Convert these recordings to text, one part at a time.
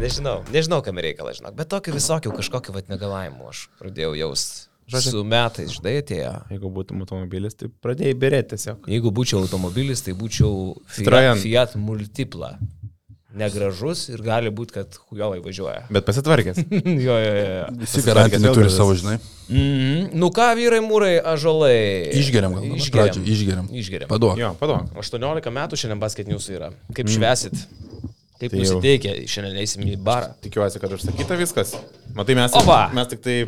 nežinau. Nežinau, kam reikalas, žinok. Bet tokių visokių kažkokių vat negalavimų aš pradėjau jausti. Žodžiu- Su metais, žinai, atėjo. Jeigu būtum automobilis, tai pradėjai berėti tiesiog. Jeigu būčiau automobilis, tai būčiau. Fiat, Fiat Multipla. Negražus ir gali būti, kad hujovai važiuoja. Bet pasitvarkęs. jo, jo, jo. Visi garantiniai turi savo, žinai. Mm, nu ką, vyrai, mūrai, ažolai. Išgeriam gal, pradžioj, išgeriam. Išgeriam. Paduok. Jo, paduok. 18 metų šiandien basket news yra. Kaip švesit? Kaip Tai jau. nusiteikę? Šiandien eisim į barą. Tikiuosi, kad užsakyta viskas. Matai, mes, Opa! mes tik tai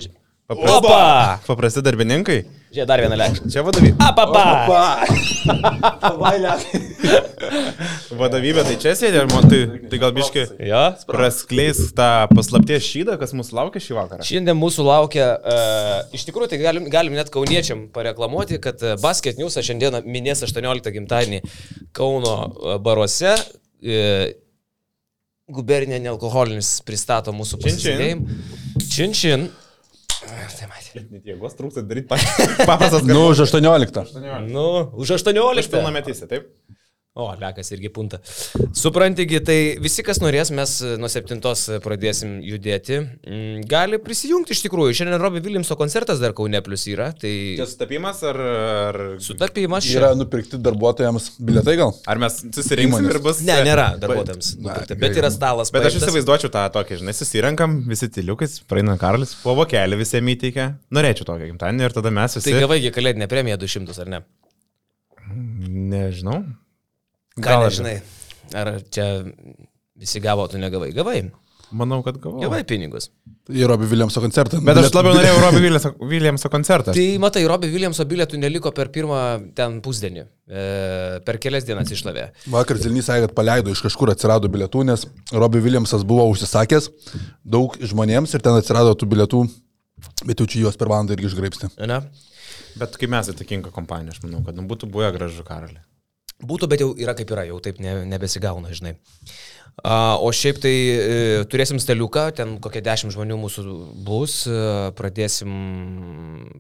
Opa! paprasti darbininkai. Žiūrėk, dar vieną lekštę. Čia vadovybė. Apapa! Vadovybė tai čia sėdė, tai, tai gal biški Jo. praskleis tą paslapties šydą, kas mūsų laukia šį vakarą. Šiandien mūsų laukia, uh, iš tikrųjų, tai galim, galim net kauniečiam pareklamuoti, kad uh, Basket News šiandieną minės 18 gimtadienį Kauno uh, baruose. Uh, Gubernė nealkoholinis pristato mūsų pasitikėjimą. Čin čin. Tai matė. Net jėgos trūksta daryti paprastas Nu, už 18. Nu, už 18. Aš pilnametysė, taip? O, lekas irgi punta. Suprantigi, tai visi, kas norės, mes e, nuo 7 pradėsim judėti. Mm, Gali prisijungti iš tikrųjų. Šiandien Robbie Williamso koncertas dar Kaune plus yra. Tai Čia sutapimas ar... Ar, sutapimas Yra čia. nupirkti darbuotojams biletai gal? ar mes susirinksim ir bus... Ne, nėra darbuotojams. Na, gerai. Bet yra stalas. Bet aš paimtas. įsivaizduočiau tą tokį, žinai, susirenkam, visi tiliukais, praeina Karlis, po vokelį visiems įteikia. Norėčiau tokio gimtadienį ir tada mes visi... Tai gavaigi kalėdinė premija 200 ar ne? Nežinau. Gal nežinai? Ar čia visi gavo, tu negavai? Gavai. Manau, kad gavau. Gavai pinigus. Į Robbie Williamso koncertą. Bet aš labiau norėjau Robbie Williamso, Williamso koncertą. Tai matai, Robbie Williamso bilietų neliko per pirmą ten pusdienį. E, per kelias dienas išlavė. Vakar Zilnys sakė, kad paleido iš kažkur atsirado bilietų, nes Robbie Williamsas buvo užsisakęs daug žmonėms ir ten atsirado tų bilietų, bet jau čia juos per valandą irgi išgraipsti. Ne? Bet kaip mes įtakinga kompanija, aš manau, kad nu, būtų buvę gražu Karalį. Būtų, bet jau yra kaip yra, jau taip ne, nebesigauna, žinai. A, o šiaip tai e, turėsim staliuką, ten kokie dešimt žmonių mūsų bus, e, pradėsim,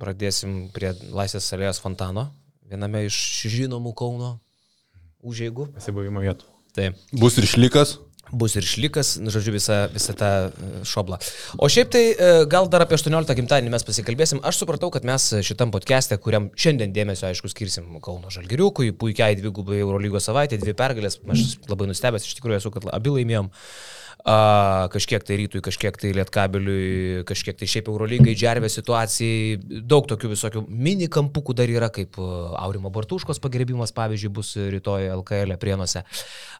pradėsim prie Laisvės salės fontano, viename iš žinomų Kauno užėgų. Pasibuvimo vietų. Taip. Bus ir šlikas. Bus ir šlikas, nu, žodžiu, visą, visą tą e, šoblą. O šiaip tai e, gal dar apie 18 gimtadienį mes pasikalbėsim. Aš supratau, kad mes šitam podcast'e, kuriam šiandien dėmesio, aišku, skirsim Kauno Žalgiriukui, puikiai dvigubai Eurolygos savaitė, dvi pergalės. Aš labai nustebęs, iš tikrųjų esu, kad abi laimėjom. A, kažkiek tai rytui, kažkiek tai lietkabeliui, kažkiek tai šiaip Eurolygai, džervė situacijai, daug tokių visokių mini kampukų dar yra, kaip a, Aurimo Bartuškos pagerbimas, pavyzdžiui, bus rytoj LKL prienuose.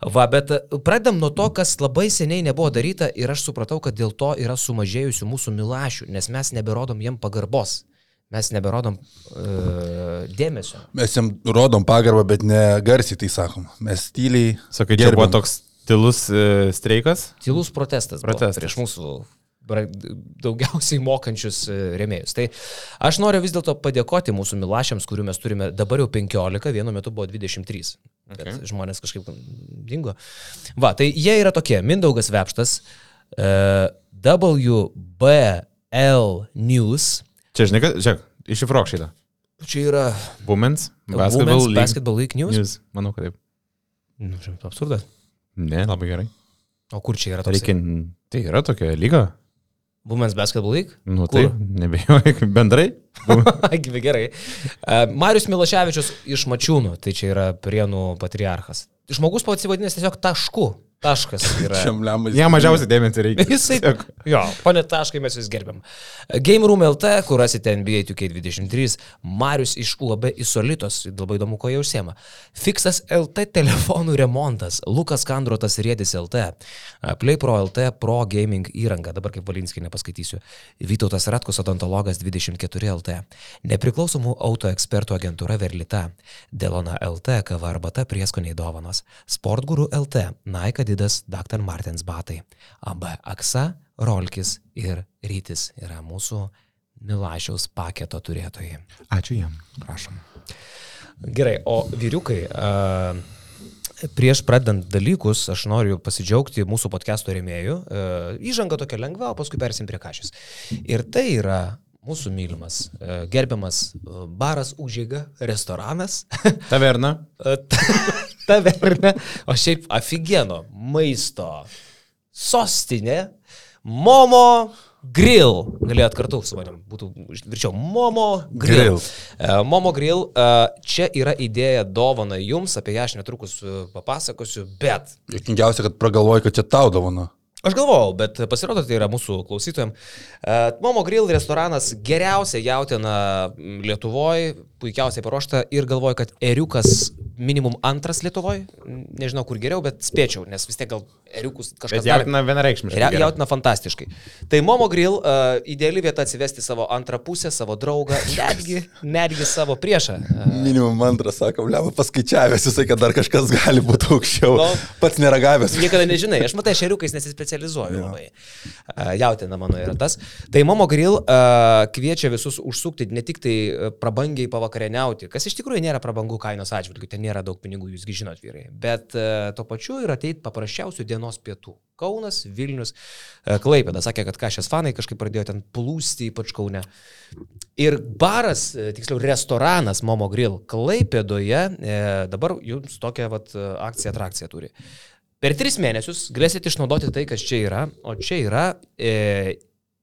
Va, bet a, pradedam nuo to, kas labai seniai nebuvo daryta ir aš supratau, kad dėl to yra sumažėjusių mūsų milašių, nes mes neberodom jiem pagarbos. Mes neberodom uh, dėmesio. Mes jam rodom pagarbą, bet ne garsiai tai sakom. Mes tyliai. Sakai, čia buvo toks stilus e, streikas. Tylus protestas, Protestas. prieš mūsų daugiausiai mokančius e, rėmėjus. Tai aš noriu vis dėlto padėkoti mūsų milašiams, kurių mes turime dabar jau 15, vienu metu buvo 23. Bet Okay. žmonės kažkaip dingo. Va, tai jie yra tokie. Mindaugas Vepštas, uh, WBL News. Čia, žinai, kad, žiūrėk, iššifruok šitą. Čia yra Women's Basketball Basketball League, League Basketball League News. News. Manau, kad taip. Nu, čia absurdas. Ne, labai gerai. O kur čia yra toks? Reikia, tai yra tokia lyga. Women's Basketball League? Nu Kur? tai, nebejoju, bendrai. Gerai. Marius Miloševičius iš Mačiūnų, tai čia yra Prienų patriarchas. Žmogus pats įvadinęs tiesiog tašku. Taškas yra. Jam mažiausiai dėmesio reikia. Jisai. Jo, ponė taškai mes jūs gerbiam. Game Room LT, kur rasite NBA 2K23, Marius iš UAB Isolitos, labai įdomu, ko jie užsiema. Fixas LT telefonų remontas, Lukas Kandrotas Rėdis LT, PlayPro LT Pro Gaming įranga, dabar kaip Valinskiai nepaskaitysiu, Vytautas Ratkus odontologas 24 LT, nepriklausomų auto ekspertų agentūra Verlita, Delona LT, kava arbata prieskoniai dovanos, Sportguru LT, Nike Adidas, Dr. Martens batai, AB Aksa, Rolkis ir Rytis yra mūsų Milašiaus paketo turėtojai. Ačiū jam. Prašom. Gerai, o vyriukai, a, prieš pradant dalykus, aš noriu pasidžiaugti mūsų podcast'o rėmėjų. A, Įžanga tokia lengva, o paskui persim prie kažės. Ir tai yra mūsų mylimas, a, gerbiamas baras užėga, restoranas. Taverna. taverna, o šiaip aфиgeno maisto sostinė Momo Grill. Galėjot kartu su manim, būtų virčiau Momo Grill. Grill. E, Momo Grill, e, čia yra idėja dovana jums, apie ją aš netrukus e, papasakosiu, bet Jokingiausia, kad pragalvoji, kad čia tau dovana. Aš galvojau, bet pasirodo, tai yra mūsų klausytojams. Momo Grill restoranas geriausia jautina Lietuvoje, puikiausiai paruošta ir galvoju, kad eriukas minimum antras Lietuvoje. Nežinau, kur geriau, bet spėčiau, nes vis tiek gal eriukus kažkas Bet jautina vienareikšmiškai. Ria- gerai. Jautina fantastiškai. Tai Momo Grill uh, ideali vieta atsivesti savo antrą pusę, savo draugą, netgi, netgi savo priešą. Uh, Minimum antras, sako, leva paskaičiavęs, jisai, kad dar kažkas gali būti aukščiau. Nu. Pats neragavęs. Niekada nežinai, aš matai, šeriukais nesispecializuoju labai. Jautina mano yra tas. Tai Momo Grill kviečia visus užsukti ne tik tai prabangiai pavakarieniauti, kas iš tikrųjų nėra prabangų kainos atžvilgių, ten nėra daug pinigų, jūsgi žinot vyrai, bet tuo pačiu ir ateiti paprasčiausių dienos pietų. Kaunas, Vilnius, Klaipėda. Sakė, kad kažkas fanai kažkaip pradėjo ten plūsti, ypač Kaune. Ir baras, tiksliau restoranas Momo Grill Klaipėdoje e, dabar jums tokią vat, akciją atrakciją turi. Per tris mėnesius galėsite išnaudoti tai, kas čia yra, o čia yra e,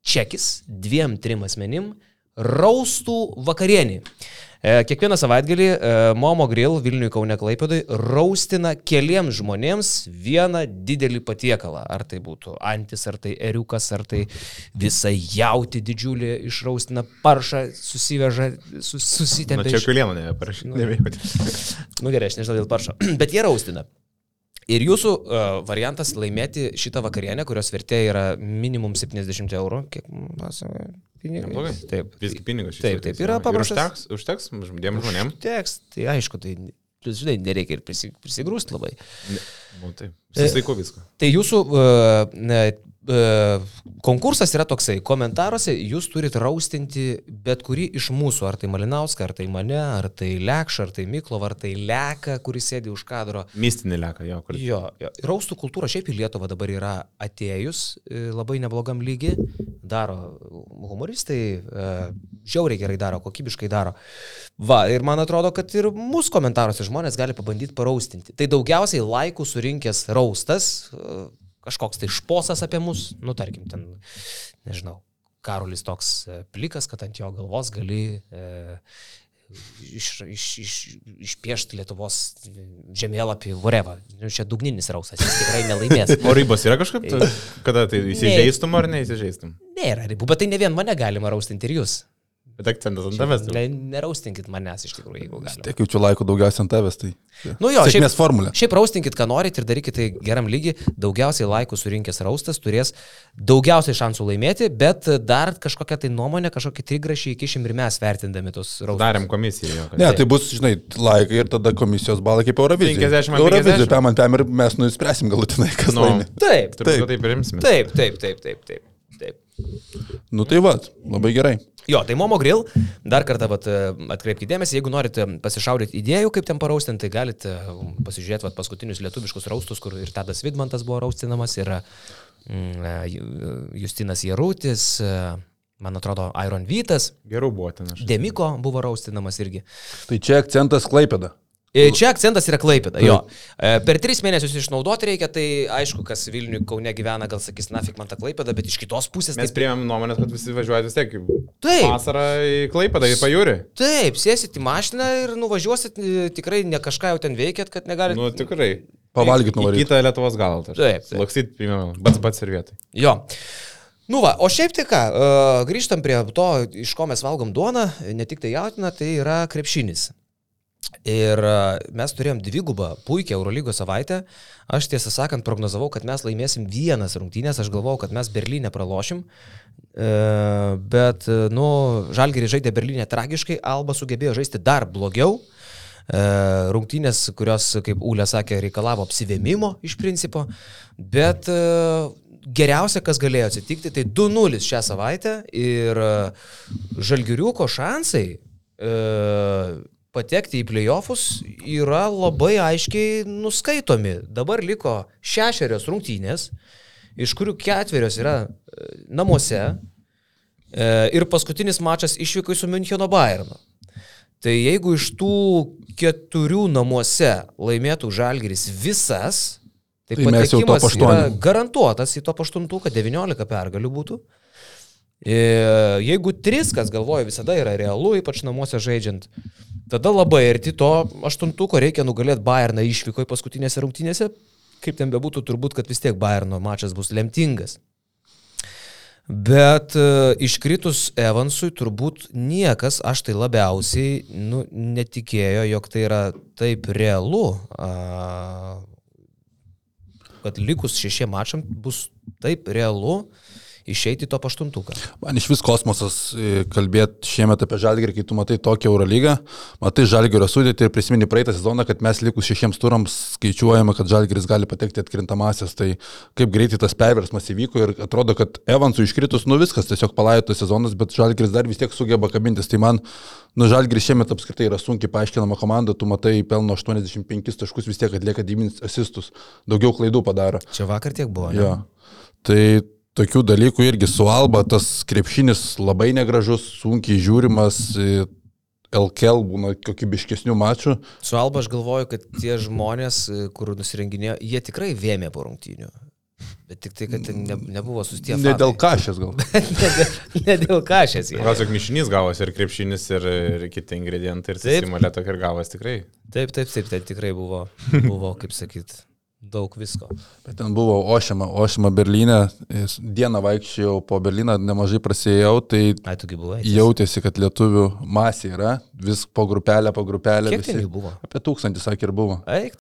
čekis dviem, trim asmenim raustų vakarienį. E, kiekvieną savaitgalį e, Momo Grill Vilniui Kaune Klaipėdui raustina keliems žmonėms vieną didelį patiekalą. Ar tai būtų antis, ar tai eriukas, ar tai visa jauti didžiulį išraustina paršą, susiveža, sus, Na susitempia. čia iš- kulienų nebeparašyti. Nu gerai, aš nežinau dėl paršo, bet jie raustina. Ir jūsų uh, variantas laimėti šitą vakarienę, kurios vertė yra minimum 70 eurų. Kiek pasakoja pinigai? Neblogai. Taip. Visgi pinigus. Taip, taip, yra paprastas. Užteks, užteks dviem žmonėm. Teks, tai aišku, tai, plus, žinai, nereikia ir prisi, prisigrūsti labai. Nu, taip. Susitaiko viską. Tai jūsų ne, uh, konkursas yra toksai. Komentaruose jūs turite raustinti bet kurį iš mūsų, ar tai Malinauską, ar tai mane, ar tai Lekšą, ar tai Miklov, ar tai Leką, kuris sėdi už kadro. Mistinį leką, jo, kur. Jo, jo. raustų kultūra šiaip į Lietuvą dabar yra atėjus e, labai neblogam lygi, daro humoristai, e, žiauriai gerai daro, kokybiškai daro. Va, ir man atrodo, kad ir mūsų komentaruose žmonės gali pabandyti paraustinti. Tai daugiausiai laikų surinkęs raustas, e, kažkoks tai šposas apie mus, nu tarkim, ten, nežinau, Karolis toks e, plikas, kad ant jo galvos gali e, iš, iš, iš, išpiešti Lietuvos žemėlapį, whatever. Nu, čia dugninis rausas, jis tikrai nelaimės. O ribos yra kažkaip, kada tai įsižeistum ar neįsižeistum? Nėra ribų, bet tai ne vien mane galima raustinti ir jūs. Bet akcentas ant tavęs. tu. Ne, neraustinkit manęs iš tikrųjų, jeigu galite. Tiek jaučiu laikų daugiausiai ant tavęs, tai. Nu jo, šiaip, formulė. šiaip raustinkit, ką norit ir darykit tai geram lygiai. Daugiausiai laikų surinkęs raustas turės daugiausiai šansų laimėti, bet dar kažkokią tai nuomonę, kažkokį trigrašį įkišim ir mes vertindami tos raustus. Darėm komisiją jo. kad- Ne, tai bus, žinai, laikai ir tada komisijos balai kaip Eurovizija. 50 ant Eurovizija, 50. pam ant pam ir mes nuspręsim galutinai, kas Nu. laimi. Taip, taip ir imsime. taip, taip, taip, taip, taip. taip. Nu tai va, labai gerai. Jo, tai Momo Grill, dar kartą vat, atkreipkite dėmesį, jeigu norite pasišaudyti idėjų, kaip ten paraustinti, tai galite pasižiūrėti vat, paskutinius lietuviškus raustus, kur ir Tadas Vidmantas buvo raustinamas, ir mm, Ju- Justinas Jarutis, e, man atrodo, Iron Vytas, Gerų buvo ten. Demiko buvo raustinamas irgi. Tai čia akcentas Klaipėda. E, Čia akcentas yra klaipėda. Jo. E, Per tris mėnesius išnaudoti reikia, tai aišku, kas Vilniui Kaune gyvena, gal sakys, na, fik man tą klaipėdą, bet iš kitos pusės... Mes tai- priėmėm nuomonės, kad visi važiuoja vis tiek. Taip. Vasarą į Klaipadą, į Pajūrį. Taip, sėsit į mašiną ir nuvažiuosit, e, tikrai ne kažką jau ten veikėt, kad negalite. Nu, tikrai. Pavalgyt Į nuvaryt. kitą Lietuvos galą. Taip, taip. Primenu, pats pats ir vietai. Jo. Nu va, o šiaip tai ką, grįžtam prie to, iš ko mes valgom duoną, ne tik tai jautina, tai yra krepšinis. Ir uh, mes turėjom dvigubą puikią Eurolygos savaitę. Aš tiesą sakant prognozavau, kad mes laimėsim vienas rungtynės, aš galvojau, kad mes Berlyne pralošim. E, bet, e, nu, Žalgirį žaidė Berlyne tragiškai, Alba sugebėjo žaisti dar blogiau. E, rungtynės, kurios, kaip Ūlė sakė, reikalavo apsivėmimo iš principo. Bet e, geriausia, kas galėjo atsitikti, tai 2-0 šią savaitę ir e, Žalgiriuko šansai e, patekti į playoffus yra labai aiškiai nuskaitomi. Dabar liko šešerios rungtynės, iš kurių ketverios yra e, namuose e, ir paskutinis mačas išvykai su Müncheno Bayernu. Tai jeigu iš tų keturių namuose laimėtų Žalgiris visas, Tai, Tai patekimas yra garantuotas į top 8, 19 pergalių būtų. E, Jeigu 3, kas galvoju visada yra realu, ypač namuose žaidžiant, tada labai arti to 8 reikia nugalėti Bayerną išvyko į paskutinėse rungtynėse. Kaip ten bebūtų, turbūt, kad vis tiek Bayerno mačas bus lemtingas. Bet e, iškritus Evansui turbūt niekas, aš tai labiausiai nu, netikėjo, jog tai yra taip realu, a, kad likus šešiem mačam bus taip realu išeiti to paštuntuką. Man iš vis kosmosas kalbėti šiemet apie Žalgirį, kai tu matai tokią Eurolygą, matai Žalgirio sudėtį ir prisimeni praeitą sezoną, kad mes likus šešiems turams skaičiuojame, kad Žalgiris gali patekti atkrintamasis, tai kaip greitai tas perversmas įvyko ir atrodo, kad Evansų iškritus, nu viskas, tiesiog palaidotas sezonas, bet Žalgiris dar vis tiek sugeba kabintis, tai man, nu Žalgiris šiemet apskritai yra sunkiai paaiškinama komanda, tu matai pelno 85 taškus, vis tiek atlieka 9 asistus, daugiau klaidų padaro. Čia vakar tiek buvo. Ne? Jo. Tai tokių dalykų irgi su Alba, tas krepšinis labai negražus, sunkiai žiūrimas, e, LKL būna kokybiškesnių mačų. Su Alba aš galvoju, kad tie žmonės, e, kur nusirenginėjo, jie tikrai vėmė po rungtynių. Bet tik tai, kad ten ne, nebuvo sustie. Ne dėl kažės gal. ne, dėl, ne dėl kažės. Gal tik mišinys gavosi ir krepšinis ir, ir kiti ingredientai ir Taip. susimalė tokia ir gavosi tikrai. Taip, taip, taip, ten tikrai buvo, buvo kaip sakyt, daug visko. Bet ten buvo Ošima, Ošima Berlyne, dieną vaikščiojau po Berliną, nemažai prasėjau, tai Ai, buvai. jautėsi, kad lietuvių masė yra, vis po grupelę, po grupelę. Kiek visi. buvo? Apie tūkstantį, sakė, ir buvo. Eik,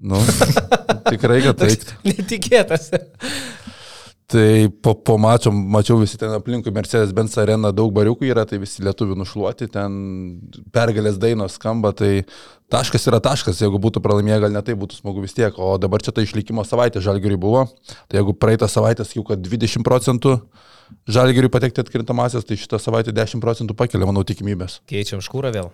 Nu, tikrai, kad taip. netikėtas. Tai po, po mačo mačiau visi ten aplinkui Mercedes-Benz arena daug bariukų yra, tai visi lietuvių nušluoti, ten pergalės dainos skamba, tai taškas yra taškas, jeigu būtų pralaimėję, gal netai būtų smagu vis tiek, o dabar čia ta išlikimo savaitė žalgiriui buvo, tai jeigu praeitą savaitę sakiau, kad 20 procentų žalgiriui patekti atkrintamasias, tai šitą savaitę 10 procentų pakelia, manau, tikimybės. Keičiam škūrą vėl.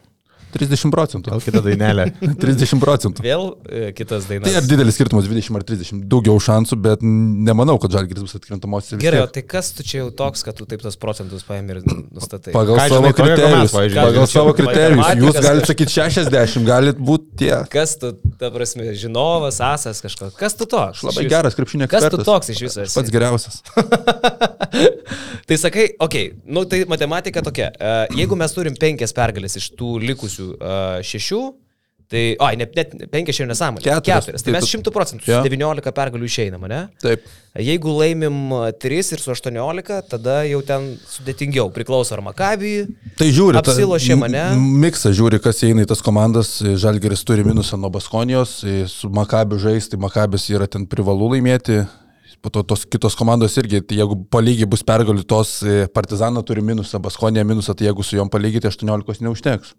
30 procentų. Gal kita dainelė. 30 procentų. Vėl e, kitas dainas. Tai ar didelis skirtumas 20 ar 30? Daugiau šansų, bet nemanau, kad žalgiris bus atkrintamosios. Gerai, o tai kas tu čia jau toks, kad tu taip tos procentus paėmė ir nustatai? Pagal Ką savo kriterijus. Pagal savo kriterijus. Jūs galite sakyti 60, galit būti tie. Kas tu, ta prasme, žinovas, asas kažkoks? Kas tu toks? Aš labai geras krepšinio Kas ekspertas. tu toks iš viso? Esi? pats geriausias. tai sakai, okei, okay, nu tai matematika tokia. e, Jeigu mes turim penkias pergalės iš tų likusių e, šešių, tai, oi, net, net penkias šiandien nesąmonė. Keturias. Keturias. Tai Tai mes šimtų procentų su 19 pergalių išeinam, ne? Taip. Jeigu laimim 3 ir su 18, tada jau ten sudėtingiau. Priklauso ar Makabijui. Tai žiūri. Apsilošė mane. Miksą žiūri, kas įeina į tas komandas. Žalgeris turi minusą nuo Baskonijos, su Makabiu žais, tai Makabis yra ten privalu laimėti. Po to tos kitos komandos irgi, tai jeigu palygiai bus pergalių, tos e, Partizano turi minusą, Baskonija minusą, tai jeigu su juom palygyti 18 neužteks.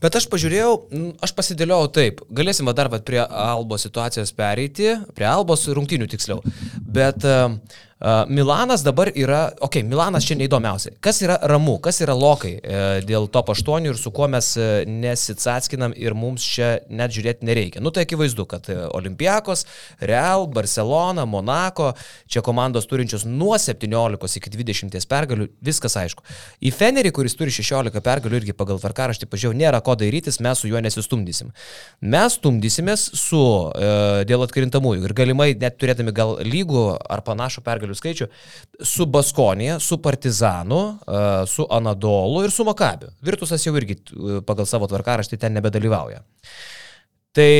Bet aš pažiūrėjau, aš pasidėliojau taip. Galėsim dar vat prie Albo situacijos pereiti, prie Albos rungtinių tiksliau. Bet uh, Milanas dabar yra, okei, okay, Milanas čia neįdomiausia. Kas yra ramu, kas yra lokai uh, dėl to 8 ir su kuo mes uh, nesitsaskinam ir mums čia net žiūrėti nereikia. Nu tai akivaizdu, kad uh, Olimpiakos, Real, Barcelona, Monako, čia komandos turinčios nuo 17 iki 20 pergalių, viskas aišku. Į Fenerį, kuris turi 16 pergalių irgi pagal tvarkaraštį pažiūrėjau, nėra ko darytis, mes su juo nesistumdysim. Mes stumdysimės su e, dėl atkrintamųjų ir galimai net turėdami gal lygų ar panašų pergalių skaičių su Baskonija, su Partizanu, e, su Anadolu ir su Makabiu. Virtusas jau irgi e, pagal savo tvarkaraštį ten nebedalyvauja. Tai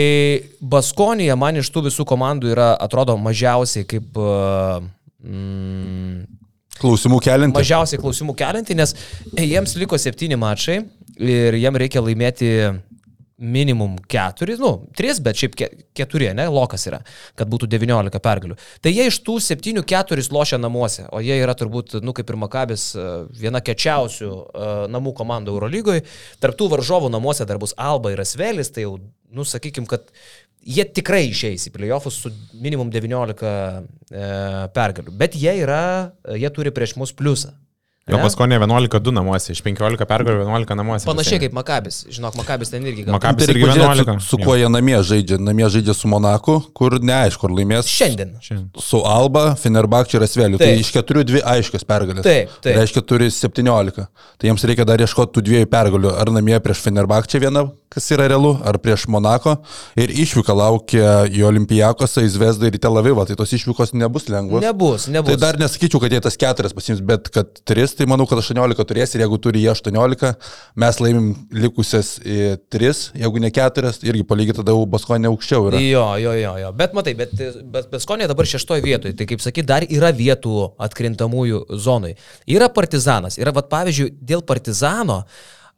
Baskonija man iš tų visų komandų yra, atrodo, mažiausiai kaip... e, Mm, Klausimų keliant. mažiausiai klausimų kelinti, nes jiems liko septyni mačai ir jiem reikia laimėti minimum keturi, nu, tris, bet šiaip ke keturi, ne, lokas yra, kad būtų 19 pergalių. Tai jie iš tų septynių keturis lošia namuose, o jie yra turbūt, nu, kaip ir Makabis, e, viena kečiausių uh, namų komandų Eurolygoje. Tarptų varžovų namuose dar bus Alba ir Asvelis, tai jau, nu, sakykim, kad jie tikrai išeis į playoffus su minimum 19 e, pergalių, bet jie yra, jie turi prieš mus pliusą. Jo paskonė 11-2 namuose, iš 15 pergalių 11 namuose. Panašiai visai. kaip Makabis. Žinok, Makabis ten irgi gal. Makabis Tai irgi reikia pažiūrėti, 11. su, su kuo jie namie žaidžia. Namie žaidžia su Monaku, kur neaišku, ar laimės. Šiandien. Su Alba, Fenerbakčiu ir Asveliu. Tai iš keturių dvi aiškios pergalės. Taip, taip. Reiškia, turi 17. Tai jiems reikia dar ieškoti tų dviejų pergalių. Ar namie prieš Fenerbakčią vieną kas yra realu, ar prieš Monako. Ir išvyka laukia į Olimpijakosą, į Zvezdą ir į Tel Avivą. Tai tos išvykos nebus lengvos. Nebus, nebus. Tai dar nesakyčiau, kad jie tas keturias pasims, bet kad tris, tai manau, kad 18 turės ir jeigu turi jie 18, mes laimim likusias 3, jeigu ne keturias, irgi palygį tada jau Baskonė aukščiau yra. Jo, jo, jo, jo. Bet matai, bet, bet Baskonė dabar šeštoje vietoje. Tai kaip sakyt, dar yra vietų atkrintamųjų zonai. Yra partizanas. Yra, vad pavyzdžiui, dėl partizano.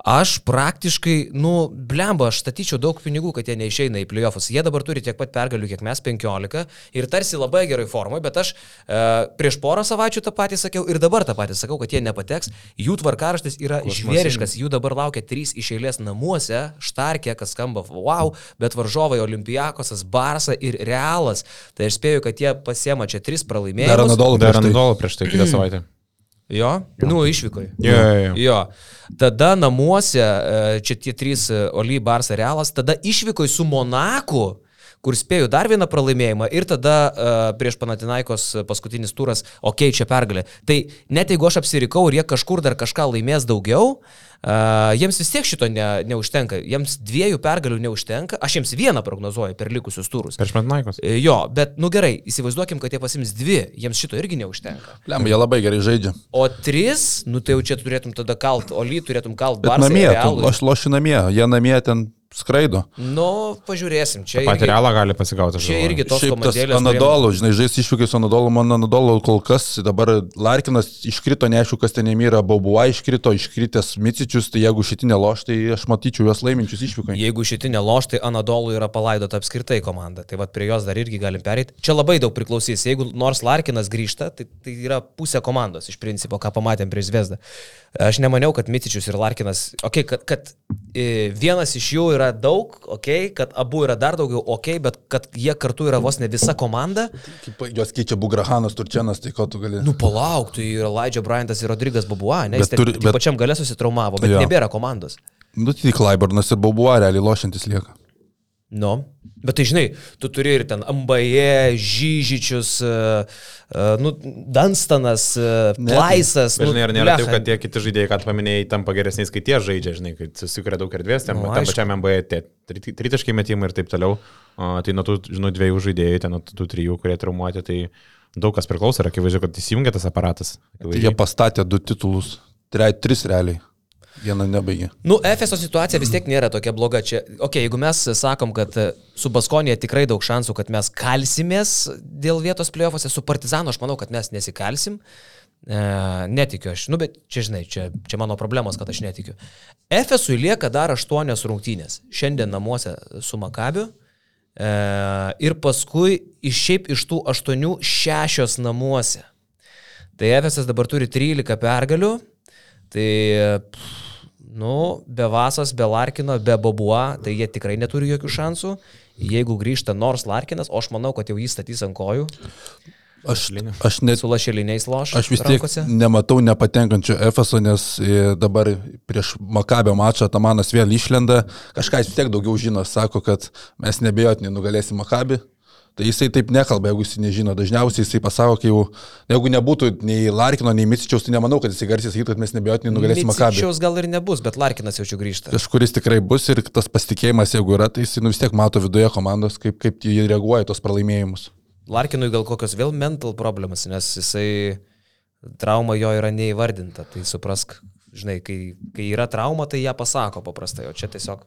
Aš praktiškai, nu, blemba, aš statyčiau daug pinigų, kad jie neišeina į playoffus. Jie dabar turi tiek pat pergalių, kiek mes 15 ir tarsi labai gerai formoje, bet aš e, prieš porą savaičių tą patį sakiau ir dabar tą patį sakau, kad jie nepateks. Jų tvarkaraštis yra žvėriškas, jų dabar laukia trys iš eilės namuose, Štarkė, kas skamba wow, bet varžovai Olimpijakosas, Barsa ir Realas. Tai aš spėju, kad jie pasiema čia tris pralaimėjimus. Dar Anadolu Dar prieš tai. Prieš tai kitą savaitę. Jo, nu, išvyko. Jo, jo, jo. jo. Tada namuose, e, čia tie trys e, Oly, Barsa, Realas, tada išvyko su Monaku, kur spėjo dar vieną pralaimėjimą ir tada uh, prieš Panatinaikos paskutinis turas, okei, okay, čia pergalė. Tai net jeigu aš apsirikau ir jie kažkur dar kažką laimės daugiau, uh, jiems vis tiek šito ne, neužtenka. Jiems dviejų pergalių neužtenka. Aš jiems vieną prognozuoju per likusius turus. Prieš Matnaikos. E, Jo, bet, nu gerai, įsivaizduokim, kad jie pasims dvi, jiems šito irgi neužtenka. Lem, jie labai gerai žaidžia. O tris, nu tai jau čia turėtum tada kalt, o ly turėtum kalt Bet Barsą. namie, tu, aš lošiu namie, jie namie ten skraido. Nu, pažiūrėsim, čia Patį irgi, realą gali pasigauti. čia galvoju. irgi tos komandėlės. Anadolu, žinai, žais išvykai su Anadolu, man Anadolu kol kas dabar Larkinas iškrito, neaišku, kas ten yra, Baubua iškrito, iškritęs Micičius, tai jeigu šitinė loš, tai aš matyčiau juos laiminčius išvykai. Jeigu šitinė loš, tai Anadolų yra palaidota apskritai komanda. Tai vad prie jos dar irgi galim pereiti. Čia labai daug priklausys. Jeigu nors Larkinas grįžta, tai, tai yra pusė komandos iš principo, ką pamatėm prieš Zvezdą. Aš nemaniau, kad Mitičius ir Larkinas, okei, okay, kad, kad e, vienas iš jų yra daug, okei, okay, kad abu yra dar daugiau, okei, okay, bet kad jie kartu yra vos ne visa komanda, Kaip Jos keičia Bugrahanas, Turčianas, tai ko tu gali. nu palauk, tai yra Laidžia Bryantas ir Rodrygas Babua, ne, jis turi- bet- pačiam gale susitraumavo, bet Jo. nebėra komandos. Nu, tai Klaiburnas ir Baubua realiai lošiantis lieka. Nu, bet tai žinai, tu turi ir ten Ambaje, Žyžičius, uh, uh, nu, Danstanas, uh, Ne, Plaisas. Bet nu, žinai, ar nėra taip, kad tie kiti žaidėjai, kad paminėjai, tampa geresniais, kai tie žaidžia, žinai, kai susikuria daug erdvės, tam, Nu, tam pačiam MBA tie tri- tritaškai metimai ir taip toliau. O, tai nuo tų, žinau, dviejų žaidėjų, ten nuo tų trijų, kurie traumuoti, tai daug kas priklauso ir akivaizdžiu, kad įsijungia tas aparatas. Tai jie pastatė du titulus, tre, tris realiai. Vieną nebaigė. Nu, Efeso situacija vis tiek nėra tokia bloga. Čia, okay, jeigu mes sakom, kad e, su Baskonija tikrai daug šansų, kad mes kalsimės dėl vietos playoffuose, su Partizanu aš manau, kad mes nesikalsim. E, netikiu aš. Nu, bet čia, žinai, čia, čia mano problemos, kad aš netikiu. Efesui lieka dar aštuonios rungtynės. Šiandien namuose su Makabiu. E, ir paskui iš šiaip iš tų aštuonių šešios namuose. Tai Efesas dabar turi 13 pergalių. Tai, pff, nu, be Vasas, be Larkino, be Bobua, tai jie tikrai neturi jokių šansų. Jeigu grįžta nors Larkinas, o aš manau, kad jau jį statys ant kojų, Aš, aš net su lašeliniais loš. Aš vis tiek rankose. nematau nepatenkančio Efeso, nes e, dabar prieš Makabio mačą Tamanas vėl išlenda. Kažką jis vis tiek daugiau žino, sako, kad mes nebejotinai nugalėsim Makabį. Tai jisai taip nekalba, jeigu jis nežino. Dažniausiai jisai pasako, kai jau, jeigu nebūtų nei Larkino, nei Micičiaus, tai nemanau, kad jisai garsiai sakytų, kad mes nebejotinai nugalėsim Makabį. Micičiaus gal ir nebus, bet Larkinas jau čia grįžta. Kažkuris tikrai bus ir tas pasitikėjimas, jeigu yra, tai jisai nu, vis tiek mato viduje komandos, kaip, kaip jie reaguoja tos pralaimėjimus. Larkinui gal kokios vėl mental problemas, nes jisai trauma jo yra neįvardinta. Tai suprask, žinai, kai, kai yra trauma, tai ją pasako paprastai, o čia tiesiog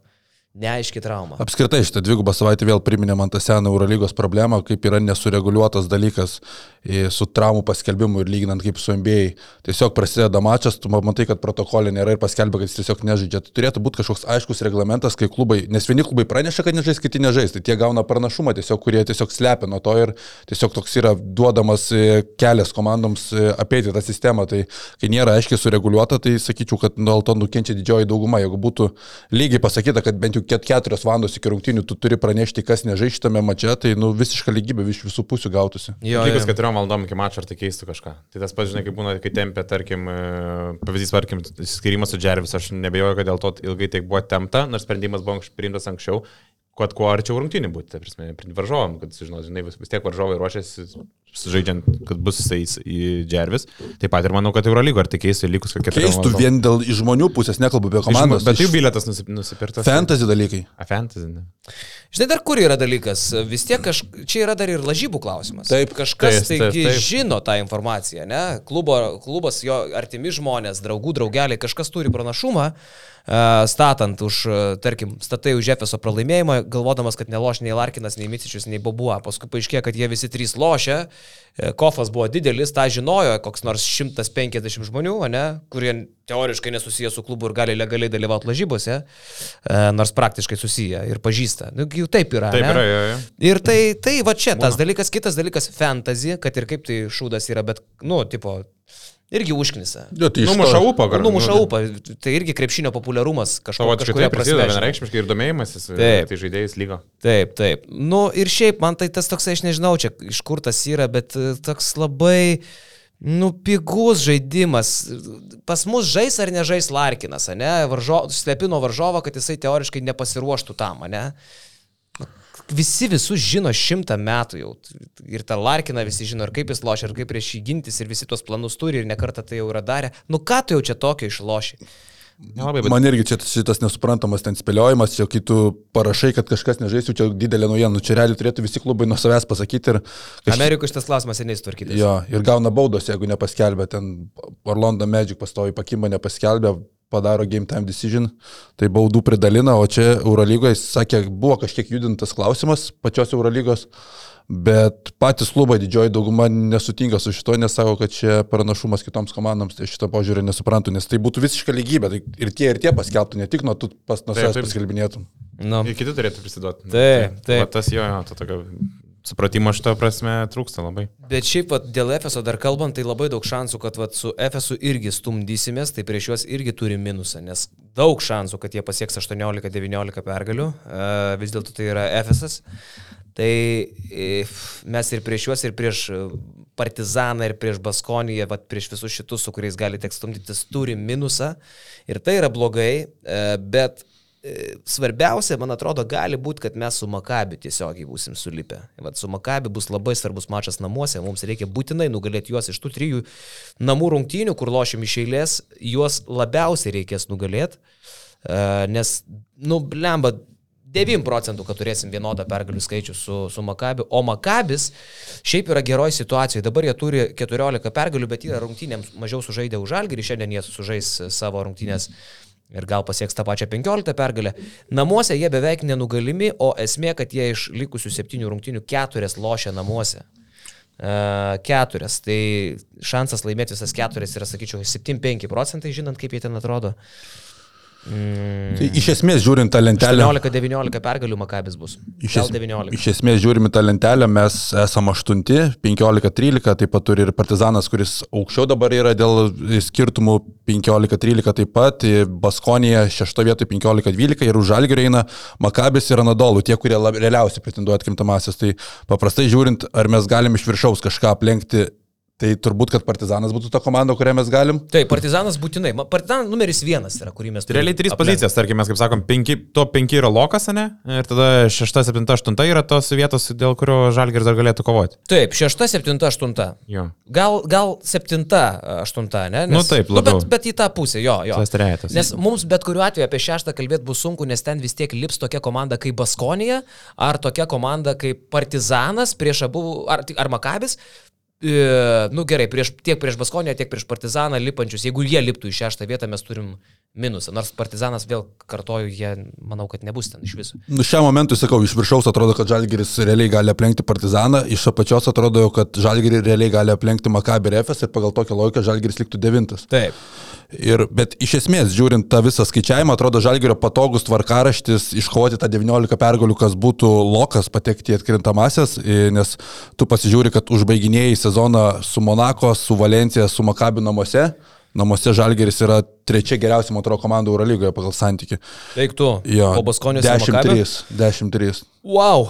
neaiški trauma. Apskritai šitą dvigubą savaitę vėl priminė man tą seną Eurolygos problemą, kaip yra nesureguliuotas dalykas e, su traumų paskelbimu ir lyginant kaip su NBA. Tiesiog prasideda mačas, tu matai, kad protokolė nėra ir paskelbia, kad jis tiesiog nežaidžia. Tai turėtų būti kažkoks aiškus reglamentas, kai klubai, nes vieni klubai praneša, kad nežais, kiti nežais. Tai tie gauna pranašumą, tiesiog, kurie tiesiog slepia nuo to ir tiesiog toks yra duodamas e, kelias komandoms e, apeiti tą sistemą. Tai kai nėra aiškiai sureguliuota, tai sakyčiau, kad dėl to nukenčia didžioji dauguma. Jeigu būtų lygiai pasakyta, kad bent jau keturios valandos iki rungtynių tu turi pranešti, kas nežai šitame mače, tai nu, visiška lygybė iš visų pusių gautųsi. Jo, jo. keturiom valandom iki mačo, ar tai keistų kažką. Tai tas pats, žinai, kaip būna, kai tempia, tarkim, e, pavyzdys, tarkim, skirimas su Džervis, aš nebejoju, kad dėl to ilgai tiek buvo tempta, nors sprendimas buvo priimtas anksčiau, kad kuo arčiau rungtynių būti, tai prasme, varžovam, kad, žinot, žinai, vis, vis tiek varžovai ruošiasi žaidžiant, kad bus jisai į Džervis. Taip pat ir manau, kad Eurolygo ar tik keistų likus kokie Keistų vien dėl žmonių pusės, nekalbu apie komandos. Bet jų iš bilietas nusip- nusipirktas. Fantasy dalykai. A, fantasy. Ne. Žinai, dar kur yra dalykas? Vis tiek kaž... čia yra dar ir lažybų klausimas. Taip. Kažkas Taip, taip, taigi taip. žino tą informaciją, ne? Klubo, klubas, jo artimi žmonės, draugų, draugeliai, kažkas turi pranašumą, e, statant už, e, tarkim, statai už Efeso pralaimėjimą, galvodamas, kad neloš nei Larkinas, nei Micičius, nei Bobua. Paskui paaiškėjo, kad jie visi trys lošia. E, Kofas buvo didelis, tą žinojo koks nors 150 žmonių, ne? kurie teoriškai nesusiję su klubu ir gali legaliai dalyvauti lažybose, e, nors praktiškai susiję ir pažįsta. Nu, jau taip yra. Taip ne? yra, jo, jo. Ir tai, tai va čia tas dalykas, kitas dalykas - fantasy, kad ir kaip tai šūdas yra, bet, nu, tipo, irgi užknisa. Jo, tai Numuša upą, gar- Numuša nu, upą, tai irgi krepšinio populiarumas kažko, Savotiškai kažkuria tai prasme. vienareikšmiškai ir domėjimasis, Taip. tai žaidėjais lygo. Taip, taip. Nu ir šiaip man tai tas toksai, aš nežinau, čia iš kur tas yra, bet e, toks labai, nu, pigus žaidimas. Pas mus žais ar nežais Larkinas, ne? Varžo, slepino varžovą, kad jisai teoriškai nepasiruoštų tam, ne? Visi visus žino šimtą metų jau. Ir tą Larkiną visi žino, ir kaip jis lošia, ir kaip prieš jį gintis, ir visi tuos planus turi, ir nekartą tai jau yra darę. Nu ką tu jau čia tokio išloši? Nelabai, bet Man irgi čia šitas nesuprantamas ten spėliojimas, čia kai tu parašai, kad kažkas nežaisiu, čia didelė naujiena, nu, čia realiai turėtų visi klubai nuo savęs pasakyti ir... kaž- Amerikoje šitas klausimas seniai sutvarkytas. Jo, ir gauna baudos, jeigu nepaskelbė, ten Orlando Magic pastovi pakimba, nepaskelbė, padaro game time decision, tai baudų pridalina, o čia Eurolygoje, jis sakė, buvo kažkiek judintas klausimas pačios Eurolygos, bet patys klubai didžioji dauguma nesutinka su šito, nes sako, kad čia pranašumas kitoms komandoms, tai šito požiūrį nesuprantu, nes tai būtų visiška lygybė, tai ir tie, ir tie paskelbtų, ne tik nuo tu pas nuo savęs paskelbinėtum. Nu. ir kiti turėtų prisiduoti. Taip, taip. Va, tas jo, jo, to tokio supratimo šito prasme trūksta labai. Bet šiaip vat, dėl Efeso dar kalbant, tai labai daug šansų, kad vat, su Efesu irgi stumdysimės, tai prieš juos irgi turi minusą, nes daug šansų, kad jie pasieks 18-19 pergalių, e, vis dėlto tai yra Efesas. Tai e, mes ir prieš juos, ir prieš Partizaną, ir prieš Baskoniją, vat, prieš visus šitus, su kuriais gali teks stumdytis, turi minusą. Ir tai yra blogai, e, bet svarbiausia, man atrodo, gali būti, kad mes su Makabi tiesiogiai būsim sulipę. Vat su Makabi bus labai svarbus mačas namuose, mums reikia būtinai nugalėti juos iš tų trijų namų rungtynių, kur lošim iš eilės, juos labiausiai reikės nugalėti, nes, nu, lemba, 9 procentų, kad turėsim vienodą pergalių skaičių su, su Makabi, o Makabis šiaip yra geroje situacijoje. Dabar jie turi 14 pergalių, bet yra rungtynėms mažiau sužaidę už Algerį, šiandien jie sužais savo rungtynės ir gal pasieks tą pačią 15 pergalę. Namuose jie beveik nenugalimi, o esmė, kad jie iš likusių septynių rungtynių keturias lošia namuose. Uh, keturias. Tai šansas laimėti visas keturias yra, sakyčiau, 7-5 procentai, žinant, kaip jie ten atrodo. Mm. Tai iš esmės žiūrint tą lentelę. 18-19 pergalių Makabis bus. Iš, es, 19. iš esmės žiūrime tą lentelę, mes esame 8, 15-13, taip pat turi ir Partizanas, kuris aukščiau dabar yra dėl skirtumų 15-13 taip pat, Baskonija 6 vietoje 15-12 ir už Žalgirį eina Makabis ir Anadolų, tie, kurie lab, realiausiai pretenduoja atkrintamasis. Tai paprastai žiūrint, ar mes galim iš viršaus kažką aplenkti. Tai turbūt, kad Partizanas būtų ta komanda, kurią mes galim. Taip, Partizanas būtinai. Partizanas numeris vienas yra, kurį mes Tai realiai trys aplenkt. pozicijas, tarkim, mes kaip sakom, penki, to penki yra lokas, ne? Ir tada šešta, septinta, aštunta yra tos vietos, dėl kurio Žalgiris dar galėtų kovoti. Taip, šešta, septinta, aštunta. Jo. Gal, gal septinta, aštunta, ne? Nu taip, labiau. bet, bet į tą pusę, jo, jo. Tas trejetas. Nes mums bet kuriuo atveju apie šeštą kalbėti bus sunku, nes ten vis tiek lips tokia komanda kaip Baskonija, ar tokia komanda kaip Partizanas prieš abu, ar, ar Makabis. E, nu gerai, prieš, tiek prieš Baskoniją, tiek prieš Partizaną lipančius, jeigu jie liptų į šeštą vietą, mes turim minusą. Nors Partizanas vėl kartoju, jie manau, kad nebus ten iš viso. Nu, šiam momentui sakau, iš viršaus atrodo, kad Žalgiris realiai gali aplenkti Partizaną, iš apačios atrodo, kad Žalgiris realiai gali aplenkti Makabį ir Efes ir pagal tokią logiką Žalgiris liktų devintas. Taip. Ir, bet iš esmės, žiūrint tą visą skaičiavimą, atrodo Žalgirio patogus tvarkaraštis iškovoti tą 19 pergalių, kas būtų lokas patekti į atkrintamasias, nes tu pasižiūri, kad užbaiginėjai sezoną su Monako, su Valencija, su Makabi namuose. Namuose Žalgeris yra trečia geriausia, man atrodo, komanda Eurolygoje pagal santyki. Eik tu. Jo, O Makabio? 10-3. 10-3. Wow.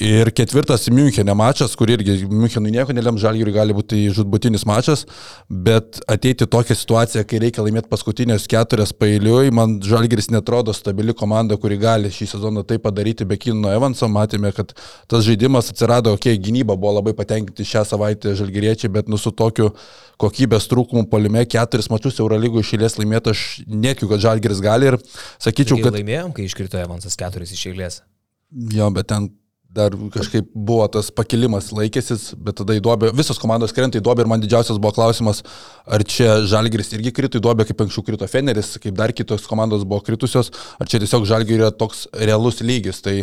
Ir ketvirtas Münchenė mačas, kur irgi Münchenui nieko nelėm, Žalgiriui gali būti žudbutinis mačas, bet ateiti tokią situaciją, kai reikia laimėti paskutinės keturias pailiui, man Žalgiris netrodo stabili komanda, kuri gali šį sezoną tai padaryti be Kino Evanso. Matėme, kad tas žaidimas atsirado, okei, okay, gynyba buvo labai patenkinti šią savaitę Žalgiriečiai, bet nu su tokiu kokybės trūkumu polime keturis mačius Eurolygų išėlės laimėti, aš netikiu, kad Žalgiris gali ir sakyčiau, Taigi kad... Laimėjom, kai iškrito Evansas keturis iš eilės. Jo, bet ten dar kažkaip buvo tas pakilimas laikėsis, bet tada į duobę, visos komandos krenta į duobę ir man didžiausias buvo klausimas, ar čia Žalgiris irgi krito į duobę, kaip anksčiau krito Feneris, kaip dar kitos komandos buvo kritusios, ar čia tiesiog Žalgirio yra toks realus lygis. Tai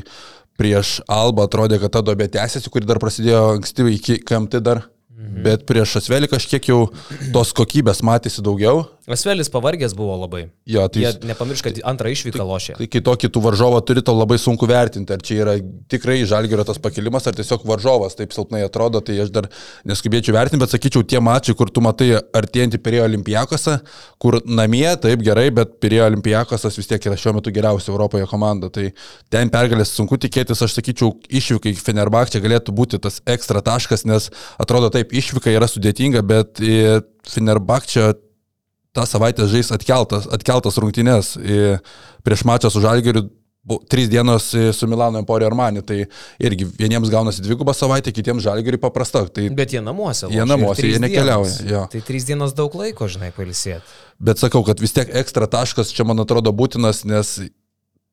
prieš Alba atrodė, kad ta duobė tęsiasi, kuri dar prasidėjo anksti iki KMT dar, mhm. bet prieš Asvelį kažkiek jau tos kokybės matėsi daugiau Asvelis pavargęs buvo labai. Jo, tai Jie nepamiršk, kad antrą išvyką lošė. Tai kai tokį tu varžovą turi, tau labai sunku vertinti, ar čia yra tikrai žalgerio tas pakilimas, ar tiesiog varžovas taip silpnai atrodo, tai aš dar neskubėčiau vertinti, bet sakyčiau, tie mačiai, kur tu matai artėjantį Pirėjo olimpijakosą, kur namie taip gerai, bet Pirėjo olimpijakosas vis tiek yra šiuo metu geriausia Europoje komanda, tai ten pergalės sunku tikėtis, aš sakyčiau, išvykai Fenerbakčia galėtų būti tas ekstra taškas, nes atrodo taip, išvyka yra sudėtinga, bet Fenerbakčia tą savaitę žais atkeltas, atkeltas rungtynės prieš mačą su Žalgiriu. Trys dienos su Milano Emporio Armani, tai irgi vieniems gaunasi dvigubą savaitę, kitiems žalgiriui paprasta. Tai Bet jie namuose. Jie namuose, jie nekeliauja. Jo. Tai trys dienos daug laiko, žinai, pailsėti. Bet sakau, kad vis tiek ekstra taškas čia man atrodo būtinas, nes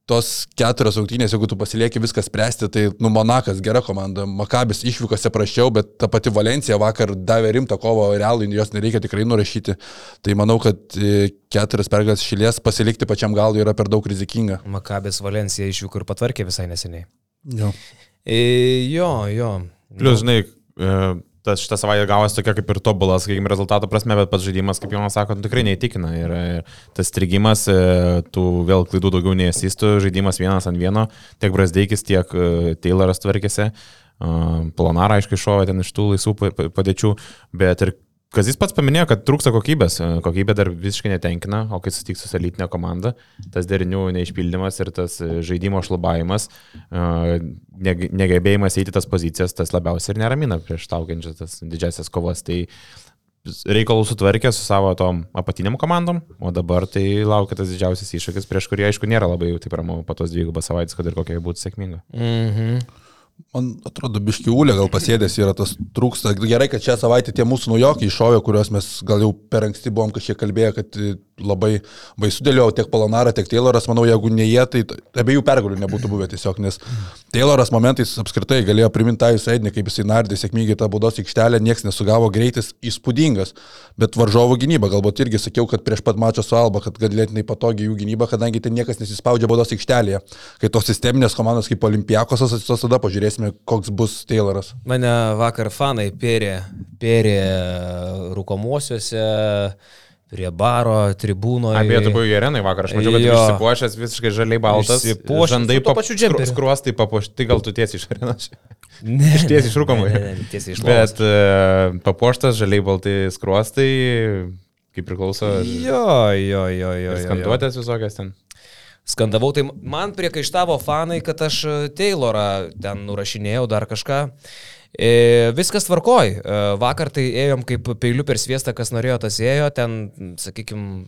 tos keturios rungtynės, jeigu tu pasilieki viską spręsti, tai nu Monakas gera komanda, Makabis išvykose prašiau, bet ta pati Valencija vakar davė rimtą kovą realui, jos nereikia tikrai nurašyti. Tai manau, kad e, keturias pergalės šilies pasilikti pačiam galui yra per daug rizikinga. Makabis Valencija išvyko ir patvarkė visai neseniai. Jo. E, jo, jo. Plius, žinai, e, tas šitą savaitę gavosi tokia kaip ir tobulas, sakykime, rezultato prasme, bet pats žaidimas, kaip Jonas sako, nu, tikrai neįtikina. Ir, ir tas strigimas, e, tų vėl klaidų daugiau neįsistų, žaidimas vienas ant vieno, tiek Brasdeikis, tiek e, Tayloras tvarkėsi. Planarą, aišku, šovė ten iš tų laisvų padėčių, bet ir Kazis pats paminėjo, kad trūksta kokybės, kokybė dar visiškai netenkina, o kai susitiks su elitinė komanda, tas derinių neišpildymas ir tas žaidimo šlubavimas, negebėjimas eiti tas pozicijas, tas labiausiai ir neramina prieš taukiančias tas didžiasias kovas. Tai reikalų sutvarkė su savo tom apatiniam komandom, o dabar tai laukia tas didžiausias iššūkis, prieš kurį aišku nėra labai jau taip ramu po tos dvigubas savaitės, kad ir kokia būtų sėkminga. Mhm. Man atrodo, biškiulė gal pasėdės yra tas trūksta. Gerai, kad šią savaitę tie mūsų naujokai iššovė, kuriuos mes gal jau per anksti buvom kažkiek kalbėję, kad labai baisu dėliau tiek Polonara, tiek Tayloras, manau, jeigu ne jie, tai abiejų pergalių nebūtų buvę tiesiog, nes Tayloras momentais apskritai galėjo priminti tą jūsų eidinį, kaip jisai nardė sėkmingai tą būdos aikštelę, niekas nesugavo, greitis įspūdingas, bet varžovo gynyba, galbūt irgi sakiau, kad prieš pat mačą su Alba, kad galėtinai patogiai jų gynyba, kadangi ten niekas nesispaudžia būdos aikštelėje. Kai tos sisteminės komandos kaip Olimpiakosas atsitos, tada pažiūrėsime, koks bus Tayloras. Mane vakar fanai pėrė, pėrė rūkomuosiuose prie baro, tribūno. Apie tu buvai arenai vakar, aš mačiau, kad jo. išsipuošęs visiškai žaliai baltas. Išsipuošęs. Žandai pačiu džemperiu. Skruostai papuošti, gal tu tiesiai iš arenos. Ne. Iš tiesiai iš ne, tiesiai iš lovos. Bet uh, papuoštas žaliai baltai skruostai, kaip priklauso. Jo, jo, jo, jo. Skanduotės visokias ten. Skandavau, tai man priekaištavo fanai, kad aš Taylorą ten nurašinėjau dar kažką. E, viskas tvarkoj. E, vakar tai ėjom kaip peiliu per sviestą, kas norėjo, tas ėjo. Ten, sakykime,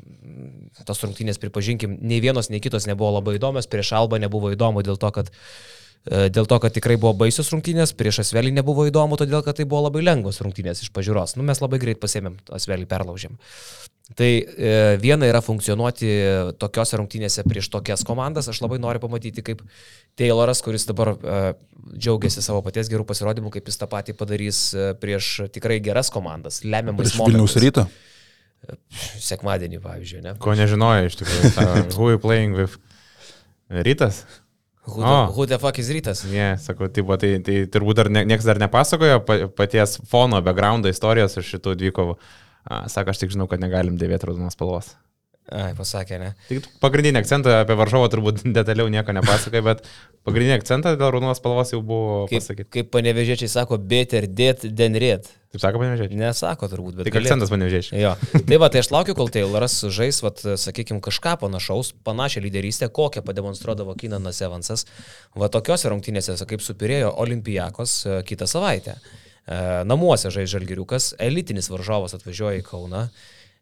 tos rungtynės, pripažinkim, nei vienos, nei kitos nebuvo labai įdomios. Prieš Alba nebuvo įdomu dėl to, kad Dėl to, kad tikrai buvo baisios rungtynės, prieš Asvelį nebuvo įdomu, todėl kad tai buvo labai lengvos rungtynės iš pažiūros. Nu, mes labai greit pasėmėm, Asvelį perlaužėm. Tai e, viena yra funkcionuoti tokiose rungtynėse prieš tokias komandas. Aš labai noriu pamatyti, kaip Tayloras, kuris dabar e, džiaugiasi savo paties gerų pasirodymų, kaip jis tą patį padarys e, prieš tikrai geras komandas, lemiamais momentais. Vilniaus rytą? Sekmadienį, pavyzdžiui, ne? Ko nežinojo iš tikrųjų. Who you playing with? Rytas? Who the, oh. who the fuck is rytas? Ne, yeah, sakau, tai, tai, tai turbūt dar ne, niekas dar nepasakojo paties fono, backgroundo istorijos iš šitų dvikovų. Sako, aš tik žinau, kad negalim dėvėti raudonos spalvos. Ai, pasakė, ne. Tik pagrindinį akcentą apie varžovą turbūt detaliau nieko nepasakai, bet pagrindinį akcentą dėl raudonos spalvos jau buvo Kaip, pasakyti. kaip panevežėčiai sako, beter dėt, den rėt. Taip sako, panevežiai. Nesako turbūt, bet. Tik galėtų. akcentas panevežiai. Jo. Tai va, tai aš laukiu, kol Tayloras žais, vat, sakykime, kažką panašaus, panašią lyderystę, kokią pademonstruodavo Kinanas Evansas. Va tokiuose rungtynėse, kaip supirėjo Olimpijakos e, kitą savaitę. E, Namuose žais Žalgiriukas, elitinis varžovas atvažiuoja į Kauną.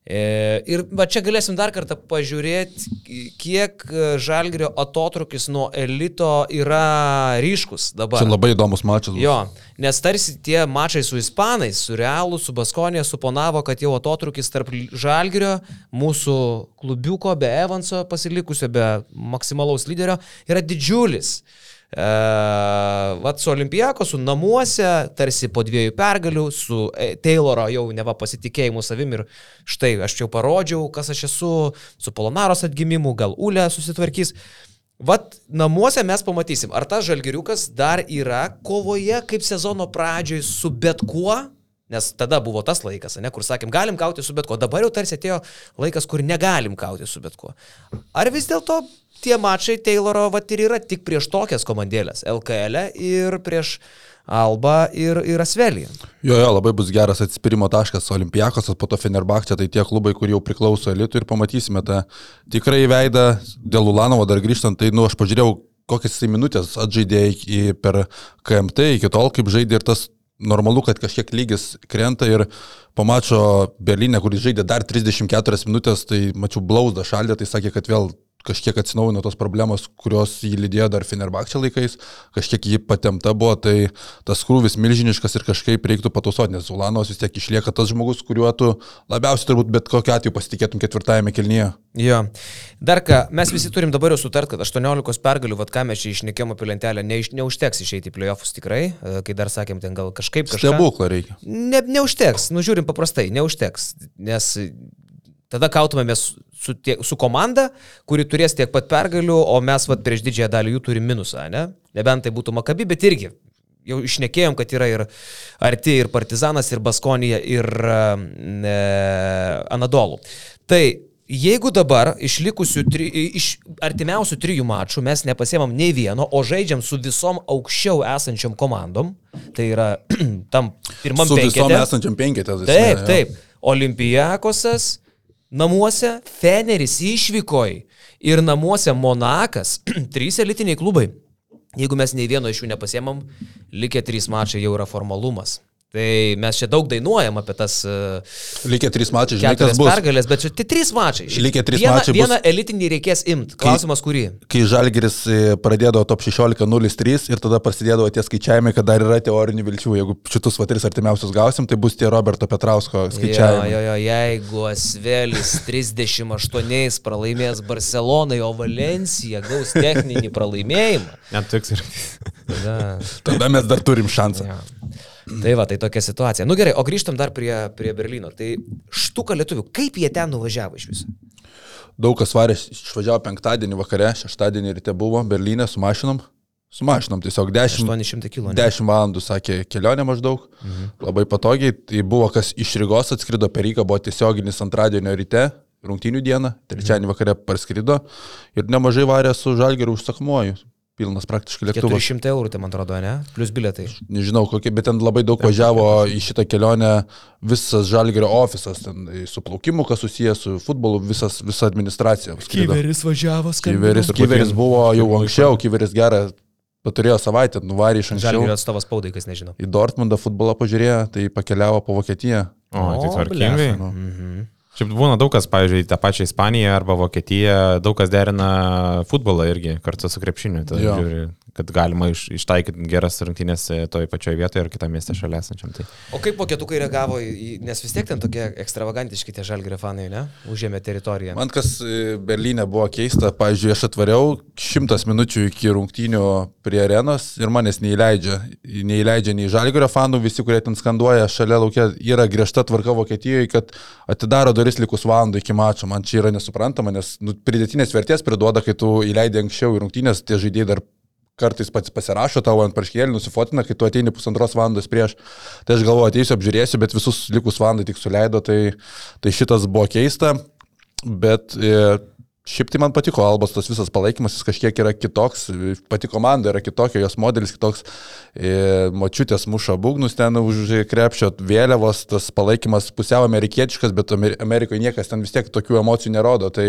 E, Ir va čia galėsim dar kartą pažiūrėti, kiek e, Žalgirio atotrukis nuo elito yra ryškus dabar. Čia labai įdomus mačas. Jo, nes tarsi tie mačai su Ispanais, su Realu, su Baskonė suponavo, kad jau atotrukis tarp Žalgirio, mūsų klubiuko, be Evanso pasilikusio, be maksimalaus lyderio, yra didžiulis. E, vat su Olimpiako, su namuose, tarsi po dviejų pergalių, su e, Tayloro jau neva pasitikėjimu savim ir štai aš jau parodžiau, kas aš esu, su Polonaros atgimimu, gal Ule susitvarkys. Vat namuose mes pamatysim, ar tas žalgiriukas dar yra kovoje kaip sezono pradžioj su bet kuo, nes tada buvo tas laikas, ne, kur sakėm, galim kauti su bet kuo, dabar jau tarsi atėjo laikas, kur negalim kauti su bet kuo. Ar vis dėlto tie mačai Tayloro vat ir yra tik prieš tokias komandėlės, LKL ir prieš Alba ir, ir Asvelį. Jo, jo, labai bus geras atsispirimo taškas Olimpijakos, po to Fenerbakčia, tai tie klubai, kurie jau priklauso elitui ir pamatysime tą tikrai veidą dėl Ulanovo dar grįžtant, tai, nu, aš pažiūrėjau, kokias jisai minutės atžaidė per KMT, iki tol, kaip žaidė ir tas normalu, kad kažkiek lygis krenta ir pamačio Berlyne, kuris žaidė dar 34 minutės, tai mačiau blauzdą šaldė, tai sakė, kad vėl kažkiek atsinaujino tos problemos, kurios jį lydėjo dar Fenerbakčia laikais, kažkiek jį patemta buvo, tai tas krūvis milžiniškas ir kažkaip reiktų patausoti, nes Zulanovas vis tiek išlieka tas žmogus, kuriuo tu labiausiai turbūt bet kokiu atveju pasitikėtum ketvirtajame kelnyje. Jo. Dar ką, mes visi turim dabar jau sutart, kad 18 pergalių, vad ką mes čia išnekėjom apie lentelę, neiš, neužteks išeiti į playoffs tikrai, e, kai dar sakėm, ten gal kažkaip kažką. Stebuklą reikia. Ne, neužteks, nu žiūrim paprastai, neužteks, nes tada kautumėmės su, tie, su komanda, kuri turės tiek pat pergalių, o mes vat, prieš didžiąją dalį jų turim minusą, ne? Nebent tai būtų Makabi, bet irgi. Jau išnekėjom, kad yra ir arti, ir Partizanas, ir Baskonija, ir e, Anadolų. Tai jeigu dabar iš likusių, tri, iš artimiausių trijų mačų mes nepasiemam nei vieno, o žaidžiam su visom aukščiau esančiom komandom, tai yra tam pirmam Su visom penkete. esančiam penketė. tai Taip, taip. Olimpijakosas namuose, Feneris išvykoj ir namuose Monakas, trys elitiniai klubai. Jeigu mes nei vieno iš jų nepasiemam, likę trys mačai jau yra formalumas. Tai mes čia daug dainuojam apie tas uh, Likę trys mačiai, žinai, kas bus. pergalės, bet čia tai trys mačai. Šiaip Likę trys vieną, mačai bus- Vieną elitinį reikės imti. Klausimas, kurį? Kai Žalgeris e, pradėdavo top 16.03 ir tada prasidėdavo tie skaičiavimai, kad dar yra teorinių vilčių. Jeigu šitus va tris artimiausius gausim, tai bus tie Roberto Petrausko Jo, skaičiavimai. jo, jo, jeigu Asvelis 38 pralaimės Barcelonai, o Valencija gaus techninį pralaimėjimą. Net toks ir. Tada... Tada mes dar turim šansą. Ja. Tai va, tai tokia situacija. Nu gerai, o grįžtam dar prie, prie Berlyno. Tai štuka lietuvių, kaip jie ten nuvažiavo iš viso? Daug kas varė, išvažiavo penktadienį vakare, šeštadienį ryte buvo Berlyne su mašinom. Su mašinom tiesiog 10, 800 km. 10 valandų, sakė, kelionė maždaug. Mhm. Labai patogiai. Tai buvo, kas iš Rygos atskrido per Rygą, buvo tiesioginis antradienio ryte, rungtynių dieną, trečiadienį vakare parskrido ir nemažai varė su Žalgeriu užsakomuoju. Pilnas praktiškai lėktuvas. 400 eurų, tai man atrodo, ne? Plus biletai. Nežinau, kokie, bet ten labai daug važiavo į šitą kelionę visas Žalgerio ofisas, ten su plaukimu, kas susijęs su futbolu, visas, visa administracija. skrido. važiavo, Kyveris, Kyveris buvo jau anksčiau, Kyveris gerą paturėjo savaitę, nuvarė iš anksčiau. Žalgirio atstovas spaudai, kas nežino. Į Dortmundą futbolą pažiūrėjo, tai pakeliavo po Vokietiją. O, tai O, tvarkingai. blecha. Mhm. Šiaip būna daug kas, pavyzdžiui, tą pačią Ispaniją arba Vokietiją, daug kas derina futbolą irgi kartu su krepšiniu. Tai žiūri, kad galima iš, ištaikyti geras rungtynės toje pačioje vietoje ir kitame mieste šalia esančiam. Tai. O kaip vokietukai reagavo, į, nes vis tiek ten tokie ekstravagantiški tie žalgerio fanai, ne? Užėmė teritoriją. Man kas e, Berlyne buvo keista, pavyzdžiui, aš atvariau šimtas minučių iki rungtynių prie arenos ir manęs neįleidžia. Neįleidžia nei Žalgirio fanų, visi, kurie ten skanduoja, šalia laukia yra griežta tvarka Vokietijoje, kad atidaro duris likus valandų iki mačo. Man čia yra nesuprantama, nes nu, pridėtinės vertės priduoda, kai tu įleidai anksčiau į rungtynės, tie žaidėjai dar kartais pats pasirašo tavo ant praškėlį, nusifotina, kai tu ateini pusantros valandos prieš. Tai aš galvoju, ateisiu, apžiūrėsiu, bet visus likus valandą tik suleido, tai, tai šitas buvo keista. Bet e, Šiaip tai man patiko Albos tas visas palaikymas, jis kažkiek yra kitoks, pati komanda yra kitokia, jos modelis kitoks, e, močiutės muša būgnus ten už krepšio vėliavos, tas palaikymas pusiau amerikietiškas, bet Amerikoje niekas ten vis tiek tokių emocijų nerodo. Tai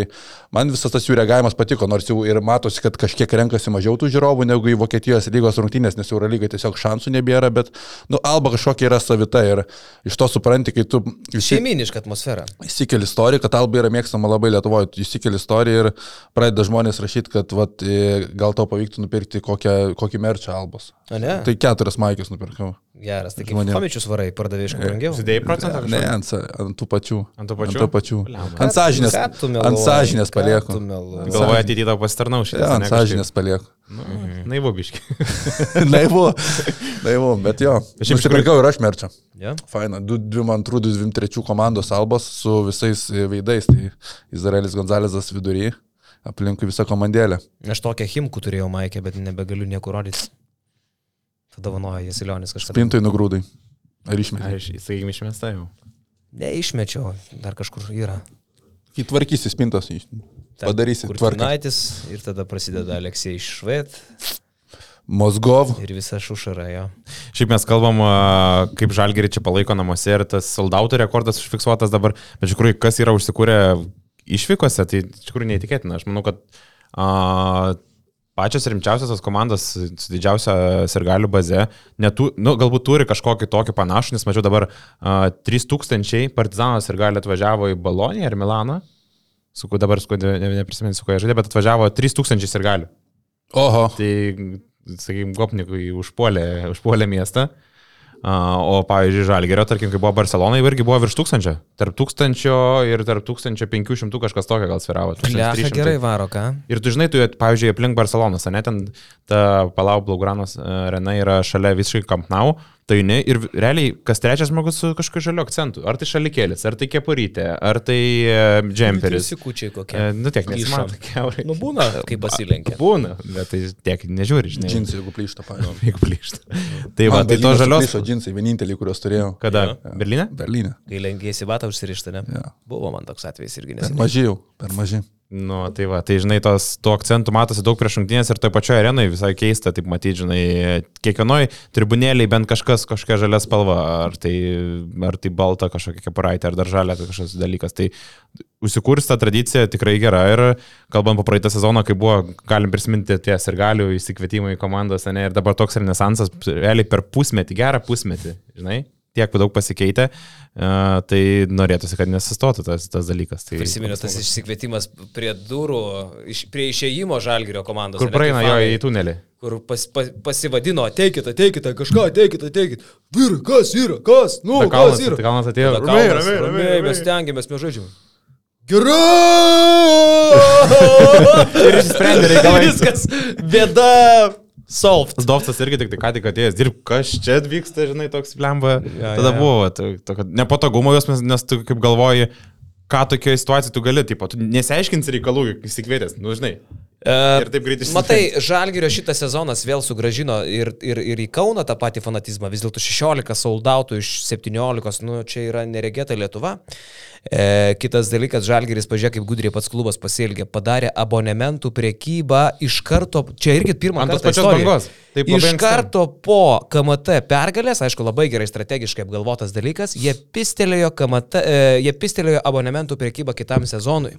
man visas tas jų reagavimas patiko, nors jau ir matosi, kad kažkiek renkasi mažiau tų žiūrovų negu į Vokietijos lygos rungtynės, nes Eurolygai tiesiog šansų nebėra, bet, nu, Alba kažkokia yra savita ir iš to supranti, kai tu... Šeiminiška atmosfera. Įsikeli istoriją, kad Alba yra mėgstama labai Lietuvoje, įsikeli istoriją istoriją ir pradeda žmonės rašyti, kad vat, gal tau pavyktų nupirkti kokią, kokį merčą albos. O ne? Tai keturias maikės nupirkau. Geras, tai kaip komičius varai pardavė iš brangiau. Sudėjai procentą? Ne, ant, ant tų pačių. Ant tų pačių? Ant, tų pačių. ant sąžinės. Ant sąžinės palieku. Galvoju, ateityje tau pasitarnau šitą. Ja, ant sąžinės palieku. Nu. Naivu biški. naivu, naivu, bet jo. Aš jau nusipirkau ir aš merčą. Ja. Faina, 22, 23 komandos albos su visais veidais. Tai Izraelis Gonzalezas viduryje aplinkui visą komandėlę. Aš tokią himkų turėjau maikę, bet nebegaliu niekur rodyti. Padovanojo Jasilionis kažką. Spintui nugrūdai. Ar išmetai? Aš, sakykime, išmestą jau. Neišmečiau, dar kažkur yra. Kai tvarkysi spintos, padarysi tvarkaitis ir tada prasideda Aleksej Švet. Mozgov. Ir visa šušara jo. Šiaip mes kalbam, kaip žalgerį čia palaiko namuose ir tas soldautų rekordas užfiksuotas dabar, bet iš tikrųjų, kas yra užsikūrę išvykose, tai iš tikrųjų neįtikėtina. Aš manau, kad a, pačios rimčiausios komandos su didžiausia sirgalių baze, netu, nu, galbūt turi kažkokį tokį panašų, nes mačiau dabar a, 3000 partizanas sirgalių atvažiavo į Baloniją ir Milaną, su kuo dabar, su kuo ne, neprisiminsiu, su kuo jie žaidė, bet atvažiavo 3000 sirgalių. Oho. Tai, sakykime, Gopnikui užpuolė, užpuolė miestą. O, pavyzdžiui, Žalgerio, tarkim, kai buvo Barcelona, irgi buvo virš tūkstančio. Tarp tūkstančio ir tarp tūkstančio penkių šimtų kažkas tokio gal sviravo. Lecha gerai varo, ką? Ir tu žinai, tu, pavyzdžiui, aplink Barcelonas, ne, ten ta Palau Blaugranos arena yra šalia visiškai Kampnau. Tai ne, ir realiai kas trečias žmogus su kažkokiu žaliu akcentu. Ar tai šalikėlis, ar tai kepurytė, ar tai uh, džemperis. Visi kučiai kokie. Uh, nu tiek, nesimato keurai. Nu būna, kai pasilenkia. Būna, bet tai tiek, nežiūri, žinai. Džinsai, jeigu plyšta, pavyzdžiui. jeigu plyšta. Tai va, tai to žalios. Plyšo džinsai, vieninteliai, kuriuos turėjau. Kada? Ja. Berlyne? Berlyne. Kai lenkėsi batą užsirištą, ne? Ja. Buvo man toks atvejis irgi mažai jau, per mažai. Nu, tai va, tai žinai, tos, tų akcentų matosi daug prieš šimtinės ir toje pačioje arenoje visai keista, taip matyti, žinai, kiekvienoje tribunėlėje bent kažkas kažkokia žalia spalva, ar tai, ar tai balta kažkokia kepuraitė, ar dar žalia kažkoks dalykas. Tai užsikūrsta tradicija tikrai gera ir kalbant po praeitą sezoną, kai buvo, galim prisiminti ties ir galių įsikvietimą į komandas, ne, ir dabar toks renesansas, realiai per pusmetį, gerą pusmetį, žinai, tiek daug pasikeitė, uh, tai norėtųsi, kad nesistotų tas, tas dalykas. Tai, Prisimenu tas išsikvietimas prie durų, iš, prie išėjimo žalgerio komandos. Kur praeina jo į tunelį. Kur pas, pas, pasivadino, ateikite, ateikite, kažką, ateikite, ateikite. Vyrai, kas yra, kas, nu, ta kalnas, kas yra. Kalnas atėjo. Ramiai, ramiai, ramiai. Mes stengiamės, mes žaidžiame. Gerai! ir išsprendė reikalą. Viskas, bėda. Solved. Dovcas irgi tik tai ką tik atėjęs, dirb, kas čia vyksta, žinai, toks lemba. Ja, Tada ja, buvo to, to, nepatogumo jos, nes tu kaip galvoji, ką tokioje situacijoje tu gali, tipo, tu nesiaiškins reikalų, įsikvietęs, nu žinai. Uh, ir taip greitai. Matai, Žalgirio šitas sezonas vėl sugražino ir, ir, ir į Kauną tą patį fanatizmą. Vis dėlto 16 soldautų iš 17, nu čia yra neregėta Lietuva. E, kitas dalykas, Žalgiris, pažiūrėk, kaip gudriai pats klubas pasielgė, padarė abonementų priekybą iš karto, čia irgi pirmą kartą. Ant tos pačios bangos. Taip, iš karto po KMT pergalės, aišku, labai gerai strategiškai apgalvotas dalykas, jie pistelėjo, KMT, e, jie pistelėjo abonementų priekybą kitam sezonui.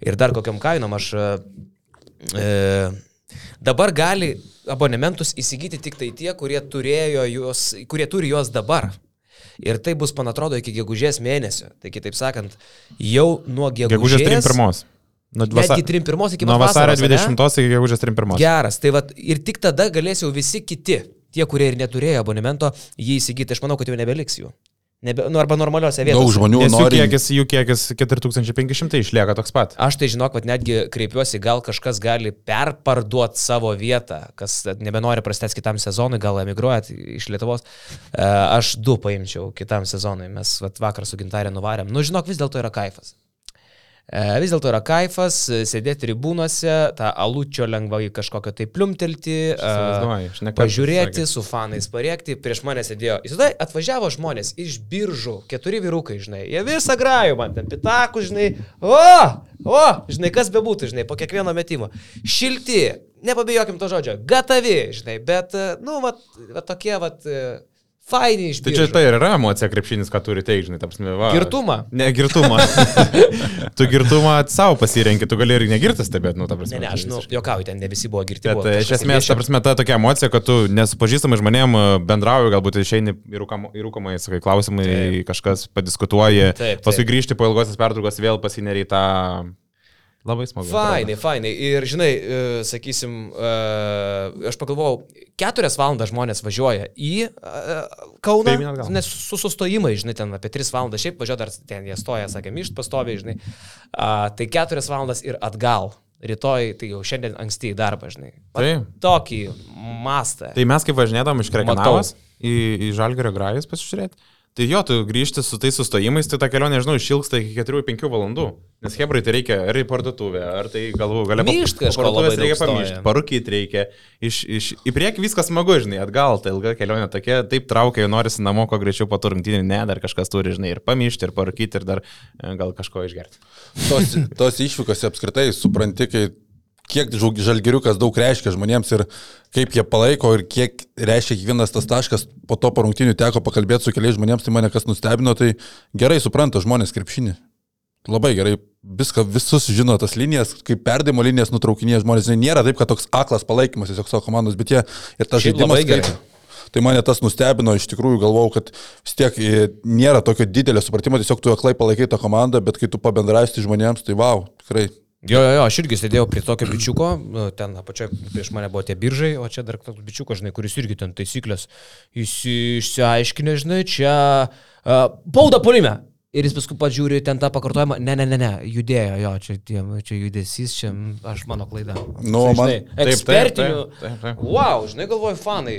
Ir dar kokiam kainom aš E, dabar gali abonementus įsigyti tik tai tie, kurie, juos, kurie turi juos dabar. Ir tai bus, man atrodo, iki gegužės mėnesio. Tai kitaip sakant, jau nuo gegužės. Gegužės 31. Nuo vasa... Netgi 31 iki nuo vasario 20 iki gegužės 31. Geras, tai vat, ir tik tada galės jau visi kiti, tie, kurie ir neturėjo abonemento, jį įsigyti. Aš manau, kad jau nebeliks jų. Nebe, nu, arba normaliuose vietose. Daug žmonių Nes nori. Jų kiekis, jų kiekis 4500 išlieka toks pat. Aš tai žinok, kad netgi kreipiuosi, gal kažkas gali perparduoti savo vietą, kas nebenori prastęs kitam sezonui, gal emigruojat iš Lietuvos. E, aš du paimčiau kitam sezonui, mes vat, vakar su gintarė nuvarėm. Nu, žinok, vis dėlto yra kaifas. E, vis dėlto yra kaifas, e, sėdėti tribūnose, tą alučio lengvai kažkokio tai pliumtelti, ne kartą pažiūrėti, su fanais pariekti. Prieš mane sėdėjo, įsivaizduoju, atvažiavo žmonės iš biržų, keturi vyrukai, žinai, jie visą grajų man ten pitakų, žinai, o, o, žinai, kas bebūtų, žinai, po kiekvieno metimo. Šilti, nepabijokim to žodžio, gatavi, žinai, bet, e, nu, va, va tokie, va, faini iš Tai čia tai ir yra emocija krepšinis, ką turi tai, žinai, tapsime. Girtumą. Ne, girtumą. tu girtumą savo pasirenki, tu gali ir negirtas stebėti, nu, ta prasme. Ne, ne, aš, nu, jokauju, ten ne visi buvo girti. Bet e, iš esmės, ta prasme, ta tokia emocija, kad tu nesupažįstamai žmonėm e, bendrauji, galbūt išeini į rūkamai, sakai, klausimai, Taip. kažkas padiskutuoji, Taip, paskui taip. grįžti po ilgosios pertraukos vėl pasineri tą... Labai smagu. Fainai, fainai. Ir žinai, e, sakysim, e, aš pagalvojau, keturias valandas žmonės važiuoja į e, Kauną, nes su sustojimai, žinai, ten apie tris valandas, šiaip važiuoja dar ten, jie stoja, sakė, mišt pastoviai, žinai. Tai keturias valandas ir atgal. Rytoj, tai jau šiandien anksti į darbą, žinai. Va Taip. Tokį mastą. Tai mes kaip važinėdam iš. Krekenavos į, į Žalgerio grajus pasižiūrėti. Tai jo, tu grįžti su tais sustojimais, tai ta kelionė, nežinau, išilgsta iki 4-5 valandų. Nes Hebrai tai reikia ar į parduotuvę, ar tai galvų galia Myžt kažko daug reikia pamyšti, parūkyti reikia. Iš, iš, į priekį viskas smagu, žinai, atgal, tai ilga kelionė tokia, taip traukia, jau norisi namo, kuo greičiau po turrungtynį, ne, dar kažkas turi, žinai, ir pamyšti, ir parūkyti, ir dar e, gal kažko išgerti. Tos, tos išvykos apskritai supranti, kai kiek žal- žalgiriukas daug reiškia žmonėms ir kaip jie palaiko ir kiek reiškia kiekvienas tas taškas, po to po rungtinių teko pakalbėti su keliais žmonėms, tai mane kas nustebino, tai gerai supranta žmonės krepšinį. Labai gerai, viską, visus žino tas linijas, kaip perdimo linijas nutraukinėja žmonės, Žinai, nėra taip, kad toks aklas palaikymas tiesiog savo komandos, bet jie ir tas žaidimas gerai. Tai mane tas nustebino, iš tikrųjų galvau, kad vis tiek e, nėra tokio didelio supratimo, tiesiog tu aklai palaikai tą komandą, bet kai tu pabendrausi žmonėms, tai wow, tikrai. Jo, jo, jo, aš irgi sėdėjau prie tokio bičiuko, nu, ten apačioje prieš mane buvo tie biržai, o čia dar toks bičiuko, žinai, kuris irgi ten taisyklės išsiaiškinę, žinai, čia uh, bauda polime. Ir jis paskui pažiūri ten tą pakartojimą, ne, ne, ne, ne, judėjo, jo, čia, tie, čia judesys, čia aš mano klaida. Nu, Toksai, man- ekspertinių. Wow, žinai, galvoju, fanai.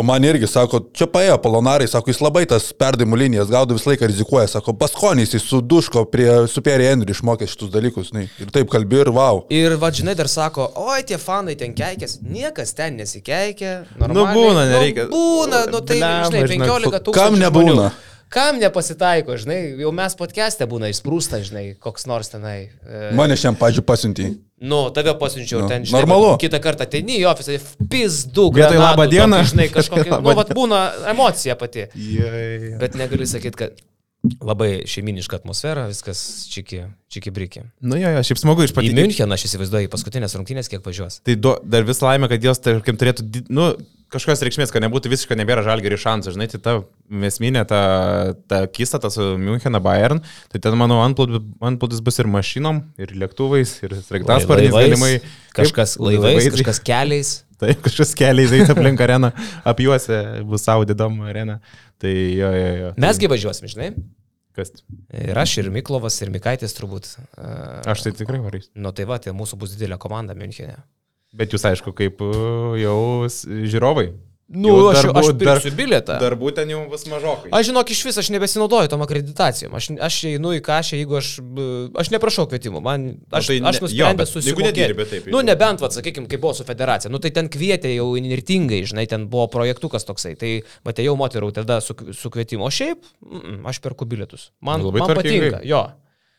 O man irgi sako, čia paėjo palonarai, sako, jis labai tas perdimų linijas gaudo visą laiką rizikuoja, sako, paskonys, jis suduško prie Super Henry išmokė šitus dalykus, žinai, ir taip kalbi ir wow. Ir va, žinai, dar sako, oi, tie fanai ten keikės, niekas ten nesikeikia. Nu, būna, nereikia. Nu, būna, nu tai, Blemba, žinai, žinok, 15 tūkstančių. kam nebūna? žmonių. Kam nepasitaiko, žinai, jau mes podcast'e būna išsprūsta, žinai, koks nors tenai. E, Mane šiam, pažiūrėjau, pasiuntį. Nu, tave pasiunčiau Nu, ten, žinai. normalu. Kitą kartą ateini į ofisą, pizdu, granatų labą dieną. tokį, Žinai, kažkokia, nu, vat būna emocija pati. Jei. Bet negali sakyti, kad labai šeiminiška atmosfera, viskas čiki, čiki briki. Nu jo, jo, šiaip smagu iš Į paties. Müncheną aš įsivaizduoju, į paskutinės rungtynės kiek važiuos. Tai do, dar vis laimė, kad jos, tarkim, turėtų, nu, kažkokios reikšmės, kad nebūtų visiškai nebėra žalgerį šansų, žinai, tai ta esminė, ta, ta kista, tas Müncheną Bayern, tai ten, manau, antplūdis, bus ir mašinom, ir lėktuvais, ir sraigtasparniais galimai. Kažkas laivais, laivais. kažkas keliais. Taip, kažkas keliais eiti aplink areną, apiuose bus Saudidom arena. Tai jo, jo, jo. Mesgi važiuosim, žinai. Kas? Ir aš, ir Miklovas, ir Mikaitis turbūt. Uh, Aš tai tikrai varys. nu tai va, tai mūsų bus didelė komanda Münchenė. Bet jūs, aišku, kaip uh, jau žiūrovai. Nu, Jau aš, darbų- aš dar- pirksiu bilietą. Darbų ten jau bus mažokai. Aš žinok, iš vis aš nebesinaudoju tom akreditacijom. Aš, aš einu į kažką, jeigu aš, b- aš neprašau kvietimų. Man, aš, tai tai ne- aš nedirbi, taip, Nu, nebent, va, sakykime, kaip buvo su federacija. Nu, tai ten kvietė jau inirtingai, žinai, ten buvo projektukas toksai. Tai, va, jau moterų tada su, su kvietimu. O šiaip, mm, aš perku bilietus. Man, man patinka. Jo.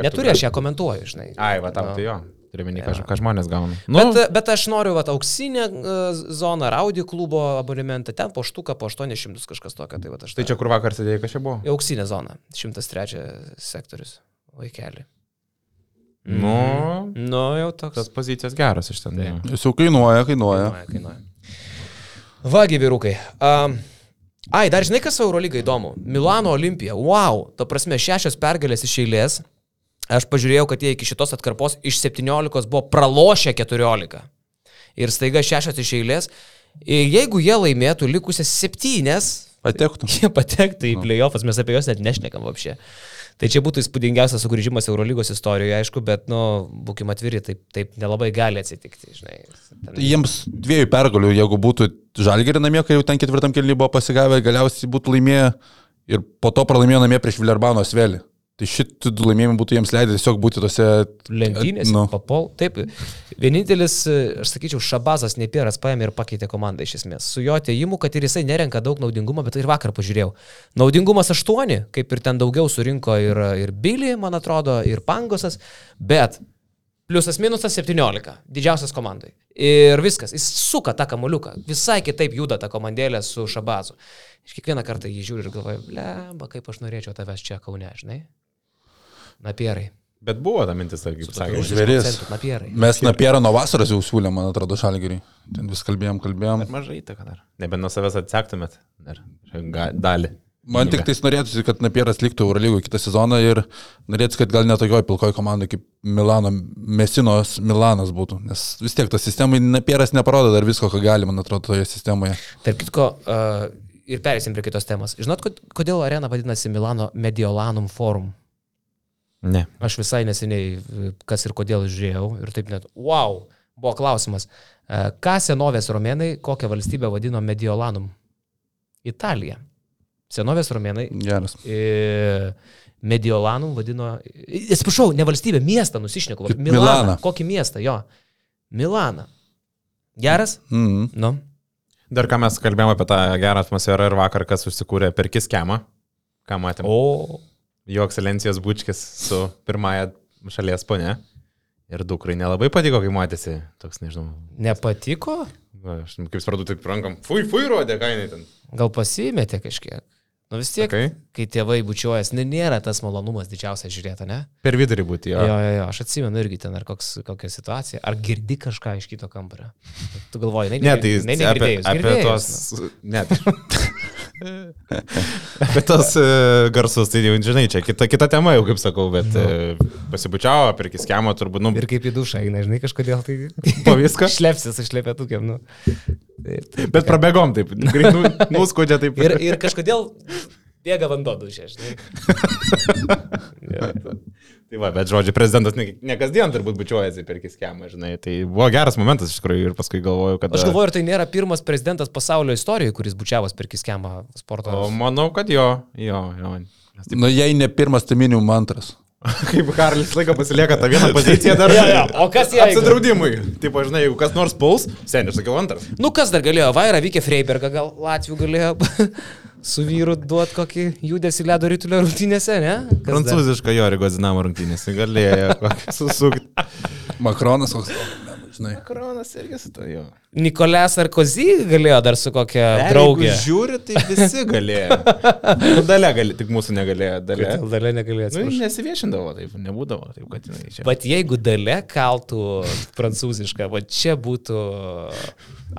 Neturiu, aš ją komentuoju, žinai. Ai, va tam no. tai jo. Turiuomenį, ja. ką žmonės gauna. Nu. Bet, bet aš noriu vat, auksinę e, zoną, Audi klubo abonementą, ten po štuką, po 800 kažkas tokio. Tai, vat, aš, tai čia kur vakar sėdėjai, kas čia buvo? Auksinė zona, 103 sektorius, vaikeli. Nu, mm. nu, jau toks. Tas pozicijas geras iš ten. Tai. Jis jau kainuoja, kainuoja. Kainuoja, kainuoja. Vagi vyrukai. Um, ai, dar žinai, kas Eurolyga įdomu. Milano olimpija. Wow, ta prasme, šešios pergalės iš eilės. Aš pažiūrėjau, kad jie iki šitos atkarpos iš 17 buvo pralošę 14. Ir staiga šešios iš eilės. Ir jeigu jie laimėtų likusias septynes, Patektų. jie patektų į playoffs, mes apie juos net nešnekam apšė. Tai čia būtų įspūdingiausias sugrįžimas Eurolygos istorijoje, aišku, bet, nu, būkime atviri, taip, taip nelabai gali atsitikti, žinai. Ten... Jiems dviejų pergalių, jeigu būtų žalgerį namie, kai jau ten ketvirtam kelniui buvo pasigavę, galiausiai būtų laimėję ir po to pralaimėjo namie prieš Vilerbano Svelį. Tai šitų du laimėjimai būtų jiems leidę tiesiog būti tose Lenktynės, Nu. papol. Taip, vienintelis, aš sakyčiau, Šabazas Nepieras paėmė ir pakeitė komandą iš esmės. Su jo ateimu, kad ir jisai nerenka daug naudingumo, bet ir vakar pažiūrėjau. Naudingumas 8, kaip ir ten daugiau surinko ir, ir Billy, man atrodo, ir Pangosas, bet pliusas minusas 17, didžiausias komandai. Ir viskas, jis suka tą kamuliuką, visai kitaip juda ta komandėlė su Šabazu. Iš kiekvieną kartą jį žiūri ir galvoju, lemba, kaip aš norėčiau tavęs čia kaune, žinai. Napierai. Bet buvo ta mintis, ar kaip sakė. žvėris. Napierai. Mes Napierą nuo vasaros jau siūlėm, man atrodo, žalgerį. Ten vis kalbėjom, kalbėjom. Mažai įtaka dar. Nebent nuo savęs atsektumėt. Dar dalį. Man tik tais norėtųsi, kad Napieras liktų Eurolygoje kitą sezoną ir norėtųsi, kad gal netokioj pilkoj komandai kaip Milano, Mesinos Milanas būtų. Nes vis tiek ta sistema, Napieras neparodo dar visko, ką gali, man atrodo, toje sistemoje. Tarp kitko, uh, ir perėsim prie kitos temos. Žinot, kod- kodėl arena vadinasi Milano Mediolanum Forum? Ne. Aš visai neseniai, kas ir kodėl žiūrėjau ir taip net, wow, buvo klausimas, e, ką senovės romėnai, kokią valstybę vadino Mediolanum? Italija. Senovės romėnai Geras. e, Mediolanum vadino, atsiprašau, ne valstybę, miestą nusišneku. Kaip Milaną. Milaną. Kokį miestą, jo. Milaną. Geras? Mm. Nu. Dar ką mes kalbėjome apie tą gerą atmosferą ir vakar, kas užsikūrė per kiskemą. Ką matėm? O. Jo ekscelencijos bučkis su pirmąją šalies ponė. Ir dukrai nelabai patiko, kai matėsi toks, nežinau. Nepatiko? Aš kaip supratau, taip rankam. Fui, fui, rodė, ką jinai ten. Gal pasimetė kažkiek. Nu vis tiek, Sakai? kai tėvai bučiuojas, ne, nėra tas malonumas didžiausias žiūrėti, ne? Per vidurį būti, jo. Jo, jo, jo, aš atsimenu irgi ten ar koks, kokia situacija. Ar girdi kažką iš kito kambario? Tu galvoji, ne, Ne, tai ne, apie, negirdėjus, apie girdėjus, tos... Ne. apie tos uh, garsus, tai jau, žinai, čia kita, kita tema jau, kaip sakau, bet uh, pasibučiavo, per kiskemą turbūt, nu, Ir kaip į dušą eina, žinai, kažkodėl tai... po viską. Šlepsis, aš šlepėtukiam, nu. Taip, taip. Bet prabėgom taip, nu, nuskaudė taip. Ir, ir kažkodėl bėga vanduo dušė, žinai. Jo. Tai va, bet žodžiu, prezidentas ne, ne kasdien turbūt bučiuojasi per kiskemą, žinai. Tai buvo geras momentas iš tikrųjų ir paskui galvoju, kad... Aš galvoju, ar tai nėra pirmas prezidentas pasaulio istorijoje, kuris bučiavos per kiskemą sporto. O manau, kad jo, jo, jo. Nes taip, Nu, jei ne pirmas, tai minimum antras. kaip Karlis laiką pasilieka tą vieną poziciją dar. Jo, jo, o kas jeigu? Apsidraudimui. Taip, žinai, jeigu kas nors puls, seniai, sakiau antras. Nu, kas dar galėjo? Vaira Vykė Freibergą, gal Latvijų galėjo su vyru duoti kokį judesi ledo rytulio rungtynėse, ne? Kas? Prancūziška jo Rygos dinamo rungtynės. Galėjo susukti. Makronas koks. Žinai. Kronas irgi su to jo. Nikolė Sarkozy galėjo dar su kokia draugė. Jeigu žiūri, tai visi galėjo. Nu, dalė gali, tik mūsų negalėjo. Dalė. Dalė negalėjo Nu, nesiviešindavo, taip, nebūdavo, taip, kad jinai čia. Bet jeigu dalė kaltų prancūzišką, va čia būtų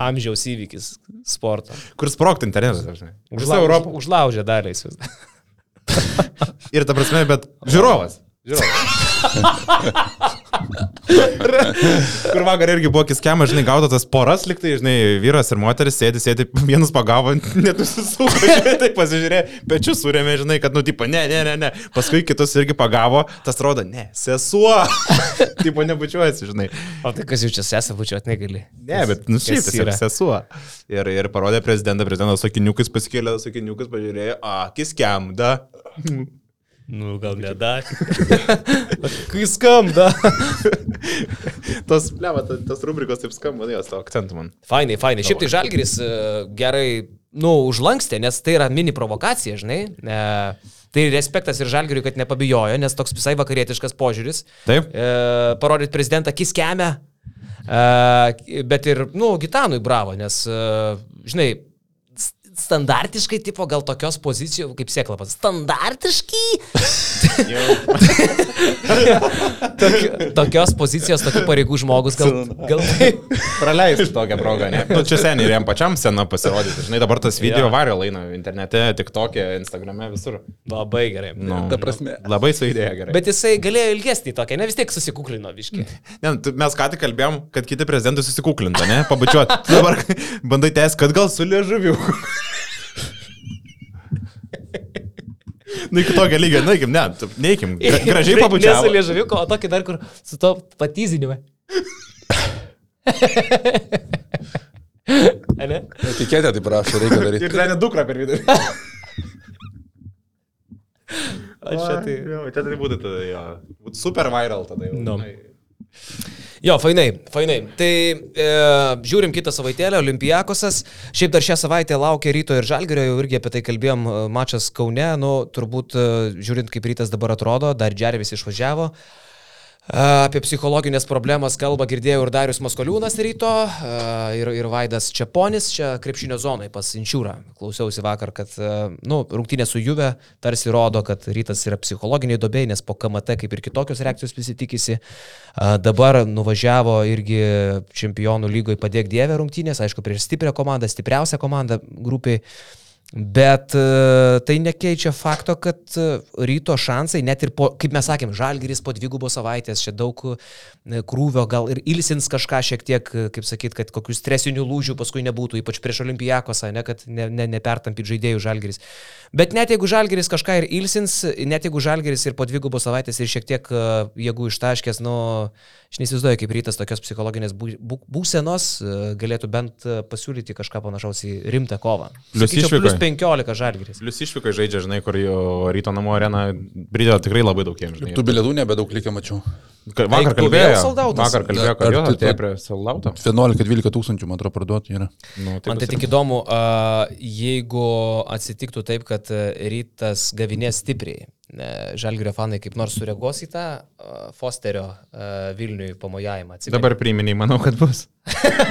amžiaus įvykis sporto. Kur sprokti internetas. Visą Užlaužė, Europą. užlaužė dalį vis. Ir ta prasme, bet žiūrovas. Kur vakar irgi buvo kiskemas, žinai, gaudo tas poras liktai, žinai, vyras ir moteris sėdi, sėdi, vienas pagavo, net susisuko, žinai, tai pasižiūrė, pečius surėmė, žinai, kad, nu, tipo, ne, ne, ne, ne. Paskui kitus irgi pagavo, tas rodo, ne, sesuo. tipo, nebučiuojasi, žinai. O tai kas jau čia sesą bučiuot negali? Ne, bet, nu, šiaip yra? sesuo. Ir, ir parodė prezidentą, prezidentas sakiniukas pasikėlė, sakiniukas pažiūrėjo, a, kiskemda. Nu, gal nedai. Kai skamba. tos, bleva, tos rubrikos taip skamba, jos to akcentų man. Fainai, fainai. Šiaip tai Žalgiris e, gerai, nu, užlankstė, nes tai yra mini provokacija, žinai. E, tai respektas ir Žalgiriui, kad nepabijojo, nes toks visai vakarietiškas požiūris. Taip? E, parodyti prezidentą kiskemę. E, bet ir, nu, Gitanui bravo, nes, e, žinai, standartiškai, tipo, gal tokios pozicijos, kaip sėklapas, standartiškai. Tok, tokios pozicijos, tokių pareigų žmogus, gal, gal taip. Praleistų tokią progą, ne? Nu, čia seniai ir jam pačiam sena pasirodyti. Žinai, dabar tas video Jo. vario laina internete, tik tokia, Instagrame, visur. Labai gerai. Nu, Ta prasme. Labai su idėja gerai. Bet jisai galėjo ilgesnį tokią, ne vis tiek susikuklino viški. Ne, mes ką tik kalbėjom, kad kiti prezidentai susikuklinta, ne? Pabučiuot. Dabar bandai tęsti, kad gal su liežuviu. Nu, iki tokio lygio, neikim, ne, tu- neikim. Gra- Gražiai Ne su pabučiavo. liežuviuko, o tokį dar kur su to patyzinimu. Ane? Etiketė tai prašo, reikia daryti. Ir net dukra per vidurį. Aš čia tai. Jo, čia tai būtų tada, jo. Būtų super viral tada jau. Nu. Jo, fainai, fainai. Tai e, žiūrim kitą savaitėlę, Olimpijakosas. Šiaip dar šią savaitę laukia ryto ir žalgerio, jau irgi apie tai kalbėjom, e, mačas Kaune, nu, turbūt e, žiūrint, kaip rytas dabar atrodo, dar Džervis išvažiavo. Apie psichologinės problemas kalba girdėjau ir Darius Maskoliūnas ryto, ir, ir Vaidas Čiaponis, čia krepšinio zonai pas Inčiūrą. Klausiausi vakar, kad nu, rungtynė su Juve tarsi rodo, kad rytas yra psichologiniai dobėjai, nes po KMT kaip ir kitokios reakcijos visi tikisi. Dabar nuvažiavo irgi čempionų lygoje padėk Dievę rungtynės, aišku, prieš stiprią komandą, stipriausią komandą grupiai. Bet e, tai nekeičia fakto, kad e, ryto šansai, net ir po, kaip mes sakėm, žalgeris po dvigubos savaitės, čia daug e, krūvio, gal ir ilsins kažką šiek tiek, kaip sakyt, kad kokių stresinių lūžių paskui nebūtų, ypač prieš olimpijakosą, ne, kad ne, ne, nepertampyt žaidėjų žalgeris. Bet net jeigu žalgeris kažką ir ilsins, net jeigu žalgeris ir po dvigubos savaitės ir šiek tiek jėgų ištaškės, nu, aš neįsivaizduoju, kaip rytas tokios psichologinės bū- bū- būsenos galėtų bent pasiūlyti kažką panašaus į rimtą kovą. Sakyčiau, 15 žalgeris. Plius išvykai žaidžia, žinai, kur jo ryto namų arena pridėjo tikrai labai daug jiems. Tų bilietų nebedaug likę mačiau. Ka- Vakar outas. vakar kalbėjo, kad tu- atėjo prie soldauto. 11-12 tūkstančių, man atrodo, parduoti yra. Nu, Man tai tik įdomu, a, jeigu atsitiktų taip, kad a, rytas gavinės stipriai, ne, žalgerio fanai kaip nors sureagos į tą a, Fosterio Vilniui pamojavimą. Dabar priminiai, manau, kad bus.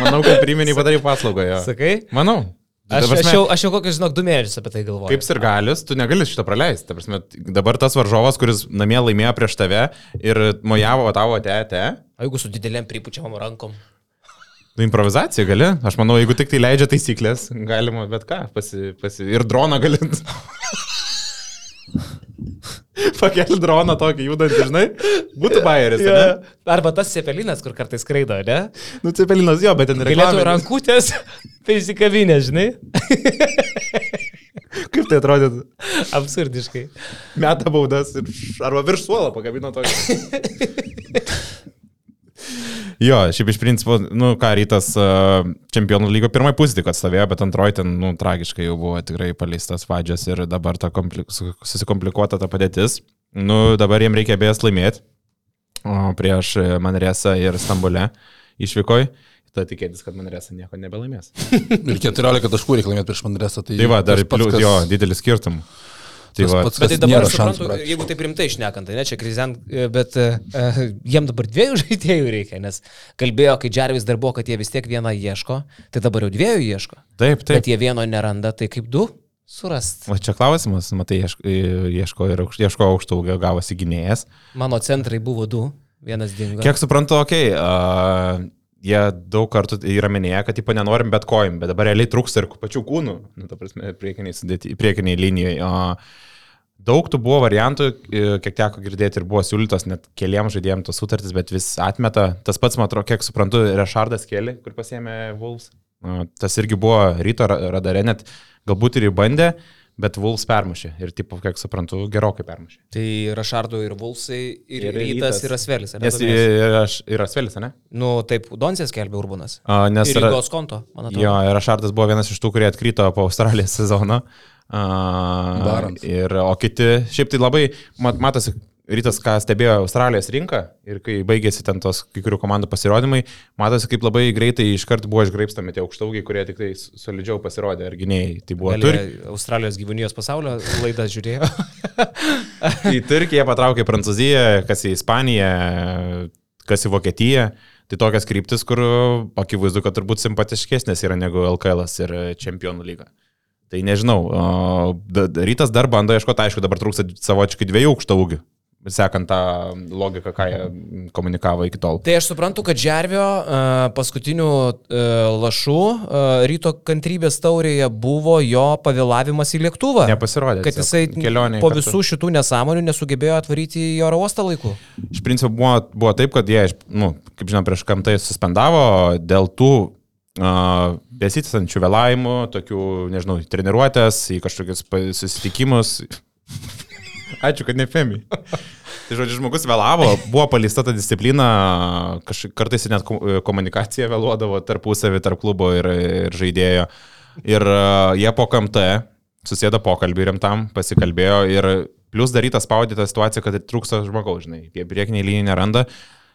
Manau, kad priminiai padarai paslaugą jo. Sakai? Manau. Aš, prasme, aš, jau, aš jau kokius, žinok, du mėnesius apie tai galvoju. Kaip ir galis, tu negali šito praleisti. Ta prasme, dabar tas varžovas, kuris namie laimėjo prieš tave ir mojavo tavo tete, O jeigu su didelėm pripučiamam rankom? nu, improvizacija gali. Aš manau, jeigu tik tai leidžia taisyklės, galima bet ką. Pasi, pasi, ir droną gali. Pakelti droną tokį judantį, žinai. Būtų bairis, ne? Arba tas cepelinas, kur kartais skraido, ne? Nu, cepelinas jo, bet ten Galėtų reklaminis. rankutės prisikavinę, žinai? Kaip tai atrodytų? Absurdiškai. Meta baudas ir arba virš suolo pakabino tokį. Jo, šiaip iš principo, nu ką, rytas uh, čempionų lygo pusė tik atstovėjo, bet antroji ten, nu, tragiškai jau buvo tikrai paleistas vadžias ir dabar ta kompli su- susikomplikuota ta padėtis. Nu, dabar jiems reikia bejas laimėti prieš e, Manresą ir Stambulę išvykoj. Tada tikėtis, kad Manresa nieko nebelaimės. Ir 14 taškų reikia laimėti prieš Mandresą. Tai, Tai va, dar plius, kas- jo, didelis skirtumas. Tai va, pats, Bet tai dabar aš šansų. suprantu, praktiškai. jeigu taip rimtai išnekant, tai ne čia krizen, bet uh, jiem dabar dviejų žaidėjų reikia, nes kalbėjo, kai Džervis dar buvo, kad jie vis tiek vieną ieško, tai dabar jau dviejų ieško. taip, taip. Bet jie vieno neranda, tai kaip du surast. O čia klausimas, matai, ieško, ieško ir aukš- ieško aukšto ūgio gavosi gynėjas. Mano centrai buvo du, vienas dingo. Kiek suprantu, okei, okay, uh, jie daug kartų yra minėję, kad tipo nenorim bet kojim, bet dabar realiai trūksta ir pačių kūnų, nu, ta prasme, priekiniai, sudėti, priekiniai linijai. Uh, daug tų buvo variantų, kiek teko girdėti ir buvo siūlytos net keliam žaidėjams tos sutartys, bet vis atmeta. Tas pats, man atrodo, kiek suprantu, Rešardas keli, kur pasėmė. Uh, tas irgi buvo ryto ra- radare, net galbūt ir įbandė, bet Wolves permušė. Ir, tipo, kiek suprantu, gerokai permušė. Tai Rašardo ir Vulsai, ir, Ir Rytas, ir Asvelis. Nes aš ir Asvelis, ne? Nu, taip, Donsės kelbė Urbanas. A, Nes Ir yra- Rygos konto, man atrodo. Jo, ir Rašardas buvo vienas iš tų, kurie atkrito po Australijos sezono. Uh, Barant. ir, o kiti, šiaip tai labai, mat, matosi, rytas, ką stebėjo Australijos rinką ir kai baigėsi ten tos kai kurių komandų pasirodymai, matosi, kaip labai greitai iškart buvo išgraipstami tie aukštaugiai, kurie tik tai solidžiau pasirodė, ar gynėjai. Tai buvo Gali Turkija. Australijos gyvūnijos pasaulio laidą žiūrėjo. Į Turkiją patraukė Prancūziją, kas į Ispaniją, kas į Vokietiją. Tai tokias kryptis, kur akivaizdu, kad turbūt simpatiškesnės yra negu LKL ir Čempionų lyga. Tai nežinau, rytas dar bando ieškoti, aišku, dabar trūksta savočiai dviejų aukšto ūgių, sekant tą logiką, ką jie komunikavo iki tol. Tai aš suprantu, kad Džervio e, paskutinių e, lašų e, ryto kantrybės taurėje buvo jo pavėlavimas į lėktuvą. Nepasirodė. Kad jisai kelionėje po kartu. visų šitų nesąmonių nesugebėjo atvaryti į oro uostą laiku. Iš principo buvo, buvo taip, kad jie, nu, kaip žinom, prieš kamtai suspendavo dėl tų uh, besitisančių vėlavimų, tokių, nežinau, treniruotės, į kažkokius susitikimus. Ačiū, kad ne Femi. Tai žodžiu, žmogus vėlavo, buvo palista ta disciplina, kažkaip kartais net ko- komunikacija vėluodavo tarpusavį, tarp klubo ir, ir žaidėjo. Ir uh, jie po KMT susėdo pokalbį rimtam, pasikalbėjo ir plus darytas spaudė tą situaciją, kad trūksta žmogaus, žinai, jie priekiniai linijai neranda.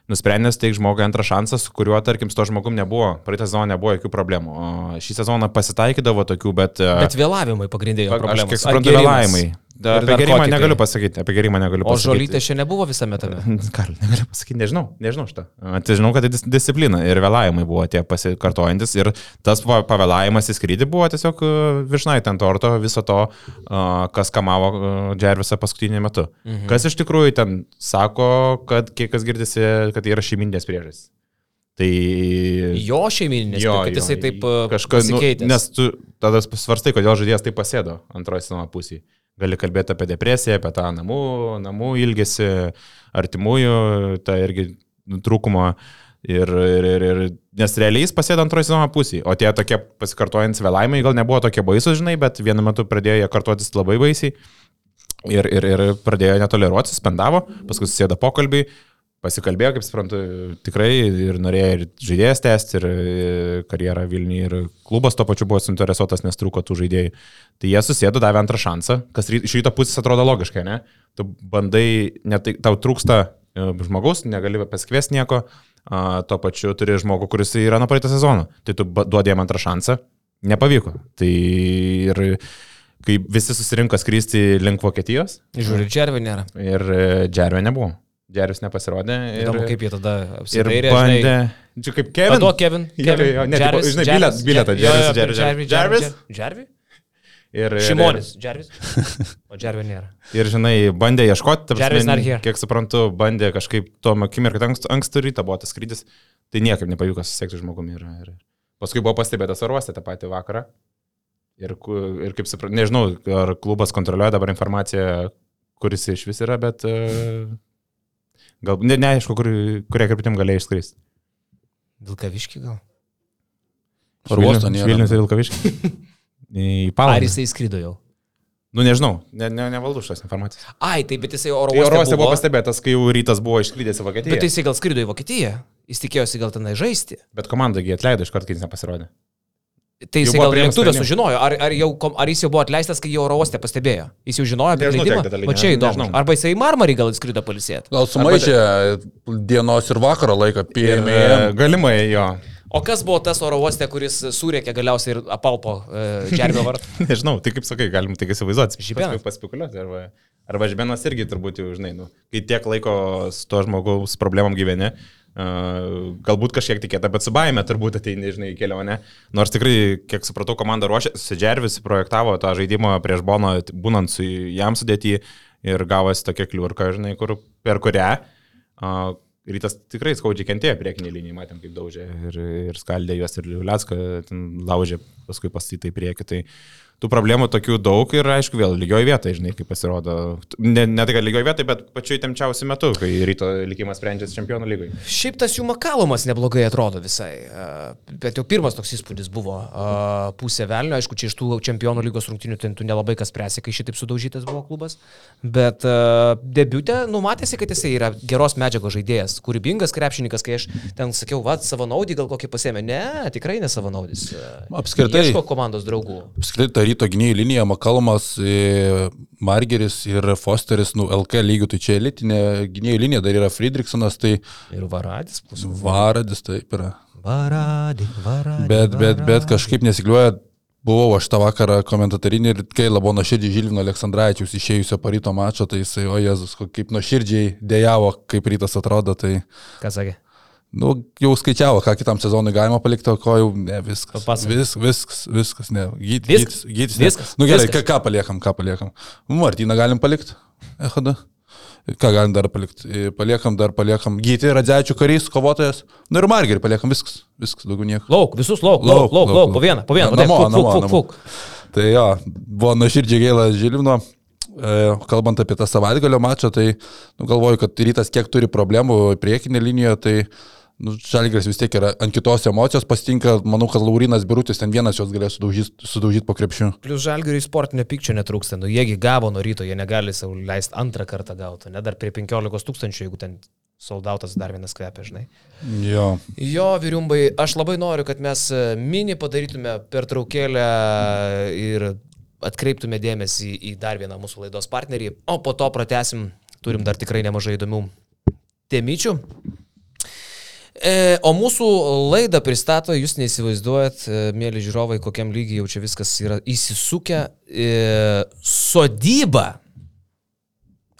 Nusprendęs teikti žmogui antrą šansą, su kuriuo, tarkim, su to žmogum nebuvo. Praeitą sezoną nebuvo jokių problemų. O šį sezoną pasitaikydavo tokių, bet... uh, Bet vėlavimai pagrindinė Aš problema. kiek suprantu, vėlavimai. Da, apie gerimą narkotikai. negaliu pasakyti, apie gerimą negaliu O pasakyti. žolytė šiandien nebuvo visame tame. Gal, negaliu pasakyti, nežinau, nežinau šitą. Tai žinau, kad tai dis disciplina ir vėlavimai buvo tie pasikartojantis ir tas pa- pavėlavimas į skrydį buvo tiesiog a, viršnait ant torto viso to, kas kamavo a, Džervisą paskutinį metu. Mhm. Kas iš tikrųjų ten sako, kad kiek kas girdisi, kad tai yra šeiminės priežastys. Tai... Jo šeimininės, kad jisai taip kažkas, nu, pasikeitė. nes tu tada svarstai, kodėl žaidėjas taip pasėdo antroji sezono pusėje. Gali kalbėti apie depresiją, apie tą namų, namų ilgesį, artimųjų, tą irgi trūkumą. Ir, ir, ir, ir, nes realiai jis pasėdo antroji sezono pusėje, o tie tokie pasikartojantis vėlavimai gal nebuvo tokie baisus, žinai, bet vienu metu pradėjo jie kartotis labai baisiai. Ir, ir, ir pradėjo netoleruoti, suspendavo, paskui susėdo pokalbį, pasikalbėjo, kaip suprantu, tikrai ir norėjo ir žaidėjas tęsti, ir, ir karjerą Vilniui, ir klubas to pačiu buvo suinteresuotas, nes trūko tų žaidėjų. Tai jie susėdo, davė antrą šansą, kas iš ryto pusės atrodo logiškai, ne? Tu bandai, net tai, tau trūksta e, žmogaus, negali pasikviesti nieko, a, tuo pačiu turi žmogų, kuris yra nuo praeitą sezoną. Tai tu duodi jam antrą šansą, nepavyko. Tai ir kai visi susirinko skristi link Vokietijos Žiūri, Džervio nėra. ir e, Džervio nebuvo. Džervis nepasirodė. Ir, Įdomu, kaip jie tada ir apsidairė. bandė. Čia kaip Kevin. Paduok Kevin. Kevin. jo, jo, ne, Jarvis, žinai, per Jarvis, Jarvis, Jarvis. Jarvis. Jarvis? Ir, Šimonis. Jarvis. O Džervio nėra. Ir, žinai, bandė ieškoti, prasme, kiek suprantu, bandė kažkaip tuo akimirką ankstų, ankstų rytą buvo tas skrydis, tai niekaip nepavyko susiekti žmogumi. Ir, ir. Paskui buvo pastebėtas oruostė tą patį vakarą. Ir, ir kaip suprantu, nežinau, ar klubas kontroliuoja dabar informaciją, kuris iš vis yra, bet uh, gal ne, neaišku, kur, kurie kryptim galėjo išskristi. Vilkaviški gal? Ar uosto nėra? Vilnius ir Vilkaviškis. Į Ar Palangą. jisai skrido jau? Nu nežinau, ne, ne, nevaldu šios informacijos. Ai, taip, bet jisai oro Tai oro uoste uoste buvo buvo. pastebėtas, kai jau rytas buvo išklydęs į Vokietiją. Bet jisai gal skrido į Vokietiją. Jis tikėjosi gal tenai žaisti. Bet komanda jį atleido iš karto, kai jis nepasirodė. Tai Jau buvo gal lėktuvė sužinojo, ar, ar, jau, ar jis jau buvo atleistas, kai jį oro uoste pastebėjo. Jis jau žinojo apie leidimą. Va čia įdomu. nežinau. Arba jisai į Marmarį gal atskrido palisėti. Gal sumaišė dienos ir vakaro laiką, Ir, PM. e, galimai jo. O kas buvo tas oro uoste, kuris surėkė galiausiai ir apalpo e, Džervio vardą? Nežinau, tai kaip sakai, galim tik įsivaizduoti. Žibenas. Paspekuliuoti. Arba, arba žbenas irgi turbūt jau, žinai, nu, kai tiek laiko su to žmogaus problemom gyveni, uh, galbūt kažkiek tikėta, bet su baime turbūt ateini, žinai, į kelionę. Nors tikrai, kiek supratau, komanda ruošė, Sedžervis projektavo tą žaidimą prieš Bono, būnant su jam sudėti ir gavosi tokia kliurka, žinai, kur, per kurią uh, Rytas tikrai skaudžiai kentėjo priekinį liniją, matėm kaip daužė ir, ir skaldė juos ir Liuliacką ten laužė, paskui pastatytai prieki. Tai tų problemų tokių daug ir aišku vėl lygioje vietoje, žinai, kaip pasirodo. Ne, ne tai, kad lygioje vietoje, bet pačiu įtemčiausiu metu, kai ryto likimas sprendžiasi čempionų lygoje. Šiaip tas jų makalumas neblogai atrodo visai. e, Bet jau pirmas toks įspūdis buvo e, pusė velnio. Aišku, čia iš tų čempionų lygos rungtinių ten tu nelabai kas spręsi, kai šitaip sudaužytas buvo klubas. Bet e, debiutė numatėsi, kad jisai yra geros medžiagos žaidėjas, kūrybingas krepšininkas, kai aš ten sakiau, va, savo naudį gal kokį pasėmė. Ne, tikrai ne savo naudis. Apskritai- Ieško komandos draugų. Apskritai, ta ryto gynėjų linija, Makalmas, e, Margeris ir Fosteris, nu, LK lygių, tai čia elitinė gynėjų linija, dar yra Friedrichsonas, tai Ir varadis. plus- Varadis, taip yra. Varadį, varadį. Bet, bet, bet kažkaip nesikliuoja. Buvau aš tą vakarą komentatorinį ir kai labai nuoširdžiai Žilvino Aleksandraičius išėjusio paryto mačo, tai jisai, o Jėzus, kaip nuoširdžiai dėjavo, kaip rytas atrodo, tai Ką sakė? Nu, jau skaičiavo, ką kitam sezonui galima palikti, o ko jau ne, viskas. Papasakok. Vis, viskas, viskas, ne. Gyt, Viskas? gytis, gytis, ne. Viskas? Nu gerai, Viskas. ką, ką paliekam, ką paliekam. Martyną galim palikti. Ehada. Ką galim dar palikti? E, Paliekam dar, paliekam. Gyti, Radzečių karys, kovotojas. Nu ir Margerį paliekam viskas. Viskas, daugiau nieko. Lauk, visus lauk, lauk, lauk, lauk, po vieną, po vieną, po Namo, namo, Fuk, namo. fuk, fuk. Tai jo, buvo nuoširdžiai gaila Žilvino. E, kalbant apie tą savaitgalio mačą, tai nu, galvoju, kad rytas kiek turi problemų priekinė linijoje, tai nu, Žalgris vis tiek yra ant kitos emocijos pasitinka, manau, kad Laurinas Birutis ten vienas jos galės sudaužyti sudaužyt po krepšiu. Plus žalgiui sportinio pykčio netrūksta, nu jiegi gavo nuo ryto, jie negali savo leisti antrą kartą gauti, ne dar prie 15 tūkstančių, jeigu ten soldautas dar vienas kvepia, žinai. Jo. Jo, vyriumbai, aš labai noriu, kad mes e, mini padarytume pertraukėlę ir atkreiptume dėmesį į dar vieną mūsų laidos partnerį, o po to pratesim, turim dar tikrai nemažai įdomių temyčių. E, o mūsų laidą pristato, jūs neįsivaizduojat, e, mėly žiūrovai, kokiam lygiai jau čia viskas yra įsisukę. E, sodyba,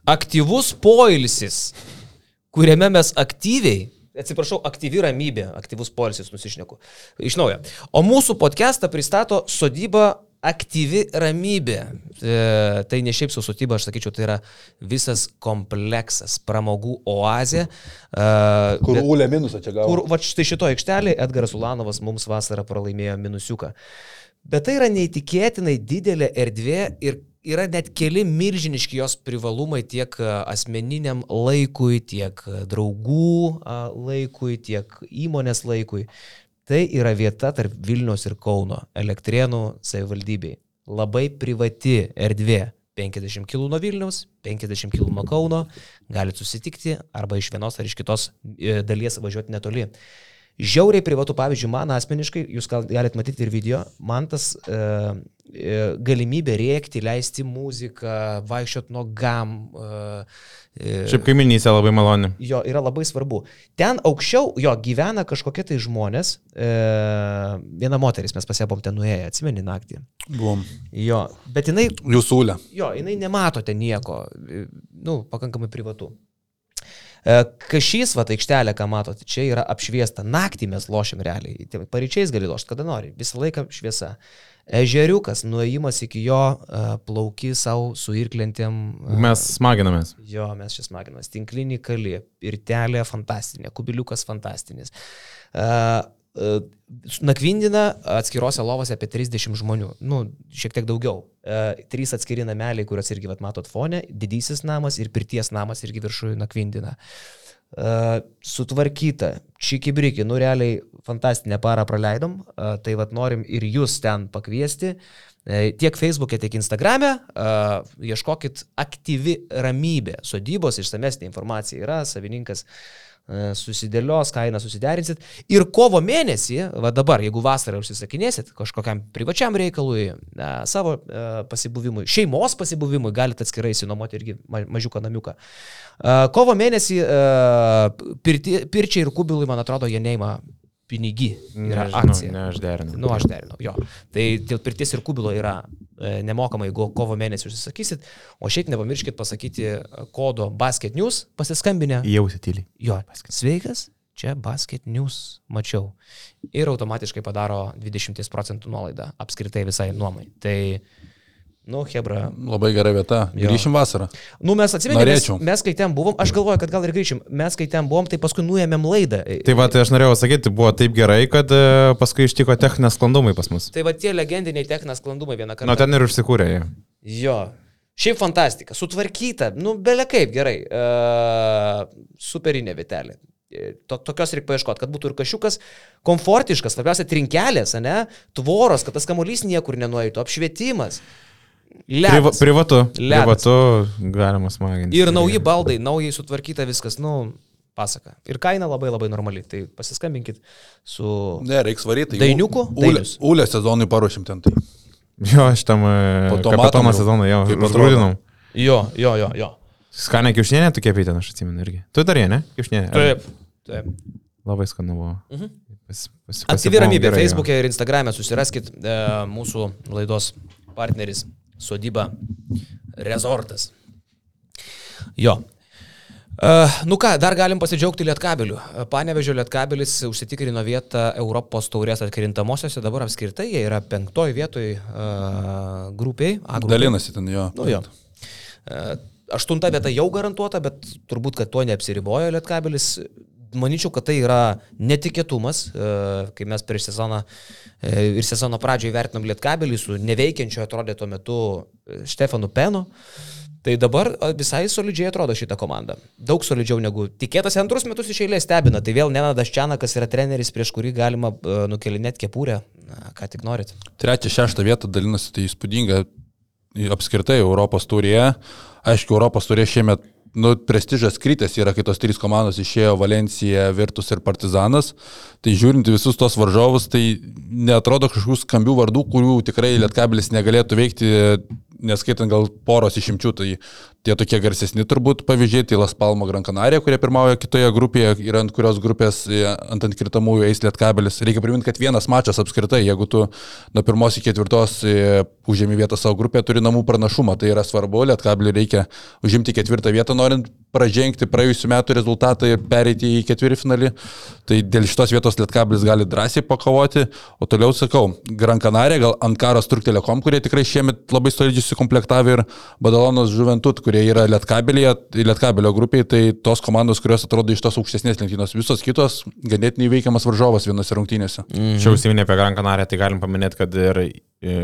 aktyvus poilsis, kuriame mes aktyviai, atsiprašau, aktyvi ramybė, aktyvus poilsis nusišneku. Iš naujo. O mūsų podcastą pristato sodyba aktyvi ramybė. E, tai ne šiaip su sodyba, aš sakyčiau, tai yra visas kompleksas, pramogų oazė. E, Kur bet- Ulė minusą čia gavo? Kur, va štai šito aikštelė Edgaras Ulanovas mums vasarą pralaimėjo minusiuką. Bet tai yra neįtikėtinai didelė erdvė ir yra net keli milžiniški jos privalumai tiek a, asmeniniam laikui, tiek a, draugų laikui, tiek įmonės laikui. Tai yra vieta tarp Vilnius ir Kauno, Elektrienų savivaldybei. Labai privati erdvė. 50 km nuo Vilnius, 50 km nuo Kauno, galite susitikti arba iš vienos ar iš kitos e, dalies važiuoti netoli. Žiauriai privatu, pavyzdžiui, man asmeniškai, jūs gal galite matyti ir video, man tas e, e, galimybė rėkti, leisti muziką, vaikščioti nuo gam. E, e, Šiaip kaiminysė labai maloni. jo yra labai svarbu. Ten aukščiau jo gyvena kažkokie tai žmonės, e, viena moteris, mes pasiebom ten nuėję, atsimeni naktį. Buvom. Jo, bet jinai, Jūsų Ulė. jo, jinai nemato ten nieko, e, nu, pakankamai privatu. E, Kažys, va, aikštelė, ką matote, čia yra apšviesta. Naktį mes lošiam realiai. Paryčiais gali lošti, kada nori. Visą laiką šviesa. Ežeriukas, nuėjimas iki jo, e, plauki savo su irklentėm. e, Mes smaginamės. Jo, mes čia smaginamės. Tinklinį kalį, pirtelė fantastinė, kubiliukas fantastinis. Nakvindina atskirose lovose apie 30 žmonių, nu, šiek tiek daugiau. Uh, trys atskiri nameliai, kuriuos irgi vat, matot fone, didysis namas ir pirties namas irgi viršuje nakvindina. Uh, sutvarkyta, čikibriki, nu realiai fantastinę parą praleidom, uh, tai vad norim ir jūs ten pakviesti. E, Tiek Facebook'e, tiek Instagram'e uh, ieškokit aktyvi ramybė. Sodybos išsamesnė informacija yra, savininkas uh, susidėlios, kainą susiderinsit. Ir kovo mėnesį, va dabar, jeigu vasarą užsisakinėsit kažkokiam privačiam reikalui, savo uh, pasibuvimui, šeimos pasibuvimui, galite atskirai įsinuomoti irgi ma- mažiuką namiuką. Uh, kovo mėnesį pirti, pirčiai ir kubilui, man atrodo, jie neima pinigi. Yra Nežinau, akcija. Ne, aš derinu. Nu, aš derinau, jo. Tai dėl pirties ir kubilo yra e, nemokamai, jeigu kovo mėnesį užsisakysit, o šiaip nepamirškit pasakyti e, kodo Basket News pasiskambinę. Jausi tyliai. Jo, sveikas, čia Basket News mačiau. Ir automatiškai padaro 20 procentų nuolaidą apskritai visai nuomai. Tai, nu, Hebra. Labai gera vieta. Jo. Grįšim vasarą. Nu, mes atsimename, mes, Norėčiau. mes kai ten buvom, aš galvoju, kad gal ir grįšim, mes kai ten buvom, tai paskui nuėmėm laidą. Tai va, tai aš norėjau sakyti, buvo taip gerai, kad e, paskui ištiko techninės sklandumai pas mus. Tai va tie legendiniai technas sklandumai vieną kartą. Nuo ten ir užsikūrė jie. Jo. Šiaip fantastika, sutvarkyta, nu, belia kaip gerai. Uh, superinė vietelė. E, To, tokios reikia paieškoti, kad būtų ir kašiukas komfortiškas, svarbiausia trinkelės, ne? Tvoros, kad tas kamuolys niekur nenueitų, apšvietimas. Priva, privatu. Ledas. Privatu galima smaginti. Ir nauji baldai, naujai sutvarkyta viskas, nu, pasaka. Ir kaina labai labai normali, tai pasiskambinkit su... Ne, reiks varyti. Dainiuku? Ulė, Dainius. ulė sezonui paruošim ten. Tai. Jo, aš tam Po to kapitono matom jau, sezoną jau užgrūdinau. Jo, jo, jo, jo. Skanė kiaušinė, tu kepėjai ten, aš atsimenu irgi. Tu dar jie, ne? Kiaušinė. Taip, taip. Labai skanu buvo. Mhm. Pas, pas, Aktyvi ramybė. Facebook'e ir Instagram'e susiraskit e, mūsų laidos partneris Sodyba Resortas. Jo. Uh, nu ką, dar galim pasidžiaugti Lietkabeliu. Panevežio Lietkabelis užsitikrino vietą Europos taurės atkrintamosiose, dabar apskritai jie yra penktoji vietoj uh, grupiai. Dalinasi ten jo. Nu, jo. Uh, aštunta vieta jau garantuota, bet turbūt, kad tuo neapsiribojo Lietkabelis. Manyčiau, kad tai yra netikėtumas, uh, kai mes prieš sezoną uh, ir sezono pradžioje vertinom Lietkabelį su neveikiančiu atrodė tuo metu Štefanu Penu. Uh, Tai dabar visai solidžiai atrodo šitą komandą. Daug solidžiau negu tikėtas antrus metus iš eilės stebina. Tai vėl Nenadas Čianakas yra treneris, prieš kurį galima nukelinėti kepurę, Na, ką tik norit. Trečią, šeštą vietą dalinasi, tai įspūdinga apskritai Europos turėje. Aišku, Europos turėje šiemet nu, prestižas krytės yra, kai tos trys komandos išėjo Valencija, Virtus ir Partizanas. Tai žiūrint visus tos varžovus, tai netrodo kažkokių skambių vardų, kurių tikrai Lietkabilis negalėtų veikti neskaitant gal poros išimčių, tai tie tokie garsesni turbūt pavyzdžiai, tai Las Palmo Gran Canaria, kurie pirmauja kitoje grupėje ir ant kurios grupės e, ant antkritamųjų eis lietkabelis. Reikia priminti, kad vienas mačas apskritai, jeigu tu nuo pirmos iki ketvirtos e, užėmi vietą savo grupėje, turi namų pranašumą, tai yra svarbu, lietkabelį reikia užimti ketvirtą vietą, norint pražengti praėjusiu metu rezultatą ir pereiti į ketvirtfinalį. Tai dėl šitos vietos Lietkabilis gali drąsiai pakovoti. O toliau sakau, Gran Canaria, gal Ankaros Turk Telekom, kurie tikrai šiemet labai solidžiai sukomplektavę ir Badalonos Žuventut, kurie yra Lietkabilie, Lietkabilio grupiai, tai tos komandos, kurios atrodo iš tos aukštesnės lentynos, visos kitos ganėtinai veikiamas varžovas vienose rungtynėse. Mhm. Čia užsiminė apie Gran Canaria, tai galim paminėti, kad ir e,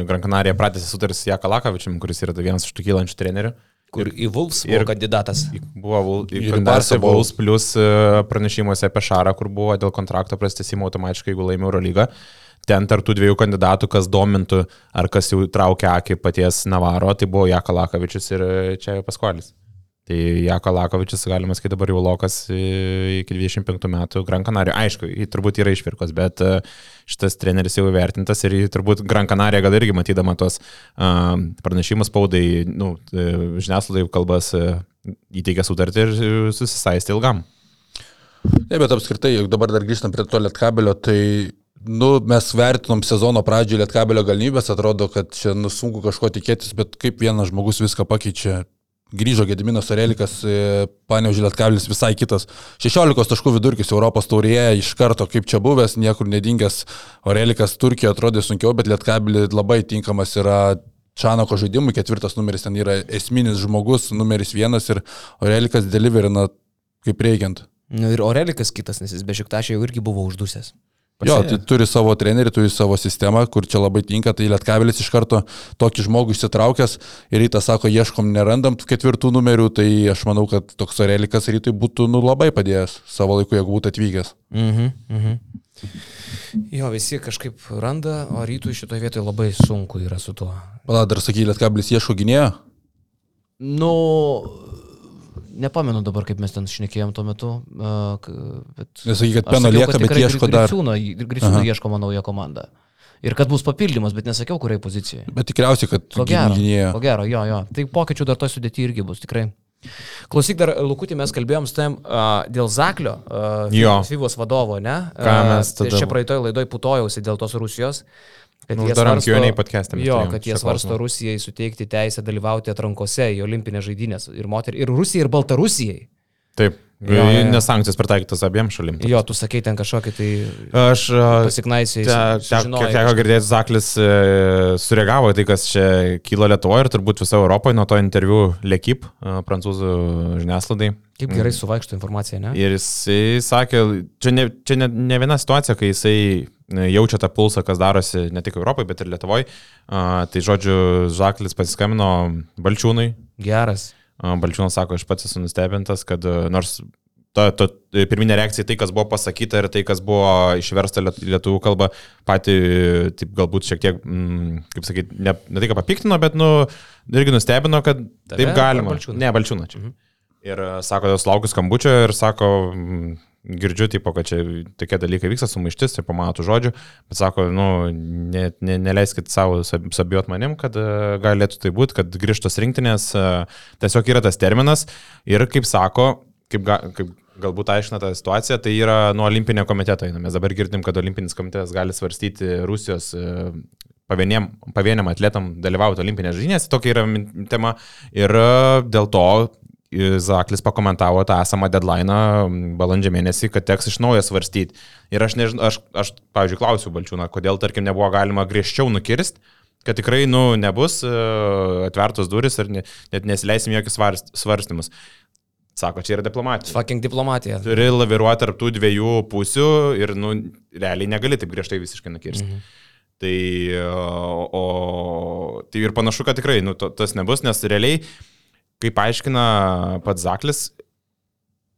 Gran Canaria pratęsė sutartį su Jaka Lakavičium, kuris yra vienas iš tų kylančių trenerių. Kur į Vulfs ir kandidatas. Buvo kandidatas Vulfs plus e, pranešimuose apie Šarą, kur buvo dėl kontrakto prastesimo automatiškai, jeigu laimė Eurolygą. Ten tarp tų dviejų kandidatų, kas domintų ar kas jau traukia akį paties Navaro, tai buvo Jaka Lakavičius ir e, čia Paskolis. Tai Jako Lakovičius, galima sakyti, dabar jau lokas iki 25 metų Gran Canaria. Aišku, jį turbūt yra išvirkos, bet e, šitas treneris jau įvertintas ir jį turbūt Gran Canaria gal irgi matydama tos uh, pranešimus spaudai, nu, e, žiniasklaidai kalbas uh, įteikė sutartį ir susisaisti ilgam. Ne, bet apskritai, jeigu dabar dar grįžtam prie to lietkabelio, tai nu, mes vertinom sezono pradžioje lietkabelio galimybės, atrodo, kad čia nu, sunku kažko tikėtis, bet kaip vienas žmogus viską pakeičia grįžo Gediminas Arelikas, e, Paneužė Lietkablis visai kitas. 16 taškų vidurkis Europos taurėje iš karto kaip čia buvęs, niekur nedingęs. Arelikas Turkijoje atrodė sunkiau, bet Lietkablis labai tinkamas yra Čanako žaidimui, ketvirtas numeris ten yra esminis žmogus, numeris vienas ir Aurelikas deliverina kaip reikiant. Nu, ir Aurelikas kitas, nes jis be šiktašė jau irgi buvo uždusęs. Jo, tai turi savo trenerį, turi savo sistemą, kur čia labai tinka, tai Lietkabelis iš karto tokį žmogų išsitraukęs ir rytas sako, ieškom, nerandam ketvirtų numerių, tai aš manau, kad toks Arelikas rytui būtų nu, labai padėjęs savo laiku, jeigu būtų atvykęs. Mhm, mhm. Jo, visi kažkaip randa, o rytui šitoje vietoje labai sunku yra su tuo. Pala, dar sakai, Lietkabelis ieško gynėjo? Nu, Nepamenu dabar, kaip mes ten šnekėjom tuo metu. Bet... Nesakyk, kad Peno lieka, bet ieško dar. Griciūną ieškoma nauja komanda. Ir kad bus papildymas, bet nesakiau, kuriai pozicijoje. Bet tikriausiai, kad ko gero, gynėjo. Ko gero, jo, jo. Tai pokyčių dar to sudėti irgi bus tikrai. Klausyk, dar Lukutį mes kalbėjom su tam uh, dėl Zaklio, uh, FIVOS vadovo, ne? Ką mes tada... Uh, čia praeitoj laidoj putojausi dėl tos Rusijos. Kad nu, jie svarsto, jo, kad jie svarsto Rusijai suteikti teisę dalyvauti atrankose į olimpinės žaidynės ir, moter, ir Rusijai, ir Baltarusijai. Taip, jo, jo, jo. nes sankcijos pritaikytos abiem šalim. Jo, tu sakai ten kažkokį tai... Aš... Pasiknaisiai. Teko girdėti, Zaklis e, sureagavo tai, kas čia kyla Lietuvoje ir turbūt viso Europoje nuo to interviu Lekip, e, prancūzų žiniaslaidai. Kaip gerai suvaikšto informacija, ne? Ir jisai sakė, čia ne, čia ne, ne viena situacija, kai jisai jaučia tą pulsą, kas darosi ne tik Europoje, bet ir Lietuvoje. Tai žodžiu, Žaklis pasiskambino Balčiūnui. Geras. Balčiūnas sako, aš pats esu nustebintas, kad e, nors ta, ta pirminė reakcija, tai kas buvo pasakyta ir tai, kas buvo išversta lietuvių kalba, pati, taip galbūt šiek tiek, mm, kaip sakyti, ne, ne tai, kad papiktino, bet, nu, irgi nustebino, kad Tave taip galima. Balčiūną. Ne, Balčiūną čia. Mhm. Ir e, sako, laukiu skambučio ir sako, mm, girdžiu, tipo, kad čia tokie dalykai vyksta, sumaištis ir pamatų žodžių, bet sako, nu, ne, ne, neleiskit savo sabijot manim, kad uh, galėtų tai būti, kad grįžtos rinktinės uh, tiesiog yra tas terminas ir kaip sako, kaip, ga, kaip galbūt aiškina tą situaciją, tai yra nuo olimpinio komiteto. Mes dabar girdim, kad olimpinis komitetas gali svarstyti Rusijos uh, pavieniam, pavieniam atletam dalyvauti olimpinės žinias, tokia yra tema ir dėl to Zaklis pakomentavo tą esamą deadline balandžio mėnesį, kad teks iš naujo svarstyti. Ir aš nežinau, aš, aš pavyzdžiui, klausiu Balčiūną, kodėl, tarkim, nebuvo galima griežčiau nukirsti, kad tikrai, nu, nebus uh, atvertos duris ir ne, net nesileisim jokius svarst, svarstymus. Sako, čia yra diplomatija. Fucking diplomatija. Turi laviruoti tarp tų dviejų pusių ir, nu, realiai negali taip griežtai visiškai nukirsti. Mhm. Tai, o, o, tai ir panašu, kad tikrai, nu, to, tas nebus, nes realiai, kaip aiškina pats Zaklis,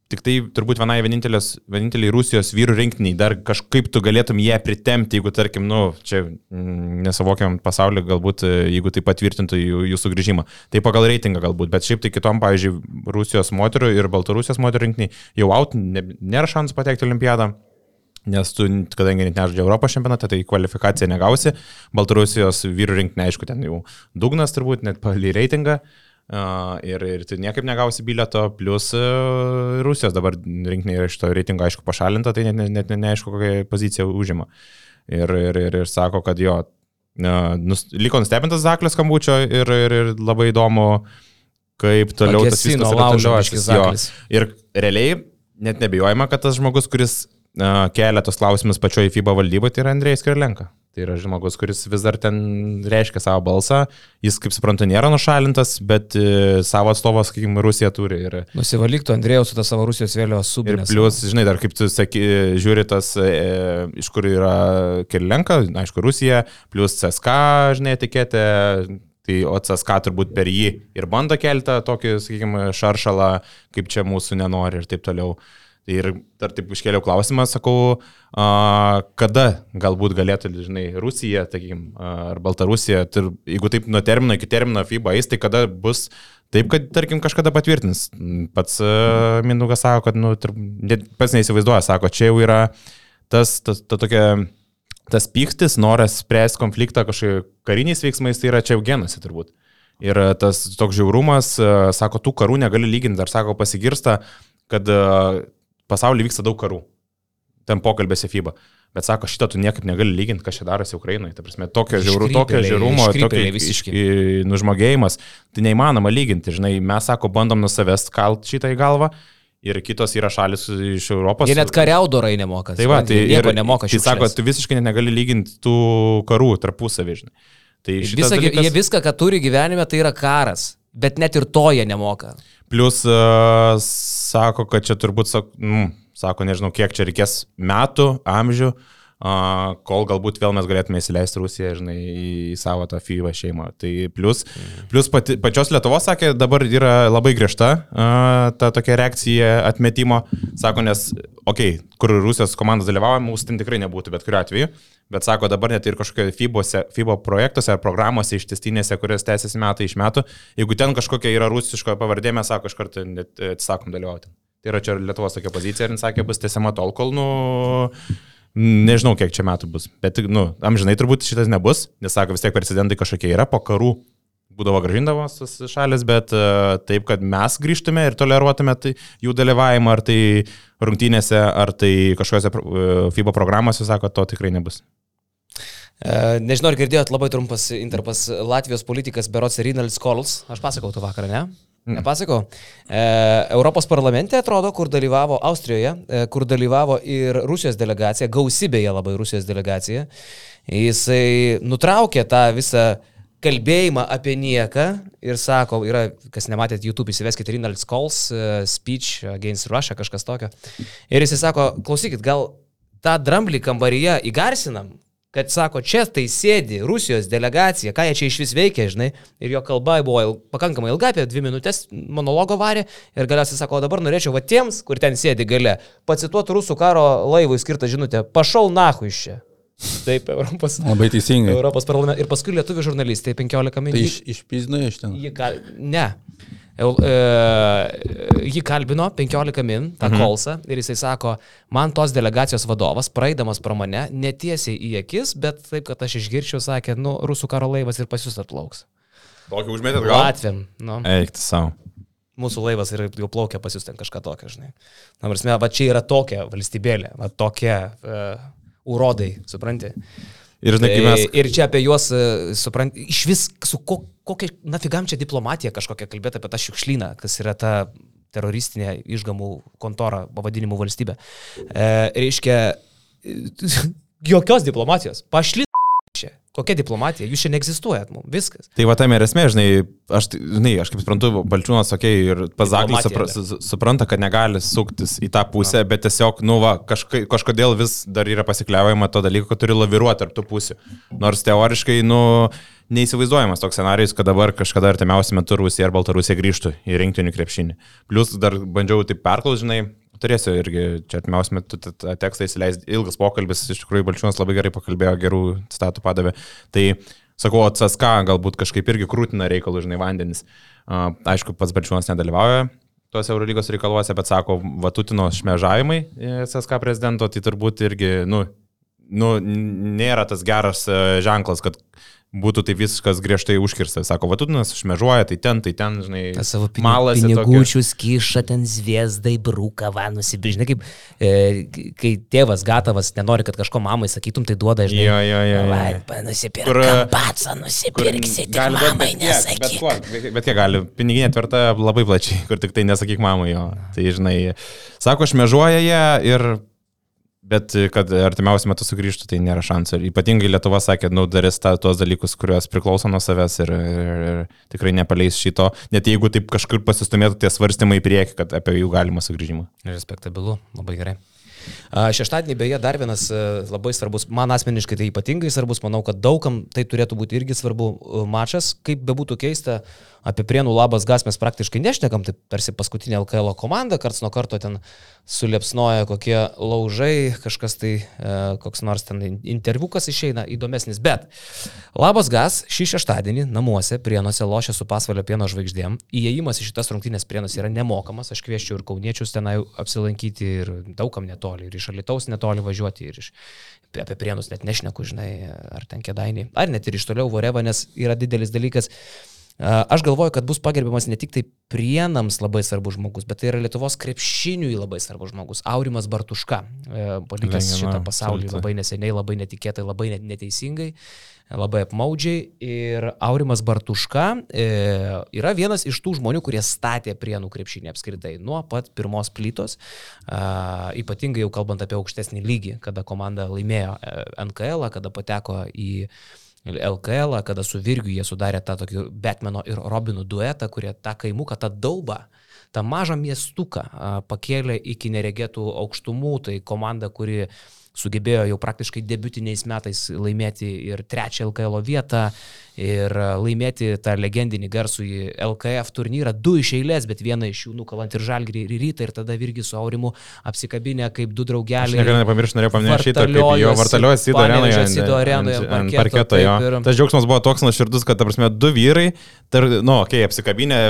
Tik tai turbūt vienai vieninteliai Rusijos vyrų rinktiniai dar kažkaip tu galėtum ją pritemti, jeigu, tarkim, nu, čia mm, nesavokiam pasaulio, galbūt, e, jeigu tai patvirtintų jų, jų sugrįžimą. Tai pagal reitingą galbūt, bet šiaip tai kitom, pavyzdžiui, Rusijos moterų ir Baltarusijos moterų rinktiniai jau out, nėra šansų patekti olimpiadą. Nes tu, kadangi net nežaidži Europos čempionate, tai kvalifikaciją negausi. Baltarusijos vyrų rinktinė, aišku, ten jau dugnas turbūt, net palį reitingą. Uh, ir, ir tu niekaip negausi bileto, plus uh, Rusijos dabar rinkinė yra iš to reitingo aišku pašalinta, tai net, net, net neaišku, kokią poziciją užima. Ir, ir, ir, ir sako, kad jo, uh, nus, liko nustebintas Zaklės skambučio ir, ir, ir labai įdomu, kaip toliau tas viskas laužo. Ir realiai net nebijojama, kad tas žmogus, kuris uh, kelia tos klausimus pačioje FIBA valdyboje, tai yra Andrėjus Kirlenka. Tai yra žmogus, kuris vis dar ten reiškia savo balsą. Jis, kaip suprantu, nėra nušalintas, bet e, savo atstovą, sakykime, Rusija turi. Ir, Nusivalyktų Andrėjus su tą savo Rusijos vėliavos subinę. Ir plus, žinai, dar kaip tu saky, žiūri tas, e, iš kur yra Kirlenka, aišku, Rusija, plus CSK, žinai, etiketė. Tai o CSK turbūt per jį ir bando kelti tokį, sakykime, šaršalą, kaip čia mūsų nenori ir taip toliau. Ir dar taip iškėliau klausimą, sakau, a, kada galbūt galėtų, žinai, Rusija, takim, ar Baltarusija, tai jeigu taip nuo termino iki termino FIBA eis, tai kada bus taip, kad, tarkim, kažkada patvirtins. Pats Mindugas sako, kad, nu, pats neįsivaizduoja, sako, čia jau yra tas, ta, ta tokia, tas pyktis, noras spręsti konfliktą kažkokiais kariniais veiksmais, tai yra čia jau genasi turbūt. Ir tas toks žiaurumas, sako, tų karų negali lyginti, dar sako, pasigirsta, kad pasaulyje vyksta daug karų. Ten pokalbėse FIBA. Bet sako, šitą tu niekaip negali lyginti, kas čia darosi Ukrainoje. Ta prasme, tokio, žiauru, tokio žiaurumo, tokio nužmogėjimas, tai neįmanoma lyginti. Žinai, mes, sako, bandom nuo savęs kalt šitą į galvą. Ir kitos yra šalis iš Europos. Jie net kariaudorai nemoka. Tai va, tai nieko nemoka šiandien. Tai sako, tu visiškai negali lyginti tų karų tarpusavį, žinai. Tai Visa, dalykas... Jie viską, ką turi gyvenime, tai yra karas. Bet net ir to jie nemoka. Plus uh, sako, kad čia turbūt, sak, mm, sako, nežinau, kiek čia reikės metų, amžių, uh, kol galbūt vėl mes galėtume įsileisti Rusiją, žinai, į savo tą FIVA šeimą. Tai plus, mhm. plus pati, pačios Lietuvos, sakė, dabar yra labai griežta uh, ta tokia reakcija atmetimo. Sako, nes, okei, okay, kur Rusijos komandos dalyvauja, mūsų ten tikrai nebūtų, bet kuriuo atveju. Bet sako, dabar net ir kažkokio FIBOse, FIBO projektuose ar programuose ištestinėse, kurios tęsiasi metai iš metų, jeigu ten kažkokia yra rusiško pavardė, mes sako, iš karto atsisakom dalyvauti. Tai yra čia Lietuvos tokia pozicija ir jis sakė, bus tęsiama tol, kol, nu, nežinau, kiek čia metų bus. Bet, nu, amžinai turbūt šitas nebus, nes sako, vis tiek precedentai kažkokie yra po karų. Būdavo gražindavos tas šalis, bet uh, taip, kad mes grįžtume ir toleruotume tai, jų dalyvavimą, ar tai rungtynėse, ar tai kažkokiose uh, FIBA programuose, sako, to tikrai nebus. E, nežinau, ar girdėjot labai trumpas interpas Latvijos politikas Berots Rinalds Kols. Aš pasakau tu vakarą, ne? Mm. Nepasakau. E, Europos parlamente atrodo, kur dalyvavo Austrijoje, e, kur dalyvavo ir Rusijos delegacija, gausybėje labai Rusijos delegacija. Jisai nutraukė tą visą kalbėjimą apie nieką ir sako, yra, kas nematėt YouTube, įsiveskite Rinalds Kols, uh, speech against Russia, kažkas tokio. Ir jisai sako, klausykit, gal tą dramblį kambaryje įgarsinam, kad sako, čia tai sėdi Rusijos delegacija, ką jie čia iš vis veikia, žinai, ir jo kalba buvo il, pakankamai ilga, apie dvi minutės monologo varė, ir galiausiai sako, dabar norėčiau va tiems, kur ten sėdi gale, pacituoti rusų karo laivui skirtą žinutę, pašau nahu iš čia. Taip, Europos. Labai teisingai. Europos parlamentas. Ir paskui lietuvių žurnalistai 15 minučių. Tai iš, išpizdino iš ten. Gal, ne. E, jį kalbino 15 min, tą mhm. kolsą, ir jisai sako, man tos delegacijos vadovas, praeidamas pro mane, netiesiai į akis, bet taip, kad aš išgirčiau, sakė, nu, rusų karo laivas ir pas jūs atplauks. Tokį užmetėt gal? Latviam. Nu. Eikti savo. Mūsų laivas ir jau plaukia pas jūs ten kažką tokio, žinai. Na, prasme, va čia yra tokia valstybėlė, va tokia uh, urodai, supranti. Ir, žinai, kai mes... Tai, ir čia apie juos, e, suprant, iš vis, su ko, kokia, nafigam čia diplomatija kažkokia kalbėti apie tą šiukšlyną, kas yra ta teroristinė išgamų kontora pavadinimu valstybė. E, reiškia, jokios diplomatijos. Pašli čia. Kokia diplomatija? Jūs čia neegzistuojat mums. Viskas. Tai va tam ir esmė, žinai, aš, žinai, aš kaip suprantu, Balčiūnas, okei, okay, ir Pazaklis supra, su- supranta, kad negali suktis į tą pusę, bet tiesiog, nu va, kažka, kažkodėl vis dar yra pasikliaujama to dalyko, kad turi laviruoti tarp tų pusių. Nors teoriškai, nu, neįsivaizduojamas toks scenarius, kad dabar kažkada artimiausiu metu Rusija ar Baltarusija grįžtų į rinktinių krepšinį. Plus dar bandžiau taip perklaus, žinai, turėsiu irgi čia artimiausiu metu tą- tą tekstą įsileis. Ilgas pokalbis, iš tikrųjų, Balčiūnas labai gerai pakalbėjo, gerų statų padavė. Tai sakau, CSK galbūt kažkaip irgi krūtina reikalų, žinai, vandenis. Aišku, pats Balčiūnas nedalyvauja tuose Eurolygos reikaluose, bet sako, Vatutino šmežavimai e, CSK prezidento, tai turbūt irgi, nu, nu, nėra tas geras e, ženklas, kad būtų taip viskas griežtai užkirstas. Sako, Vatutinas šmežuoja, tai ten, tai ten, žinai, Ta savo malasi tokia. pinigučius kiša ten zviesdai, brūka, va, nusibiržinai, kaip e, kai tėvas gatavas nenori, kad kažko mamai sakytum, tai duoda, žinai. Jo, jo, jo, jo. Nusipirk. Kur, Kur e, nusipirksi, tik gali, mamai bet, bet, kiek, bet, nesakyk. kuo, bet, bet kiek gali, piniginė tvirta labai plačiai, kur tik tai nesakyk mamai jo. Tai žinai, sako, šmežuoja jie ir, bet kad artimiausiu metu sugrįžtų, tai nėra šansų. Ir ypatingai Lietuva sakė, nu, darys ta, tuos dalykus, kuriuos priklauso nuo savęs ir, ir, ir tikrai nepaleis šito, net jeigu taip kažkur pasistumėtų tie svarstymai į priekį, kad apie jų galimą sugrįžimą. Respektabilu, labai gerai. Šeštadienį beje dar vienas e, labai svarbus, man asmeniškai tai ypatingai svarbus, manau, kad daugam tai turėtų būti irgi svarbu e, mačas, kaip bebūtų keista, apie Prienų labas gas mes praktiškai nešnekam, tai tarsi paskutinė LKL komanda, karts nuo karto ten suliepsnoja kokie laužai, kažkas tai, e, koks nors ten interviukas išeina įdomesnis, bet labas gas šį šeštadienį namuose Prienuose lošia su pasvalio pieno žvaigždėm, įėjimas į šitas rungtynės Prienuose yra nemokamas, aš kvieščiau ir kauniečius tenai apsilankyti ir daugam netoli, ir iš Alitaus netoli važiuoti, ir iš, apie Prienus net nešneku, žinai, ar ten kėdainiai, ar net ir iš toliau Voreva, nes yra didelis dalykas. Aš galvoju, kad bus pagerbiamas ne tik tai prienams labai svarbus žmogus, bet tai yra Lietuvos krepšiniui labai svarbus žmogus. Aurimas Bartuška, e, palikęs šitą pasaulį labai neseniai, labai netikėtai, labai net neteisingai, labai apmaudžiai. Ir Aurimas Bartuška e, yra vienas iš tų žmonių, kurie statė prienų krepšinį apskritai nuo pat pirmos plytos, ypatingai jau kalbant apie aukštesnį lygį, kada komanda laimėjo e, NKL, kada pateko į LKL, kada su Virgiu jie sudarė tą tokį Batmano ir Robinų duetą, kurie tą kaimuką, tą daubą, tą mažą miestuką pakėlė iki neregėtų aukštumų, tai komanda, kuri sugebėjo jau praktiškai debutiniais metais laimėti ir trečią LKL vietą ir laimėti tą legendinį garsų į LKF turnyrą, du iš eilės, bet vieną iš jų nukalant ir žalgrį ir rytą ir tada irgi su Aurimu apsikabinę kaip du Aš draugeliai. niekada nepamirštu, norėjau paminėti šitą, kaip jo Sido arenoje. Panevėžio ant- arenoje ant- ant parketo, jo. ir- Tas džiaugsmas buvo toks nuoširdus, kad, ta prasme, du vyrai, tar, nu, okei, okay, apsikabinę,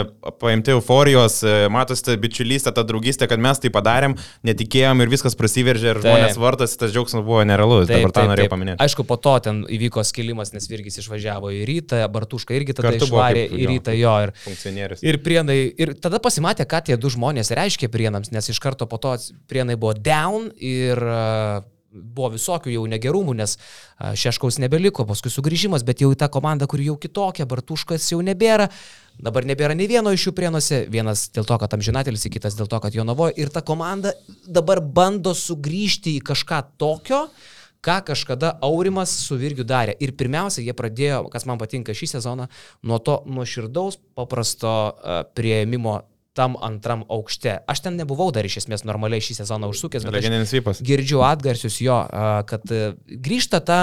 paimti euforijos, e, matosi bičiulystė, ta draugystė, kad mes tai padarėm, netikėjom ir viskas prasiveržė ir žmonės vartosi, tas džiaugsmas buvo nerealus. Dabar tą norėjau paminėti. Aišku, po to ten įvyko skilimas, nes Virgis išvažiavo į rytą, Bartuška irgi tada Kartu išvarė kaip, į rytą jo. Ir, Funkcionierius. Ir prienai, ir tada pasimatė, ką tie du žmonės reiškia prienams, nes iš karto po to prienai buvo down ir uh, buvo visokių jau negerumų, nes Šeškaus nebeliko, paskui sugrįžimas, bet jau į tą komandą, kuri jau kitokia, Bartuškas jau nebėra. Dabar nebėra nei vieno iš jų prienuose, vienas dėl to, kad amžinatelis, kitas dėl to, kad jo navojo. Ir ta komanda dabar bando sugrįžti į kažką tokio, ką kažkada Aurimas su Virgiu darė. Ir pirmiausia, jie pradėjo, kas man patinka šį sezoną, nuo to nuoširdaus, paprasto prieimimo tam antram aukšte. Aš ten nebuvau dar iš esmės normaliai šį sezoną užsukęs, bet girdžiu atgarsius jo, kad a, grįžta ta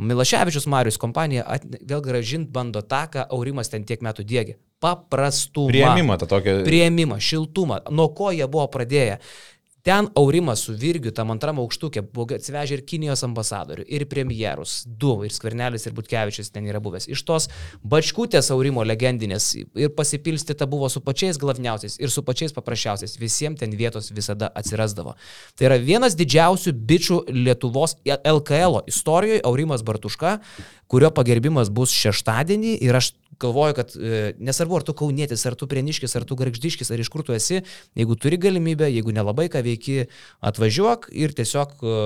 Milaševičius Marius kompanija, at, vėl gražint bando tą, ką Aurimas ten tiek metų dėgė. Paprastumą. Prieimimą tą tokį. Prieimimą, šiltumą. Nuo ko jie buvo pradėję. Ten Aurimas su Virgiu, tam antram aukštukė, buvo atsivežę ir Kinijos ambasadorių, ir premjerus, du, ir Skvernelis, ir Butkevičius ten yra buvęs. Iš tos bačkutės Aurimo legendinės ir pasipilstyta buvo su pačiais glavniausiais, ir su pačiais paprasčiausiais. Visiems ten vietos visada atsirasdavo. Tai yra vienas didžiausių bičių Lietuvos LKL istorijoje, Aurimas Bartuška, kurio pagerbimas bus šeštadienį ir aš galvoju, kad e, nesvarbu, ar tu kaunietis, ar tu prieniškis, ar tu garždiškis, ar iš kur tu esi, jeigu turi galimybę, jeigu nelabai ką neveiki, atvažiuok ir tiesiog, e,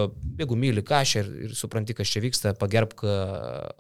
jeigu myli kažką ir, ir supranti, kas čia vyksta, pagerbk e,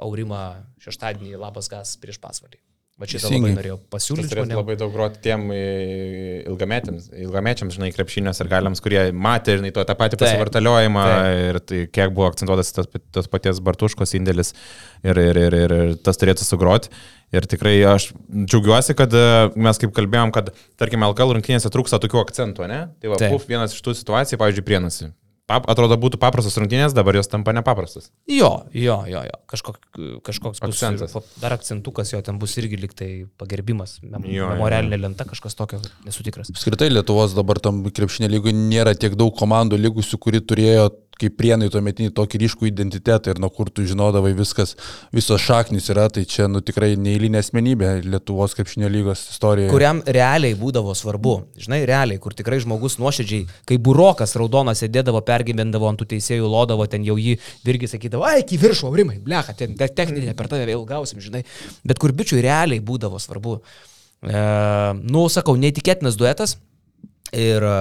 Aurimą šeštadienį labas gas prieš pasvalį. Va čia labai norėjau pasiūlyti. Turėtų žmonėm. labai daug groti tiem ilgamečiams, ilgamečiams, žinai, krepšinės ir galiams, kurie matė, žinai, to tą patį pasivartaliojimą ir tai kiek buvo akcentuotas tas, tas paties Bartuškos indėlis ir, ir, ir, ir, ir tas turėtų sugroti. Ir tikrai aš džiaugiuosi, kad e, mes kaip kalbėjom, kad, tarkim, LKL rungtynėse trūksta tokių akcentų, ne? Tai va, puf, vienas iš tų situacijų, pavyzdžiui, prienasi. Pap, atrodo, būtų paprastas rungtynės, dabar jos tampa nepaprastas. Jo, jo, jo, jo. Kažkok, kažkoks akcentas. Bus, dar akcentukas jo ten bus irgi liktai pagerbimas, mem, memorialinė lenta, kažkas tokio, nesu tikras. Apskritai Lietuvos dabar tam krepšinė lygui nėra tiek daug komandų lygusių, kuri turėjo kaip prienai tuo metinį tokį ryškų identitetą ir nuo kur tu žinodavai viskas, visos šaknis yra, tai čia nu, tikrai neįlinė asmenybė Lietuvos krepšinio lygos istorijoje. Kuriam realiai būdavo svarbu, žinai, realiai, kur tikrai žmogus nuoširdžiai, kai burokas raudonas sėdėdavo, pergyvendavo ant tų teisėjų, lodavo, ten jau jį irgi sakydavo, ai, iki viršų, aurimai, blecha, ten techninė per tave vėl gausim, žinai, bet kur bičiui realiai būdavo svarbu. E, nu, sakau, neįtikėtinas duetas, Ir e,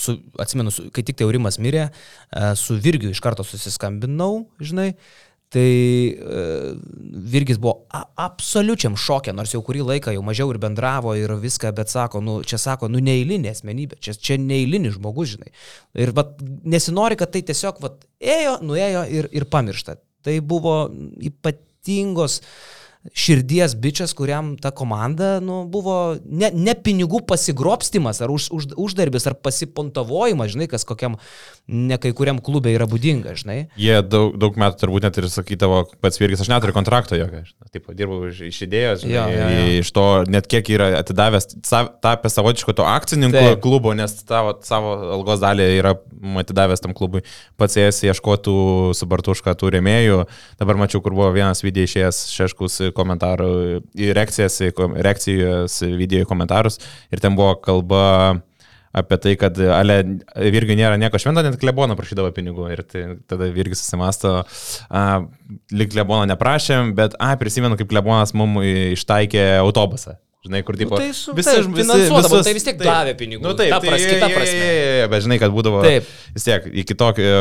su, atsimenu, su, kai tik tai Aurimas mirė, e, su Virgiu iš karto susiskambinau, žinai, tai e, Virgis buvo absoliučiam šokė, nors jau kurį laiką jau mažiau ir bendravo ir viską, bet sako, nu, čia sako, nu neįlinė asmenybė, čia, čia neįlinis žmogus, žinai. Ir vat, nesinori, kad tai tiesiog vat, ėjo, nuėjo ir, ir pamiršta. Tai buvo ypatingos uh, širdies bičias, kuriam ta komanda nu, buvo ne, ne pinigų pasigrobstimas ar už, už, uždarbis ar pasipontavojimas, žinai, kas kokiam ne kai kuriam klubė yra būdinga, žinai. Jie daug, daug metų turbūt net ir sakydavo, pats Virgis, aš neturiu kontrakto jokio, taip, dirbau iš, iš idėjos, žinai, jo, jo, jo. iš to net kiek yra atidavęs, tapęs savotiško to akcininko taip. klubo, nes tavo, savo algos dalį yra atidavęs tam klubui, pats ėjęs ieškotų su Bartuška tų rėmėjų, dabar mačiau, kur buvo vienas video išėjęs šeškus komentarų, į reakcijas, reakcijas video komentarus ir ten buvo kalba apie tai, kad ale Virgiui nėra nieko švento, net klebono prašydavo pinigų. Ir tai, tada Virgis susimasto, lyg klebono neprašėm, bet, a, prisimenu, kaip klebonas mums ištaikė autobusą. Žinai, kur tipo... Nu, tai su, visi, taip, visi, visus, tai vis tiek taip, davė pinigų. Nu, taip, ta pras, tai, kita prasme. Je, je, je, bet žinai, kad būdavo... Taip. Vis tiek, iki tokio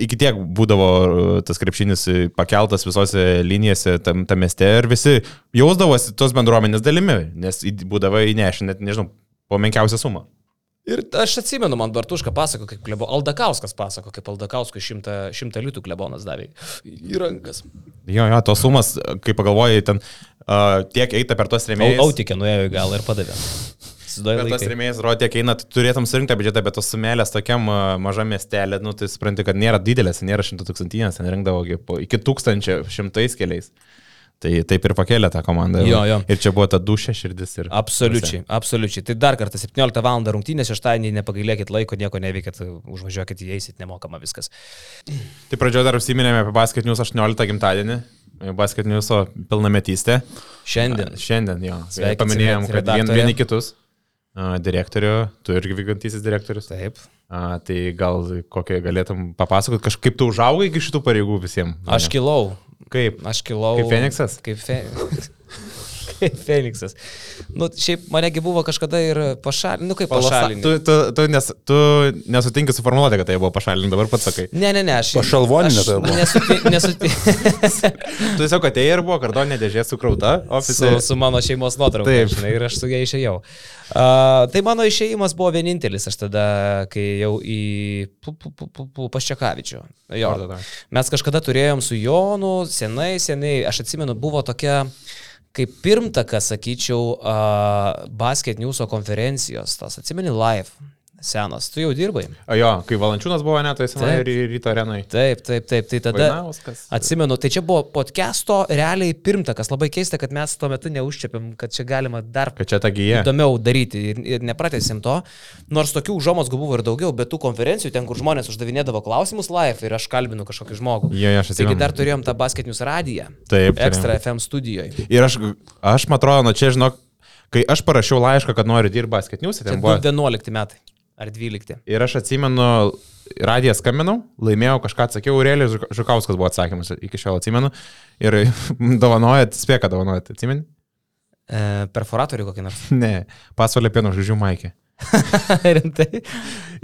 iki tiek būdavo uh, tas krepšinis pakeltas visose linijose tam, tam mieste ir visi jausdavosi tos bendruomenės dalimi, nes būdavo įnešę net, nežinau, po menkiausią sumą. Ir aš atsimenu, man Bartuška pasako, kaip klebo, Aldakauskas pasako, kaip Aldakauskui šimtą, šimtą litų klebonas davė į rankas. Jo, jo, tos sumas, kai pagalvojai, ten uh, tiek eita per tos rėmėjus. Autikė nuėjo į galą ir padavė. Bet tas rėmėjas rodė, kiek eina, turėtum surinkti biudžetą, bet tos sumėlės tokiam mažam miestelė, nu tai supranti, kad nėra didelės, nėra šimtų tūkstantinės, ten rinkdavo iki tūkstančio šimtais keliais. Tai taip ir pakėlė tą komandą. Jo, jo. Ir čia buvo ta dušė širdis. Ir... Absoliučiai, absoliučiai. Tai dar kartą 17 val. rungtynės, šeštadienį nepagailėkit laiko, nieko neveikit, užvažiuokit, įeisit, nemokama viskas. Tai pradžioje dar užsiminėme apie Basket News 18 gimtadienį. Basket News pilnametystė. Šiandien. Šiandien, jo. Paminėjom, kad vien, vieni kitus direktorių, tu irgi vykdantysis direktorius. Taip. A, tai gal kokią galėtum papasakoti, kažkaip tu užaugai iki šitų pareigų visiems? Aš kilau. Kaip? Aš kilau. Kaip Feniksas? Kaip Feniksas. Feniksas. Nu, šiaip manegi buvo kažkada ir pašalinti. Nu, kaip pašalinti. Tu, tu, tu, nes, tu nesutinki su formuluotė, kad tai buvo pašalinti, dabar pats sakai. Ne, ne, ne, aš. Pašalvoninė tai buvo. Nesutinki. Nesuti... tu tiesiog atėjai ir buvo kartonė dėžė sukrauta ofise. Su, su mano šeimos nuotrauka. Taip, žinai, ir aš su ją išėjau. Uh, tai mano išėjimas buvo vienintelis, aš tada, kai jau į Paščekavičių. Jo. Mes kažkada turėjom su Jonu, senai, senai, aš atsimenu, buvo tokia kaip pirmtakas, sakyčiau, uh, Basket News konferencijos, tas atsimeni live. Senas, tu jau dirbai. O jo, kai Valančiūnas buvo net, tai senai ir ryto arenai. Taip, taip, taip. Tai tada Vainauskas. atsimenu, tai čia buvo podcast'o realiai pirmtakas. Labai keista, kad mes tuo metu neužčiapėm, kad čia galima dar kad čia įdomiau daryti ir, ir nepratęsim to. Nors tokių užuomasgų buvo ir daugiau, bet tų konferencijų, ten, kur žmonės uždavinėdavo klausimus live ir aš kalbinu kažkokį žmogų. Jo, aš atsimenu. Taigi dar turėjom tą basketinius radiją. Taip. Ekstra FM studijoje. Ir aš, aš man atrodo, nu čia žinok, kai aš parašiau laišką, kad noriu dirbti basketinius, tai buvo 11 metai. Ar 12. Ir aš atsimenu, radiją skambinau, laimėjau kažką, atsakiau, Aurelijus Žukauskas buvo atsakymas, iki šiol atsimenu. Ir dovanojat, spėka dovanojat, atsimeni? E, perforatorių kokį nors? Ne, pasvalio pieno žodžių Maikė. Rimtai.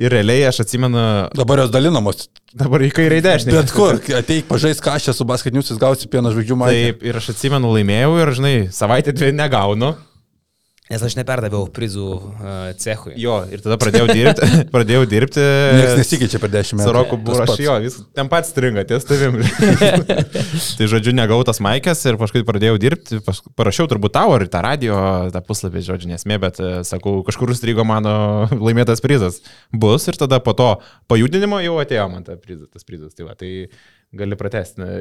Ir realiai aš atsimenu, Dabar jos dalinamos. dabar į kairę į dešinę. Bet kur, ateik pažais kažką su basketinius, jis gausi pieno žvaigždžių man. Taip, ir aš atsimenu, laimėjau ir, žinai, savaitę dvi negaunu. Nes aš neperdaviau prizų uh, cechui. Jo, ir tada pradėjau dirbti. pradėjau dirbti. Niekas nesikeičia per dešimt metų. Su Roku Tas buvo aš pats. jo, vis ten pats stringa ties tavim. tai žodžiu, negautas maikės ir paskui pradėjau dirbti, pas- parašiau turbūt tau ar į tą radio, tą puslapį, žodžiu, nesmė, bet e, sakau, kažkur strigo mano laimėtas prizas. Bus ir tada po to pajudinimo jau atėjo man ta prizas, tas prizas. Tai, va, tai gali pratesti. Na,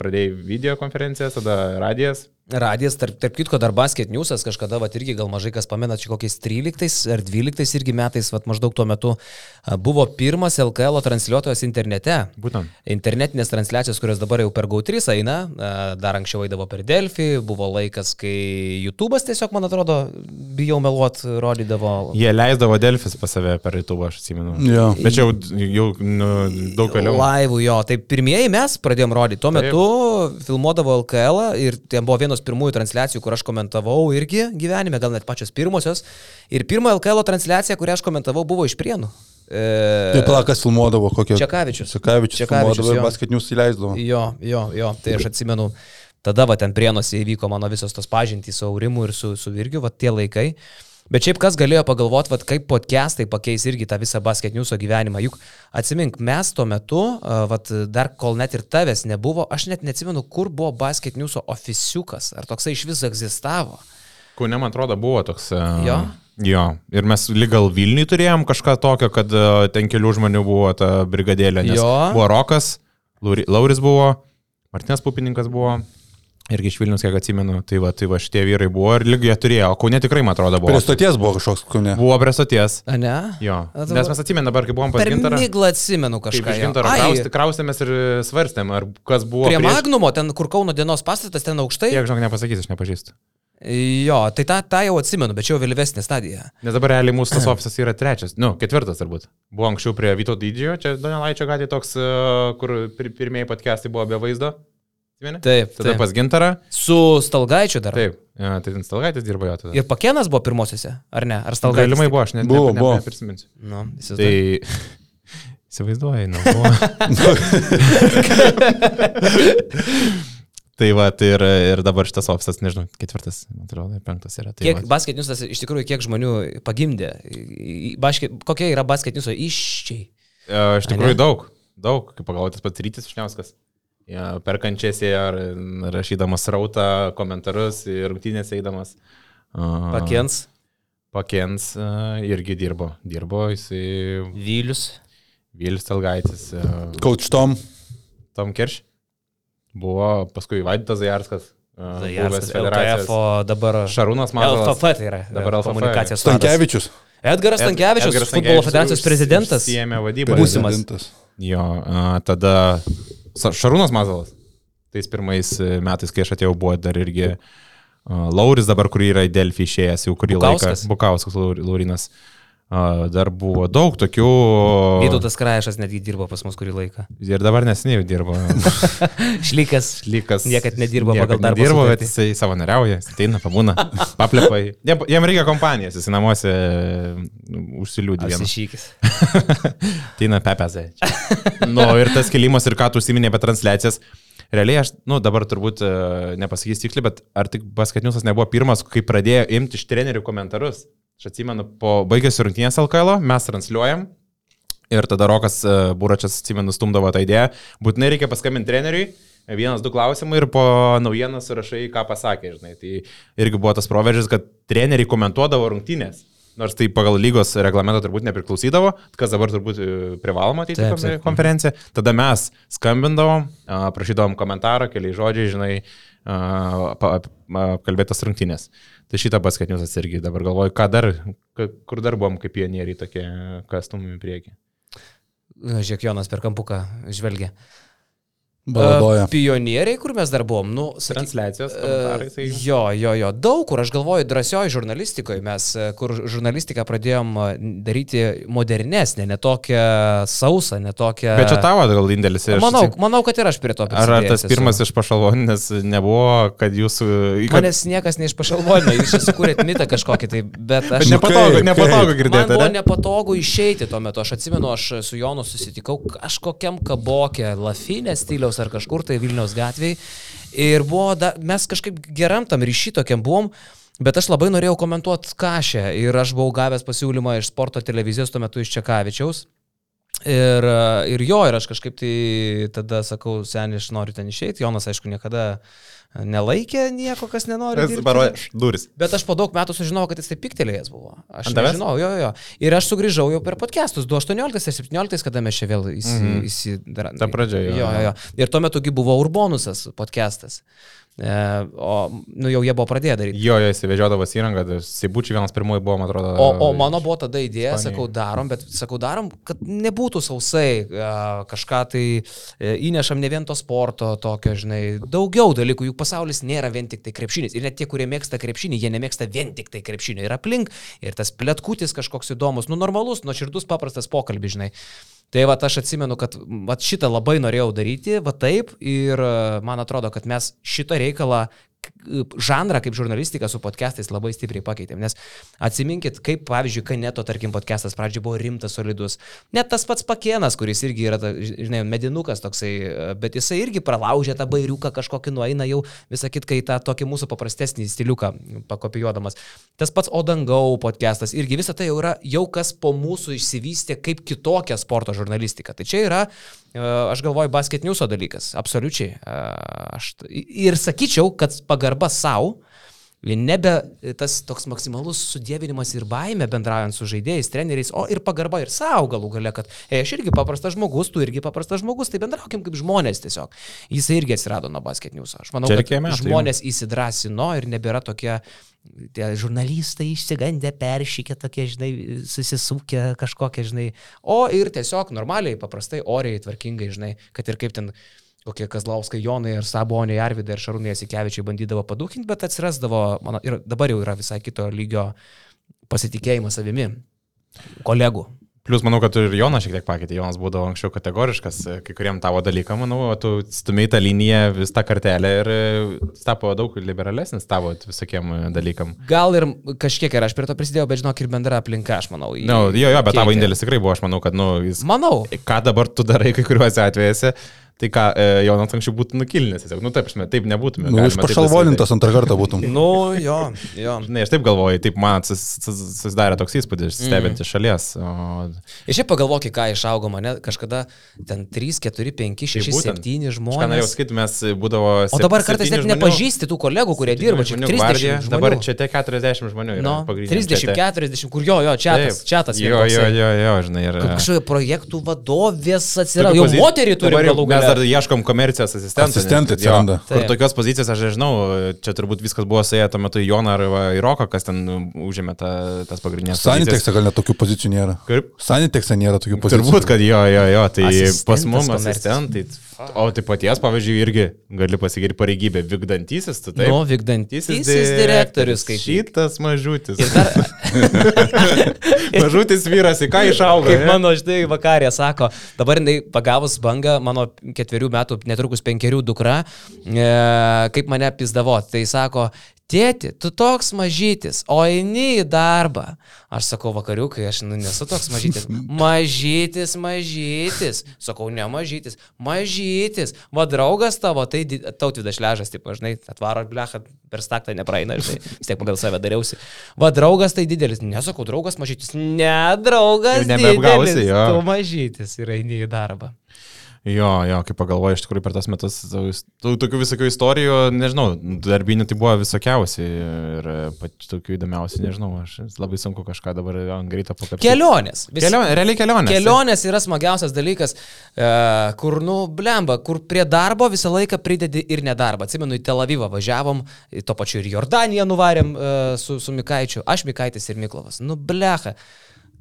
Pradėjai video konferencijas, tada radijas. Radijas, tarp, tarp kitko, dar basket newsas kažkada, va irgi gal mažai kas pamena, čia kokiais 13 ar 12 irgi metais, va maždaug tuo metu buvo pirmas LKL transliuotojas internete. Būtent. Internetinės transliacijos, kurios dabar jau per GAU3 eina, dar anksčiau eidavo per Delfį, buvo laikas, kai YouTube'as tiesiog, man atrodo, bijau meluot, rodydavo. Jie leisdavo Delfis pas save per YouTube, aš atsimenu. Jo. Bet čia jau, jau nu, daug vėliau. Laivų jo, tai pirmieji mes pradėjom rodyti. Tuo Taip. metu filmuodavo LKL ir ten buvo vienos pirmųjų transliacijų, kur aš komentavau irgi gyvenime, gal net pačios pirmosios. Ir pirma LKL transliacija, kurią aš komentavau, buvo iš Prienų. E, Tai pala, kas filmuodavo kokio. Čekavičius. Čekavičius. Čekavičius, Čekavičius. jo. Basketinius įleisdavo. Jo, jo, jo, tai aš atsimenu, tada va ten Prienuose įvyko mano visos tos pažintys su Aurimu ir su, su Virgiu, va tie laikai. Bet šiaip kas galėjo pagalvoti, va, kaip podcastai pakeis irgi tą visą basket news'o gyvenimą. Juk atsimink, mes tuo metu, a, va, dar kol net ir tavęs nebuvo, aš net neatsimenu, kur buvo basket news'o ofisiukas, ar toksai iš vis egzistavo. Kaune, man atrodo, buvo toks. Jo? Jo, ir mes lygal Vilniui turėjom kažką tokio, kad ten kelių žmonių buvo ta brigadėlė, Jo. buvo Rokas, Lauri- Lauris buvo, Martinas Pupininkas buvo. Irgi iš Vilnius, kiek atsimenu, tai va, tai va šitie vyrai buvo ir lygiai jie turėjo, o Kaune tikrai, man atrodo, buvo. Prie stoties buvo kažkoks kūne. Buvo prie stoties. A ne? Jo. A, dabar- Nes mes atsimenu dabar, kai buvom pas Per Gintarą. miglą atsimenu kažką. iš. Gintaro kraustėmės ir svarstėm, ar kas buvo. Prie prieš- Magnumo, ten kur Kauno dienos pastatas, ten aukštai. Tiek, žinok, nepasakysiu, aš nepažįstu. Jo, tai tą, tą jau atsimenu, bet čia jau vėlyvesnė stadija. Nes dabar realiai mūsų tas ofisas yra trečias, nu, ketvirtas turbūt. Buvo anksčiau prie Vyto didžiojo, čia Donelaičio gatvė toks, e, kur pir pirmieji podcastai buvo be vaizdo. Atsimeni? Taip, Tada taip. pas Gintarą. Su Stalgaičiu dar. Taip, ja, tai ten Stalgaitis dirbo jo tada. Ir Pakenas buvo pirmosiose, ar ne? Ar Stalgaitis? Galimai buvo, aš net Buvo, ne, buvo. ne, neprisiminsiu. Nu, Tai įsivaizduoju, nu. Tai va, tai ir, ir dabar šitas ofisas, nežinau, ketvirtas, man atrodo, penktas yra. Tai Kiek va. basket newsas iš tikrųjų, kiek žmonių pagimdė? Basket, kokie yra basket newso iščiai? E, Iš tikrųjų daug, daug, kaip pagalvoti, tas pats rytis Šniauskas. Ja, perkančiasi ar rašydamas rautą, komentarus ir rungtynėse eidamas. A, Pakens, Pakens irgi dirbo. Dirbo, jisai Vylius. Vėlis Telgaitis, a, Coach Tom. Tom Kirš. Buvo paskui Vaidas Zajarskas. buvęs LKF, o dabar... Šarūnas Mazalas. LFF tai yra. Dabar LFF. komunikacijos vadas. Stankevičius. Edgaras Stankievičius, Edgaras futbolo federacijos prezidentas. Užsiėmė vadybą. Būsimas. Jo, a, tada Šarūnas Mazalas. Tais pirmais e, metais, kai aš atėjau, buvo dar irgi a, Lauris dabar, kur yra į Delfį išėjęs jau kurį Bukauskas. laiką. Bukauskas Laur- Laurinas. A, Dar buvo daug tokių. Vytautas Kraešas netgi dirbo pas mus kurį laiką. Ir dabar nesiniai dirbo. Šlykas. Lygas. Niekad nedirbo pagal darbo Dirbo, bet jisai savanoriauja, jis ateina, pabūna, paplepai. Jam, reikia kompanijos, jis namuose nu, užsiliūdė vienas. Asišykis. Ateina pepezai. nu, ir tas kelimas ir ką tu užsiminė apie transliacijas. Realiai aš, nu, dabar turbūt e, nepasakysiu tiksliai, bet ar tik basketniusas nebuvo pirmas, kai pradėjo imti iš trenerių komentarus. Aš atsimenu, po baigėsi rungtynės LKL, mes transliuojam. Ir tada Rokas e, Buračias, atsimenu, stumdavo tą idėją. Būtinai reikia paskambinti treneriui, vienas, du klausimai ir po naujieną surašai, ką pasakė, žinai. Tai irgi buvo tas proveržis, kad treneriai komentuodavo rungtynės. Nors tai pagal lygos reglamentą turbūt nepriklausydavo, kas dabar turbūt e, privaloma ateiti į konferenciją. Tada mes skambindavom, prašydavom komentarą, keliai žodžiai, žinai, a, pa- ap- apkalbėt tas rungtynės. Tai šitą paskatinius irgi dabar galvoju, ką dar, kur dar buvom kaip pionieriai tokie, kas stumim į priekį. Žiūrėk, Jonas per kampuką žvelgia. Baladoja. Pionieriai, kur mes dar buvom, nu, saky, Transliacijos, tai- Jo, jo, jo, daug kur, aš galvoju, drąsioji žurnalistikoje mes, e, kur žurnalistiką pradėjom e, daryti modernesnė, netokia sausa, netokia... Bet čia tavo gal indėlis ir... Manau, manau, kad ir aš prie to Ar, ar tas esu. pirmas iš pašalvoninės nebuvo, kad jūsų... Kad... Manęs niekas neišpašalvojo, jūs čia sukūrėt mitą kažkokį, tai, bet aš... Bet nepatogu, kaip- nepatogu Man girdėti, buvo ne? nepatogu išeiti tuo metu. Aš atsimenu, aš su Jonu susitikau kažkokiam kabokė, Lafinė stiliaus ar kažkur tai Vilniaus gatvėje. Ir buvo, da, mes kažkaip geram tam ryšy tokiam buvom. Bet aš labai norėjau komentuoti kažę ir aš buvau gavęs pasiūlymą iš sporto televizijos tuo metu iš Čekavičiaus. Ir, ir jo, ir aš kažkaip tai tada sakau, seniai, aš noriu ten išeiti. Jonas, aišku, niekada nelaikė nieko, kas nenori. dirbti. Parodė, duris. Bet aš po daug metų sužinojau, kad jis taip piktelėjęs buvo. Aš nežinau, jo, jo. Ir aš sugrįžau jau per podcastus 2018 ir 2017, kada mes čia vėl įsi, mm -hmm. įsidarėme. Ta pradžia, jo, jo, jo, jo. Ir tuo metu buvo Urbonusas podcastas. E, o, nu jau jie buvo pradėję daryti. Jo, jo, įsivežiodavas įrangą, tai Sibučiai vienas pirmoji buvo, man atrodo. O, o mano buvo tada idėja, Ispanijoj. sakau, darom, bet sakau, darom, kad nebūtų sausai e, kažką tai e, įnešam ne vien to sporto, tokio, žinai, daugiau dalykų, juk pasaulis nėra vien tik tai krepšinis. Ir net tie, kurie mėgsta krepšinį, jie nemėgsta vien tik tai krepšinio. Ir aplink, ir tas plėtkutis kažkoks įdomus, nu normalus, nuoširdus, paprastas pokalbis, žinai. Tai va, aš atsimenu, kad va, šitą labai norėjau daryti, va taip, ir e, man atrodo, kad mes šitą reikalą žanrą kaip žurnalistika su podcastais labai stipriai pakeitėm. Nes atsiminkit, kaip pavyzdžiui, Kaneto, tarkim, podcastas pradžioje buvo rimtas, solidus. Net tas pats Pakienas, kuris irgi yra, ta, žinai, medinukas toksai, bet jisai irgi pralaužė tą bairiuką kažkokį nueina jau, visą kitką į tą tokį mūsų paprastesnį stiliuką pakopijuodamas. Tas pats Odangau podcastas irgi visą tai jau yra jau kas po mūsų išsivystė kaip kitokia sporto žurnalistika. Tai čia yra, aš galvoju, basket newso dalykas, absoliučiai. Aš, ir sakyčiau, kad pagarba savo, nebe tas toks maksimalus sudėvinimas ir baime bendraujant su žaidėjais, treneriais, o ir pagarba ir savo galų gale, kad e, aš irgi paprastas žmogus, tu irgi paprastas žmogus, tai bendraukim kaip žmonės tiesiog. Jis irgi atsirado nuo basket newso. Aš manau, kad metai žmonės įsidrasino ir nebėra tokie tie žurnalistai išsigandę, peršykę tokie, žinai, susisukę kažkokie, žinai, o ir tiesiog normaliai, paprastai, oriai, tvarkingai, žinai, kad ir kaip ten kokie Kazlauskai Jonai ir Saboniai Arvidai ir Šarūnai Jasikevičiai bandydavo padūkinti, bet atsirasdavo, mano, ir dabar jau yra visai kito lygio pasitikėjimas savimi, kolegų. Plus, manau, kad ir Jonas šiek tiek pakeitė. Jonas būdavo anksčiau kategoriškas e, kai kuriem tavo dalykam, manau, tu stumiai tą liniją vis tą kartelę ir e, tapo daug liberalesnis tavo visokiem e, dalykam. Gal ir kažkiek ir aš prie to prisidėjau, bet žinok ir bendra aplinka, aš manau. no, jo, jo, bet tavo keitė. indėlis tikrai buvo, aš manau, kad, nu, jis... Manau. Ką dabar tu darai kai kuriuose atvejuose, tai ką, e, Jonas anksčiau būtų nukilinęs, tiesiog, nu, taip, prasme, taip nebūtume. Nu, iš pašalvonintas antrą kartą būtum. Nu, jo, jo. Žinai, aš taip galvoju, taip man sus- sus- susidarė toks įspūdis, stebint iš šalies. O... Ir šiaip pagalvok, ką išaugo mane, kažkada ten 3, 4, 5, 6, būtent. 7 Aš ką norėjau žmonės. sakyti, mes būdavo... O dabar kartais net nepažįsti tų kolegų, kurie dirba čia. 30 Dabar žmonių. čia tie 40 žmonių. yra pagrindiniam 30, čate. 40, kur jo, jo, čia tas, čia tas. Jo, jo, jo, jo, žinai. Ir, Kažkokie projektų vadovės atsirado. Jau moterį turi dabar galų Mes dar ieškom komercijos asistentų. Asistentai atsiranda. Kur Taip. tokios pozicijos, aš nežinau, čia turbūt viskas buvo suėję tuo metu į Joną ar į Roką, kas ten užėmė ta, tas pagrindinės Sanitekse gal net tokių pozicijų nėra. Kaip? Sanitekse nėra tokių pozicijų. Turbūt, kad jo, jo, jo, tai Asistentas pas mus asistentai. O tai paties, pavyzdžiui, irgi gali pasakyti pareigybę vykdantysis, tu taip. Nu, vykdantysis direktorius, kaip Šitas mažutis. Ir dar, mažutis vyras, į ką išaugo. kaip mano, žinai, vakarė sako, dabar jinai pagavus bangą, mano ketverių metų, netrukus penkerių dukra, e, kaip mane pizdavo, tai sako, Tėti, tu toks mažytis, o eini į darbą. Aš sakau vakariukai, aš nu, nesu toks mažytis. Mažytis, mažytis. Sakau, ne mažytis, mažytis. Va draugas tavo, tai tautvidas šležas, taip, žinai, atvaro blecha, per staktą nepraeina, žinai, vis tiek pagal save dariausi. Va draugas tai didelis. Nesakau, draugas mažytis. Ne, draugas. Nebeapgausi, jo. Tu mažytis ir eini į darbą. Jo, jo, kaip pagalvoju, iš tikrųjų per tas metus tokių visokių istorijų, nežinau, darbinių tai buvo visokiausi ir pačių tokių įdomiausių, nežinau, aš labai sunku kažką dabar ant greito pakapti. Kelionės. Visi- Kelionė, realiai kelionė. Kelionės yra smagiausias dalykas, e, kur, nu, blemba, kur prie darbo visą laiką pridedi ir nedarbą. Atsimenu, į Tel Avivą važiavom, to pačiu ir Jordaniją nuvarėm e, su, su Mikaičiu, aš Mikaitis ir Miklovas. Nu, blecha.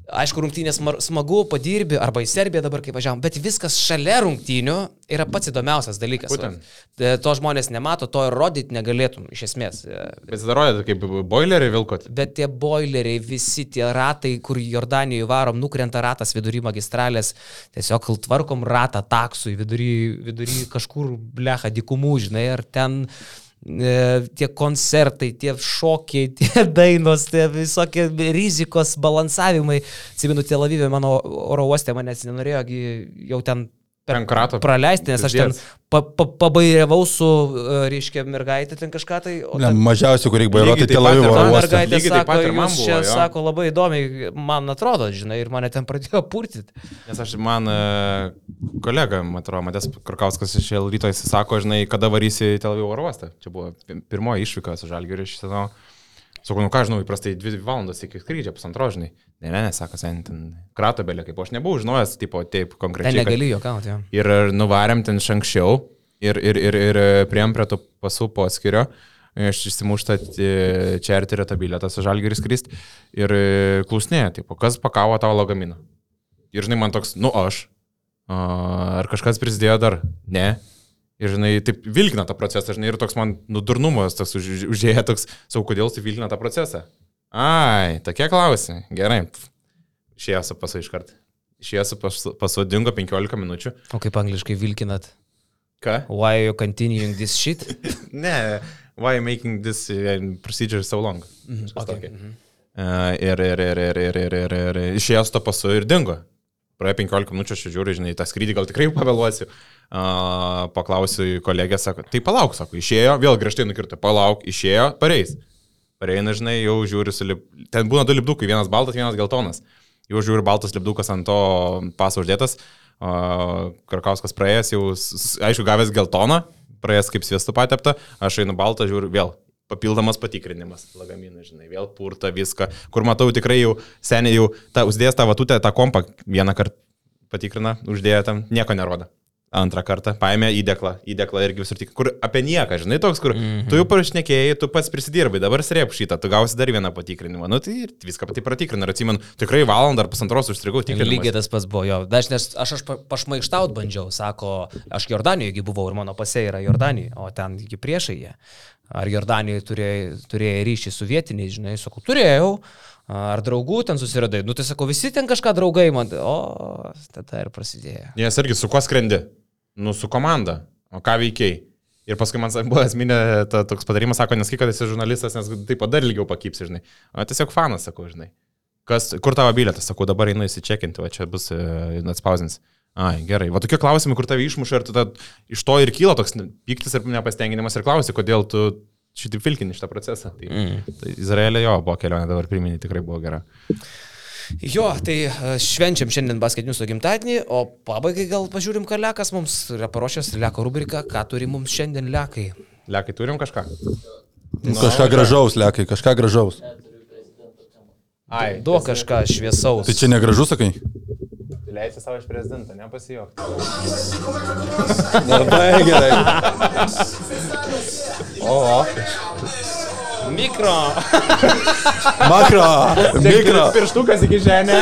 Aišku, rungtynės smagu, padirbi, arba į Serbiją dabar kaip važiavam, bet viskas šalia rungtynių yra pats įdomiausias dalykas. Būtent. Va. To žmonės nemato, to ir rodyti negalėtum iš esmės. Bet jis darodė kaip boilerį vilkot. Bet tie boileriai, visi tie ratai, kur Jordanijoje varom, nukrenta ratas vidury magistralės, tiesiog tvarkom ratą taksui vidury, vidury kažkur blecha dikumų, žinai, ar ten e, tie koncertai, tie šokiai, tie dainos, tie visokie rizikos balansavimai. Atsimenu, Tel Avivė mano oro uoste manęs nenorėjo jau ten per Ten krato. praleisti, nes aš ten pa, pa, pabairėvau su, e, reiškia, mergaitė ten kažką tai. o Ne, ten- mažiausiai, kur reikia vairuoti Lygiai taip Tel pat Avivo ir Ta oro man uoste. mergaitė sako, pat ir man jūs buvo, čia jo. sako labai įdomiai, man atrodo, žinai, ir mane ten pradėjo purtyti. Nes aš, man e, kolega, man atrodo, Matės Karkauskas iš ryto jis sako, žinai, kada varysi į Tel Avivo oro uostą. Čia buvo pi- pirmoji išvyka su Žalgiriu iš sezono. Sakau, nu ką, žinau, įprastai dvi valandos iki skrydžio, pusantro, žinai. Ne, ne, ne, sako, sen ten krato belė, kaip aš nebuvau žinojęs, tipo, taip Ten konkrečiai. kad- negali jokauti. jo. Ir nuvarėm ten iš anksčiau ir, ir, ir, ir priem prie to pasų poskirio. Aš išsimuštą čerterio tą bilietą su žalgeris krist ir e, klausinėja, tipo, kas pakavo tavo lagaminą. Ir žinai, man toks, nu aš. Ar kažkas prisidėjo dar? Ne. Ir žinai, taip vilkina tą procesą, žinai, ir toks man nudurnumas toks už, užėję, toks, savo, kodėl tu vilkina tą procesą. Ai, tokie klausimai. Gerai. Išėjo su pasu iškart. Išėjo su pasu, pasu dingo 15 minučių. O kaip angliškai vilkinat? Ką? Why are you continuing this shit? Ne, why you making this uh, procedure so long? Mhm, Kažkas okay, mhm. Uh, ir, ir, ir, ir, ir, ir, ir, ir, ir išėjo su to pasu ir dingo. Praėjo 15 minučių, aš žiūriu, žinai, tą skrydį gal tikrai pavėluosiu. Uh, paklausiu kolegę, sako, tai palauk, sako, išėjo, vėl griežtai nukirto, palauk, išėjo, pareis. Pareina, žinai, jau žiūri, su lip... ten būna du lipdukai, vienas baltas, vienas geltonas. Jau žiūri, baltas lipdukas ant to paso uždėtas, Karkauskas praėjęs, jau, aišku, gavęs geltoną, praėjęs kaip sviestu patepta, aš einu baltą, žiūriu vėl. Papildomas patikrinimas, lagaminai, žinai, vėl purta viską, kur matau tikrai jau seniai jau, ta, uždėjęs tą vatutę, tą kompą vieną kartą patikrina, uždėjo tam, nieko nerodo. Antrą kartą paėmė įdeklą, įdeklą irgi visur tik, kur apie nieką, žinai, toks, kur mm -hmm. tu jau parašnekėjai, tu pats prisidirbai, dabar srėp šitą, tu gausi dar vieną patikrinimą. Nu tai viską pati patikrina ir atsimenu, tikrai valandą ar pusantros užstrigau tikrinimą. Lygiai tas pats buvo jo. Aš, nes aš, aš pa- pašmaikštaut bandžiau, sako, aš Jordanijoje buvau ir mano pasė yra Jordanijoje, o ten iki priešai jie. Ar Jordanijoje turėjai, turėjai ryšį su vietiniais, žinai, sakau, turėjau. Ar draugų ten susiradai? Nu tai sakau, visi ten kažką draugai man. O, tada ir prasidėjo. Nes irgi su kuo skrendi? Nu, su komanda. O ką veikiai? Ir paskui man buvo esminė ta, toks patarimas, sako, neskai, kad esi žurnalistas, nes taip pat dar ilgiau pakipsi, žinai. O tiesiog fanas, sakau, žinai. Kas, kur tavo bilietas, sakau, dabar einu įsičekinti, o čia bus e, atspausins. Ai, gerai. Va tokie klausimai, kur tave išmuša ir tu tada iš to ir kyla toks piktis ir nepastenginimas ir klausi, kodėl tu šitą vilkini šitą procesą. Tai, mm. tai Izraelė jo buvo kelionė, dabar priminė, tikrai buvo gera. Jo, tai e, švenčiam šiandien basketiniusų gimtadienį, o pabaigai gal pažiūrim, ką Lekas mums yra paruošęs Leko rubriką, ką turi mums šiandien Lekai. Lekai, turim kažką? Nu, kažką gražaus, lekai, kažką gražaus. Ai, Duok kažką šviesaus. Tai čia negražu, sakai? Leisi savo iš prezidento, nepasijokti. Labai gerai. O, Mikro. Makro, mikro, pirštukas iki žemė.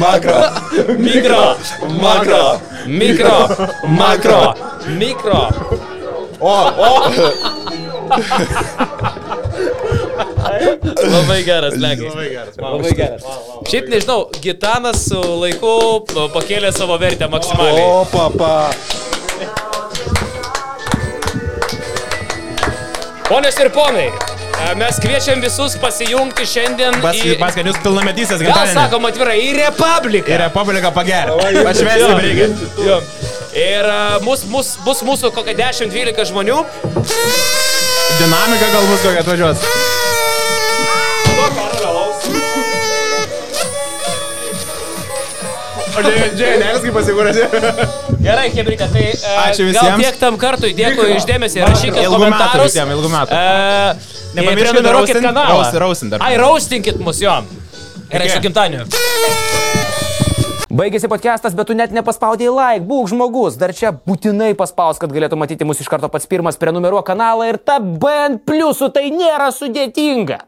makro. Mikro. Makro. Mikro. Makro. Mikro. O, o. Labai geras, Lekai. Labai geras. Labai geras. Šiaip nežinau, Gitanas su laiku nu, pakėlė savo vertę maksimaliai. O, papa. Ponios ir ponai, e, mes kviečiam visus pasijungti šiandien į... Paskanius pilnametysės Gal gimtadienį. sakom atvirai, į Republiką. Ir Republiką pagerė. Pašveskim reikia. Jo. Ir uh, mus, mus, bus mūsų kokia 10-12 žmonių. Dinamika gal bus kokia atvažiuos. O Džianelis kaip pasigūrėsi. Gerai, Hebrika, tai uh, Ačiū gal visiems. tiek tam kartui, dėkui išdėmesį, rašykit Ilgų metų komentarus. visiems, ilgų metų. Uh, Nepamirškit prenumeruokit roastint- kanalą. roast- roastint dar. Ai, raustinkit mus jo. Gerai, Iki. su gimtaniu. Baigėsi podcastas, bet tu net nepaspaudėjai like, būk žmogus. Dar čia būtinai paspaus, kad galėtų matyti mūsų iš karto pats pirmas prenumeruok kanalą ir ta BN pliusų tai nėra sudėtinga.